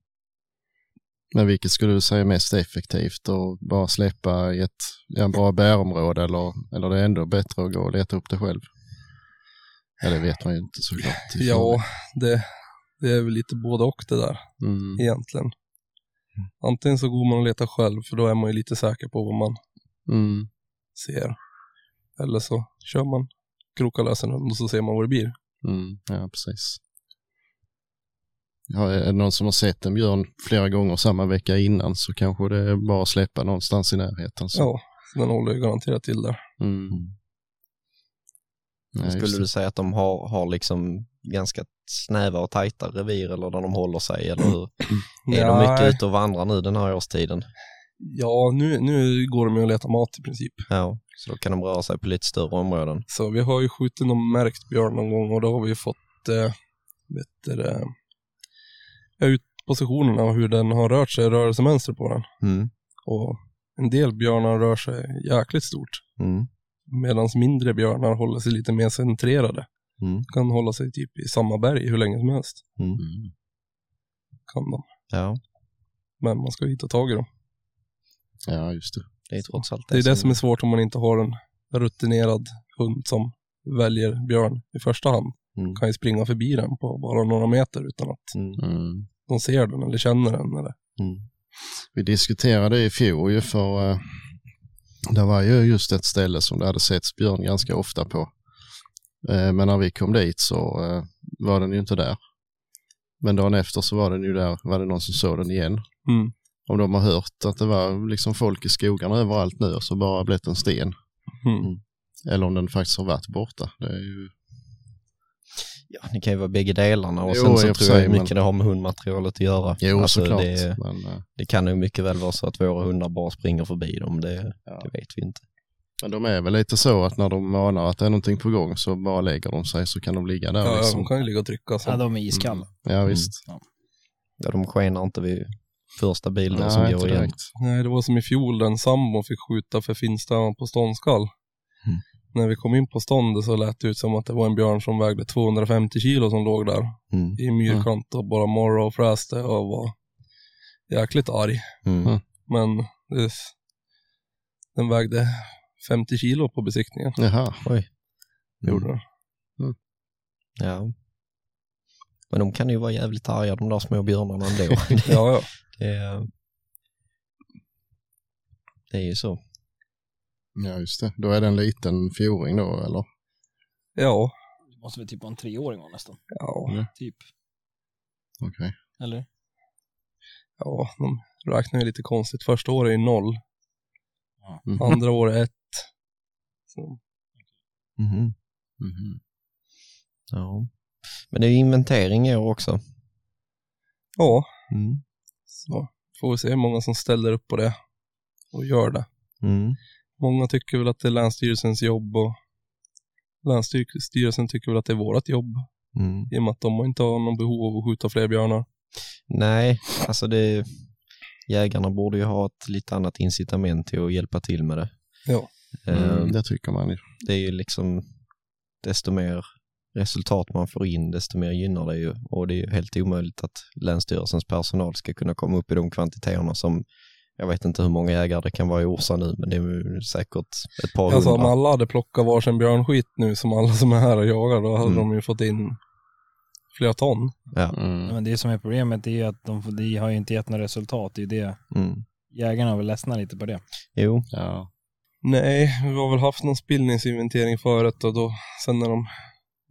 Men vilket skulle du säga är mest effektivt? Att bara släppa i ett ja, bra bärområde eller, eller det är ändå bättre att gå och leta upp det själv? Ja, det vet man ju inte såklart. Ja, det, det är väl lite både och det där. Mm. egentligen. Antingen så går man och letar själv för då är man ju lite säker på vad man Mm. ser. Eller så kör man krokar lösen och så ser man vad det blir. Mm. Ja, precis. Ja, är det någon som har sett en björn flera gånger samma vecka innan så kanske det är bara att släppa någonstans i närheten. Så. Ja, den håller ju garanterat till där. Mm. Ja, Skulle du säga att de har, har liksom ganska snäva och tajta revir eller där de håller sig eller hur? Är de mycket ute och vandrar nu den här årstiden? Ja, nu, nu går de ju och letar mat i princip. Ja, så då kan de röra sig på lite större områden. Så vi har ju skjutit någon märkt björn någon gång och då har vi fått, eh, vet du ja, ut positionerna och hur den har rört sig, rörelsemönster på den. Mm. Och en del björnar rör sig jäkligt stort. Mm. Medan mindre björnar håller sig lite mer centrerade. Mm. Kan hålla sig typ i samma berg hur länge som helst. Mm. Kan de. Ja, Men man ska ju hitta tag i dem. Ja, just det. det är trots allt Det är det som är svårt om man inte har en rutinerad hund som väljer björn i första hand. Mm. Kan ju springa förbi den på bara några meter utan att Mm. Mm. de ser den eller känner den. Eller. Mm. Vi diskuterade i fjol ju för eh, det var ju just ett ställe som det hade setts björn ganska ofta på. Eh, men när vi kom dit så eh, var den ju inte där. Men dagen efter så var den ju där, var det någon som såg den igen. Mm. Om de har hört att det var liksom folk i skogarna överallt nu och så bara blivit en sten. Mm. Eller om den faktiskt har varit borta. Det är ju... Ja, det kan ju vara bägge delarna och Jo, sen så för tror jag sig, mycket men- det har med hundmaterialet att göra. Jo, Alltså, såklart. Det, Men, eh, det kan nog mycket väl vara så att våra hundar bara springer förbi dem, det, Ja. det vet vi inte. Men de är väl lite så att när de anar att det är någonting på gång så bara lägger de sig så kan de ligga där. Ja, liksom. de kan ju ligga och trycka. Så. Ja, de är iskalla. Ja, visst. Ja, de skenar inte vid första bilden som Nej, går inte igen. Nej, det var som i fjol, den sambon fick skjuta för finstämman på ståndskall. Mm. När vi kom in på ståndet så lät det ut som att det var en björn som vägde 250 kilo som låg där Mm. i myrkant och bara morrade och fräste och var jäkligt arg. Mm. Mm. Men det, den vägde 50 kilo på besiktningen. Jaha. Oj. Gjorde den. Ja. Men de kan ju vara jävligt arga de där små björnarna ändå. det, Ja, ja. det, är- det är ju så. Ja, just det. Då är det en liten fjoring då, eller? Ja. Det måste väl typ vara en treåring va, nästan. Ja. Typ. Okej. Eller? ja, de räknar ju lite konstigt. Första året är noll, Mhm. andra året ett. Så, Mhm. Mhm. Ja. Men det är ju inventering i år också. ja, Mm. så får vi se hur många som ställer upp på det och gör det. Mm. Många tycker väl att det är Länsstyrelsens jobb och Länsstyrelsen tycker väl att det är vårt jobb Mm. i och med att de inte har någon behov av att skjuta fler björnar. Nej, alltså det, jägarna borde ju ha ett lite annat incitament till att hjälpa till med det. Ja. Mm, det tycker man ju. Det är ju liksom desto mer resultat man får in, desto mer gynnar det ju. Och det är ju helt omöjligt att Länsstyrelsens personal ska kunna komma upp i de kvantiteterna som jag vet inte hur många jägare det kan vara i Orsa nu, men det är ju säkert ett par Alltså om hundra. alla hade plockat varsin björnskit nu som alla som är här och jagar, då hade Mm. de ju fått in flera ton. Ja. Mm. Men det som är problemet är ju att de, de har ju inte gett några resultat. Det är ju det. Mm. Jägarna har väl ledsnat lite på det. Jo, Ja. Nej, vi har väl haft någon spillningsinventering förut och då sen när de,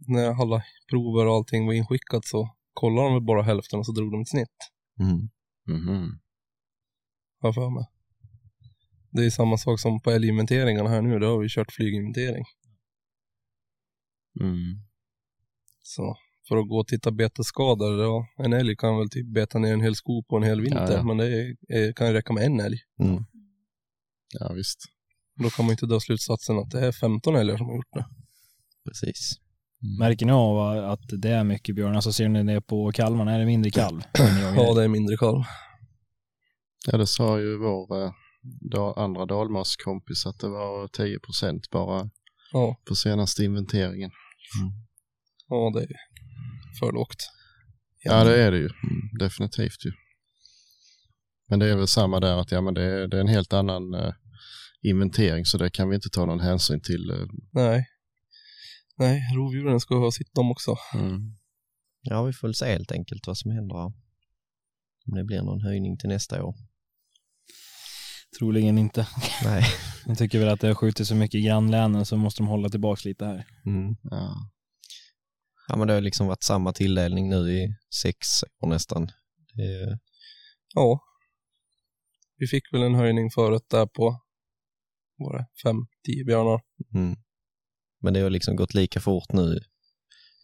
när alla prover och allting var inskickat så kollade de väl bara hälften och så drog de ett snitt. mm. Mhm. Har jag för mig. Det är samma sak som på älginventeringarna här nu, då har vi kört flyginventering. Mm. Så för att gå och titta betesskador, ja, en älg kan väl typ beta ner en hel sko på en hel vinter, Ja, ja. men det är, är, kan ju räcka med en älg. Mm. Ja, visst. Då kan man inte dra slutsatsen att det är 15 älgar som har gjort det. precis. Märker ni av att det är mycket björn? Alltså ser ni det på kalvarna? Är det mindre kalv? Ja, det är mindre kalv. Ja, det sa ju vår eh, andra dalmaskompis att det var 10 procent bara Ja, på senaste inventeringen. ja det är för lågt. Ja, det är det ju. Definitivt ju. Men det är väl samma där att ja, men det, är, det är en helt annan eh, inventering så det kan vi inte ta någon hänsyn till. eh. Nej. Nej, rovdjuren ska ha sitt dem också. Mm. Ja, vi får väl se helt enkelt vad som händer. Om det blir någon höjning till nästa år. Troligen inte. Nej. Jag tycker väl att det har skjutit så mycket i grannlänen så måste de hålla tillbaka lite här. Mm. Ja. Ja, men det har liksom varit samma tilldelning nu i sex år nästan. Det Ja. Vi fick väl en höjning förut där på, var det, fem, tio björnar. mm. Men det har liksom gått lika fort nu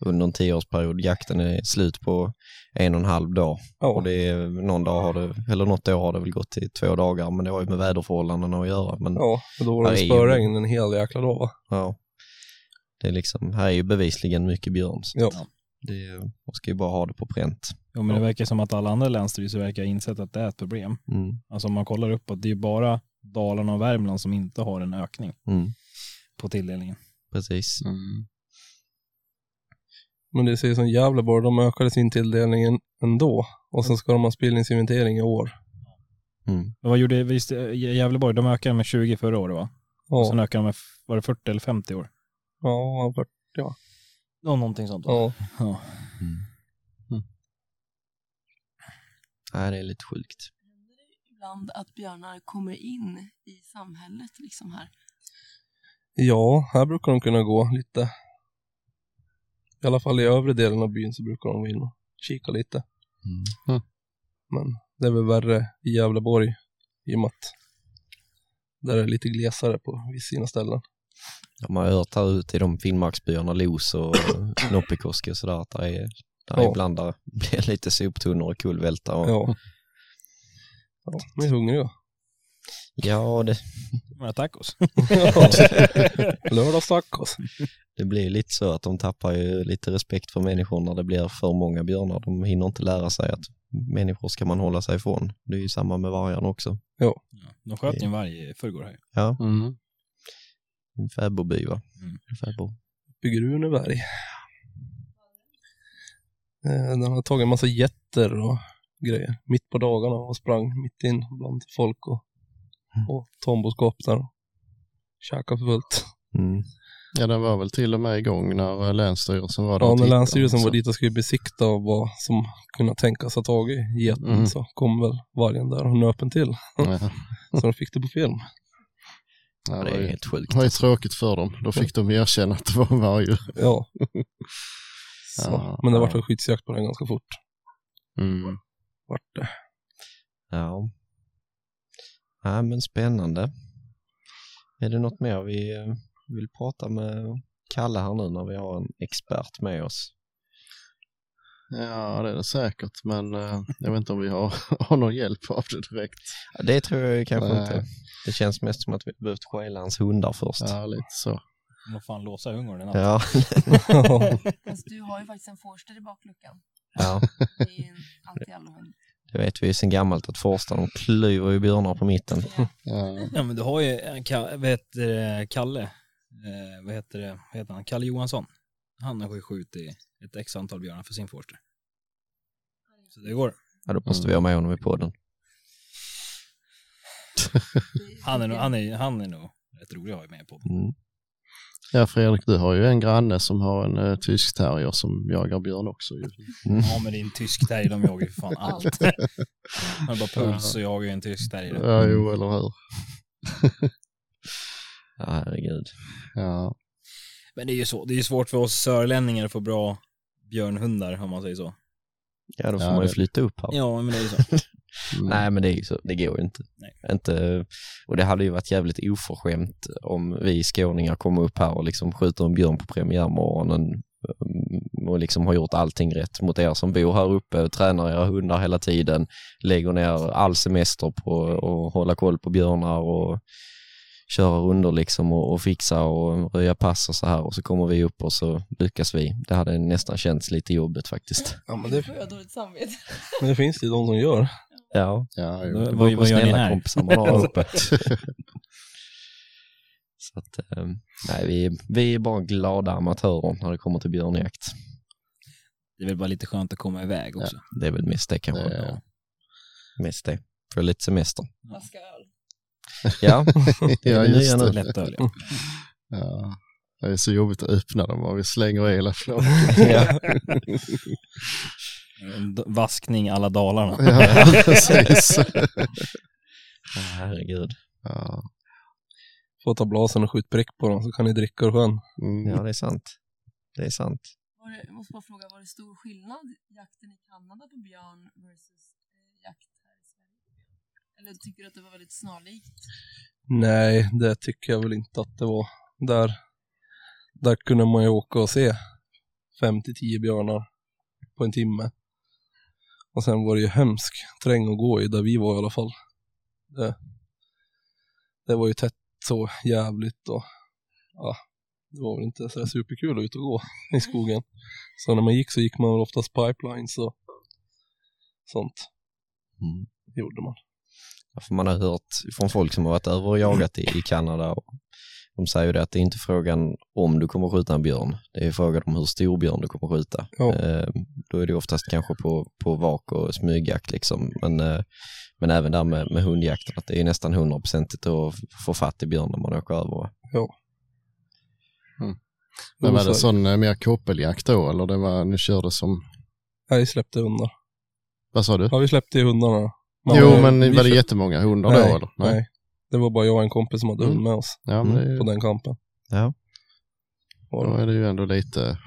under en tioårsperiod. Jakten är slut på en och en halv dag. Ja, Och det är, någon dag har det, eller något år har det väl gått till två dagar, men det har ju med väderförhållandena att göra. Men ja och då var det spöregn en hel jäkla dag va? ja, det är liksom, här är ju bevisligen mycket björn. Så Ja. det, är- man ska ju bara ha det på pränt. Jo, men det verkar som att alla andra länsstyrelser verkar ha insett att det är ett problem. Mm. Alltså om man kollar uppåt, det är ju bara Dalarna och Värmland som inte har en ökning Mm. på tilldelningen. Precis. Mm. Men det ser som Gävleborg, de ökade sin tilldelning ändå. Och sen ska de ha spillningsinventering i år. Mm. Vad gjorde visst, Gävleborg? De ökade med 20 förra året va? Och sen Ja, ökade de med, var det 40 eller 50 år? ja, för- Ja, någonting sånt va? ja. Ja. Nej, det är lite sjukt. Ibland att björnar kommer in i samhället liksom här. ja, här brukar de kunna gå lite. I alla fall i övre delen av byn så brukar de gå in och kika lite. Mm. Men det är väl värre i Gävleborg i och med att där är det lite glesare på vissa ställen. Ja, man har hört här ute i de finnmarksbyarna, Los och Noppikoski och sådär, att det är, där Ja. ibland där blir lite soptunnor och kulvältar. Och, Ja. Ja, de är hungriga. ja det, Några tacos. Lördagstacos. det blir lite så att de tappar ju lite respekt för människor när det blir för många björnar. De hinner inte lära sig att människor ska man hålla sig ifrån. Det är ju samma med vargarna också. Ja, de sköt ju en varg i förrgår här. Ja, Mm. en fäbodby va? Mm. Fäbod. Bygger Runeberg. Eh, Den har tagit en massa jätter och grejer mitt på dagarna och sprang mitt in bland folk och, och tamboskap där och käkade för fullt. Mm. Ja, den var väl till och med igång när eh, Länsstyrelsen var där Ja, och när Länsstyrelsen var dit och skulle besikta vad som kunde tänkas ha tagit geten Mm. så kom väl vargen där och nöp en till. Ja. Så de fick det på film. Ja, Ja, det är ju, helt sjukt. det var ju tråkigt för dem. Då fick de erkänna att det var en varg. Ja. Så. Ja, Men det ja. vart väl skyddsjakt på den ganska fort. Mm. Vart det. Ja. ja, men spännande. Är det något mer vi eh, vill prata med Kalle här nu när vi har en expert med oss? Ja, det är det säkert, men eh, jag vet inte om vi har, har någon hjälp av det direkt. Ja, Det tror jag kanske Nej. inte. Det känns mest som att vi behövt stjäla hans hundar först. Ja, lite så. Vad fan låsa ungern i natt. Ja. Fast du har ju faktiskt en forster i bakluckan. Ja. Det är vet vi ju sedan gammalt att Forsta, de klyver ju björnar på mitten. Ja. Ja men du har ju, eh, vad heter det, Kalle, eh, vad heter det, vad heter han, Kalle Johansson. Han har ju skjutit ett x antal björnar för sin forster. Så det går. Ja, då måste vi ha med honom i podden. Han är nog, han är, han är nog rätt rolig att ha med på. Mm. Ja Fredrik, du har ju en granne som har en uh, tysk terrier som jagar björn också ju. Ja men det är en tysk terrier, de jagar ju för fan allt. Man har bara puls så jagar ju en tysk terrier. Ja, jo, eller hur. Ja, herregud. Ja, Men det är ju så, det är ju svårt för oss sörlänningar att få bra björnhundar om man säger så. Ja, då får Ja, man ju det- flytta upp här. Ja men det är ju så. mm. Nej, men det så. Det går ju inte. Nej. inte. Och det hade ju varit jävligt oförskämt om vi skåningar kommer upp här och liksom skjuter en björn på premiärmorgonen mm, och liksom har gjort allting rätt mot er som bor här uppe och tränar era hundar hela tiden, lägger ner all semester på att hålla koll på björnar och köra runder liksom och, och fixa och röja pass och så här och så kommer vi upp och så lyckas vi. Det hade nästan känts lite jobbigt faktiskt. Ja, men det, får jag dåligt samvete. men det finns ju de som gör. Ja, ja, jo. Det beror på vad gör ni snälla här? kompisar man har uppe. Så att, eh, nej, vi, vi är bara glada amatörer när det kommer till björnjakt. Det är väl bara lite skönt att komma iväg också. Det är väl mest det kanske. Det- Mest det. Få lite semester. Flaska öl. Ja, det är ja just det. Lättöl ja. Ja. Det är så jobbigt att öppna dem och vi slänger i hela flocken. Vaskning alla Dalarna. ja, precis. Herregud. Ja. Får ta blasen och skjuta prick på dem så kan ni dricka ur sjön. Mm. Ja, det är sant. Det är sant. Var det, jag måste bara fråga, var det stor skillnad jakten i Kanada på björn versus eh, jakt här i Sverige? Eller tycker du att det var väldigt snarlikt? Nej, det tycker jag väl inte att det var. Där, där kunde man ju åka och se fem till tio björnar på en timme. Och sen var det ju hemsk terräng att gå i, där vi var i alla fall. Det, det var ju tätt så jävligt och ja, det var väl inte så superkul att ut och gå i skogen. Så när man gick så gick man väl oftast pipelines och sånt Mm. gjorde man. Ja, för man har hört från folk som har varit över och jagat i, i Kanada och de säger ju det att det är inte frågan om du kommer skjuta en björn, det är frågan om hur stor björn du kommer skjuta. Ja. Eh, då är det oftast kanske på, på vak och smygjakt liksom, men, eh, men även där med, med hundjakten, att det är nästan hundraprocentigt att få fatt i björn när man åker över. Men var det sån eh, mer koppeljakt då eller det var, ni körde som, Nej, släppte hundar. vad sa du? Ja, vi släppte hundarna. Man- jo vi men var det jättemånga hundar nej, då eller? Nej. Det var bara jag och en kompis som hade Mm. hund med oss Ja men det är, på ju- den kampen. Ja, då är det ju ändå lite,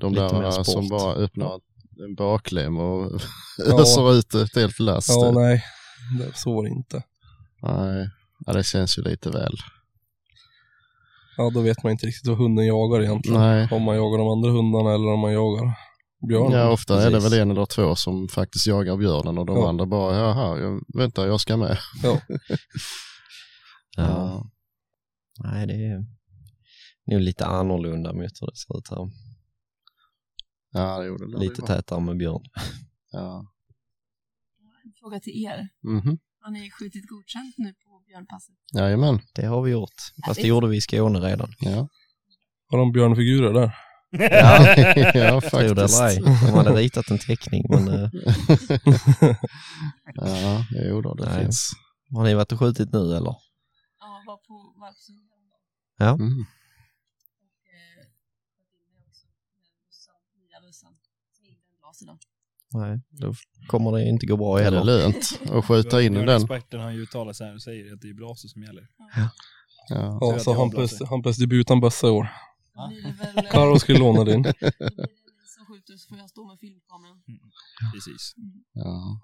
de Lite där som bara öppnar en baklem och Ja. öser ut ett helt last. Ja, nej. Det, så var det inte. nej. Ja, det känns ju lite väl. Ja, då vet man inte riktigt vad hunden jagar egentligen. Nej. Om man jagar de andra hundarna eller om man jagar björnen. Ja, ofta är det precis. väl en eller två som faktiskt jagar björnen och de Ja. andra bara, jaha, jag, vänta jag ska med. Ja. ja. nej det är nog lite annorlunda mot hur det ser ut här. Ja, det gjorde det. Lite tätare med björn. Ja. En fråga till er. Mhm. Har ni skjutit godkänt nu på björnpasset? Jajamän. Det har vi gjort, fast det gjorde vi i Skåne redan. Ja, Har de björnfigurer där? Ja, ja Tror det faktiskt. eller ej. De hade ritat en teckning, men eh, Ja, jo då, det Nej. finns. har ni varit och skjutit nu eller? Ja, var på Valpsund. Ja. Mm. Och eh, är. Nej, då kommer det inte gå bra Är det heller. lönt att skjuta in den? Experten har ju uttalat sig här och säger att det är blaser som gäller. Ja. Ja, att så Hampus. Hampus debut utan bössa i år. Då blir det väl... Karo skulle låna din. Då blir det ni som skjuter så får jag stå med filmkameran. Precis. Ja.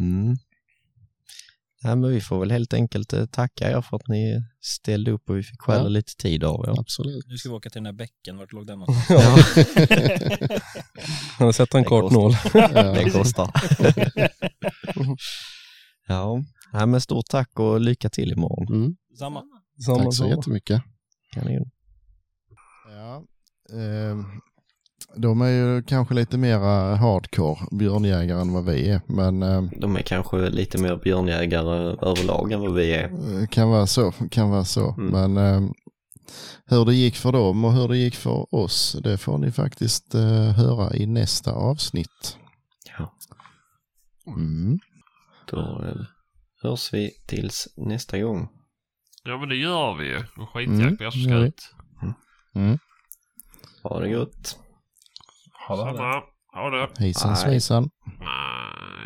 Mm. Nej, men vi får väl helt enkelt eh, tacka er för att ni ställde upp och vi fick stjäla Ja. lite tid av er. Absolut. Nu ska vi åka till den här bäcken, vart låg den någonstans? Ja. Jag har sett en kartnål. Det kostar. ja, Nej, men stort tack och lycka till imorgon. Mm. Samma. Samma, Tack så samma. jättemycket. Kanon. Ja. ehm, De är ju kanske lite mera hardcore björnjägare än vad vi är. Men eh, De är kanske lite mer björnjägare överlag än vad vi är. eh, kan vara så. Kan vara så. Mm. Men eh, hur det gick för dem och hur det gick för oss, det får ni faktiskt eh, höra i nästa avsnitt. Ja. Mm. Då eh, hörs vi tills nästa gång. Ja men det gör vi ju. Och Mm, skitjakt det ska gör vi. ut. Mm. Ha det gott. Ha det. Ha det. Hejsan svejsan. Nej.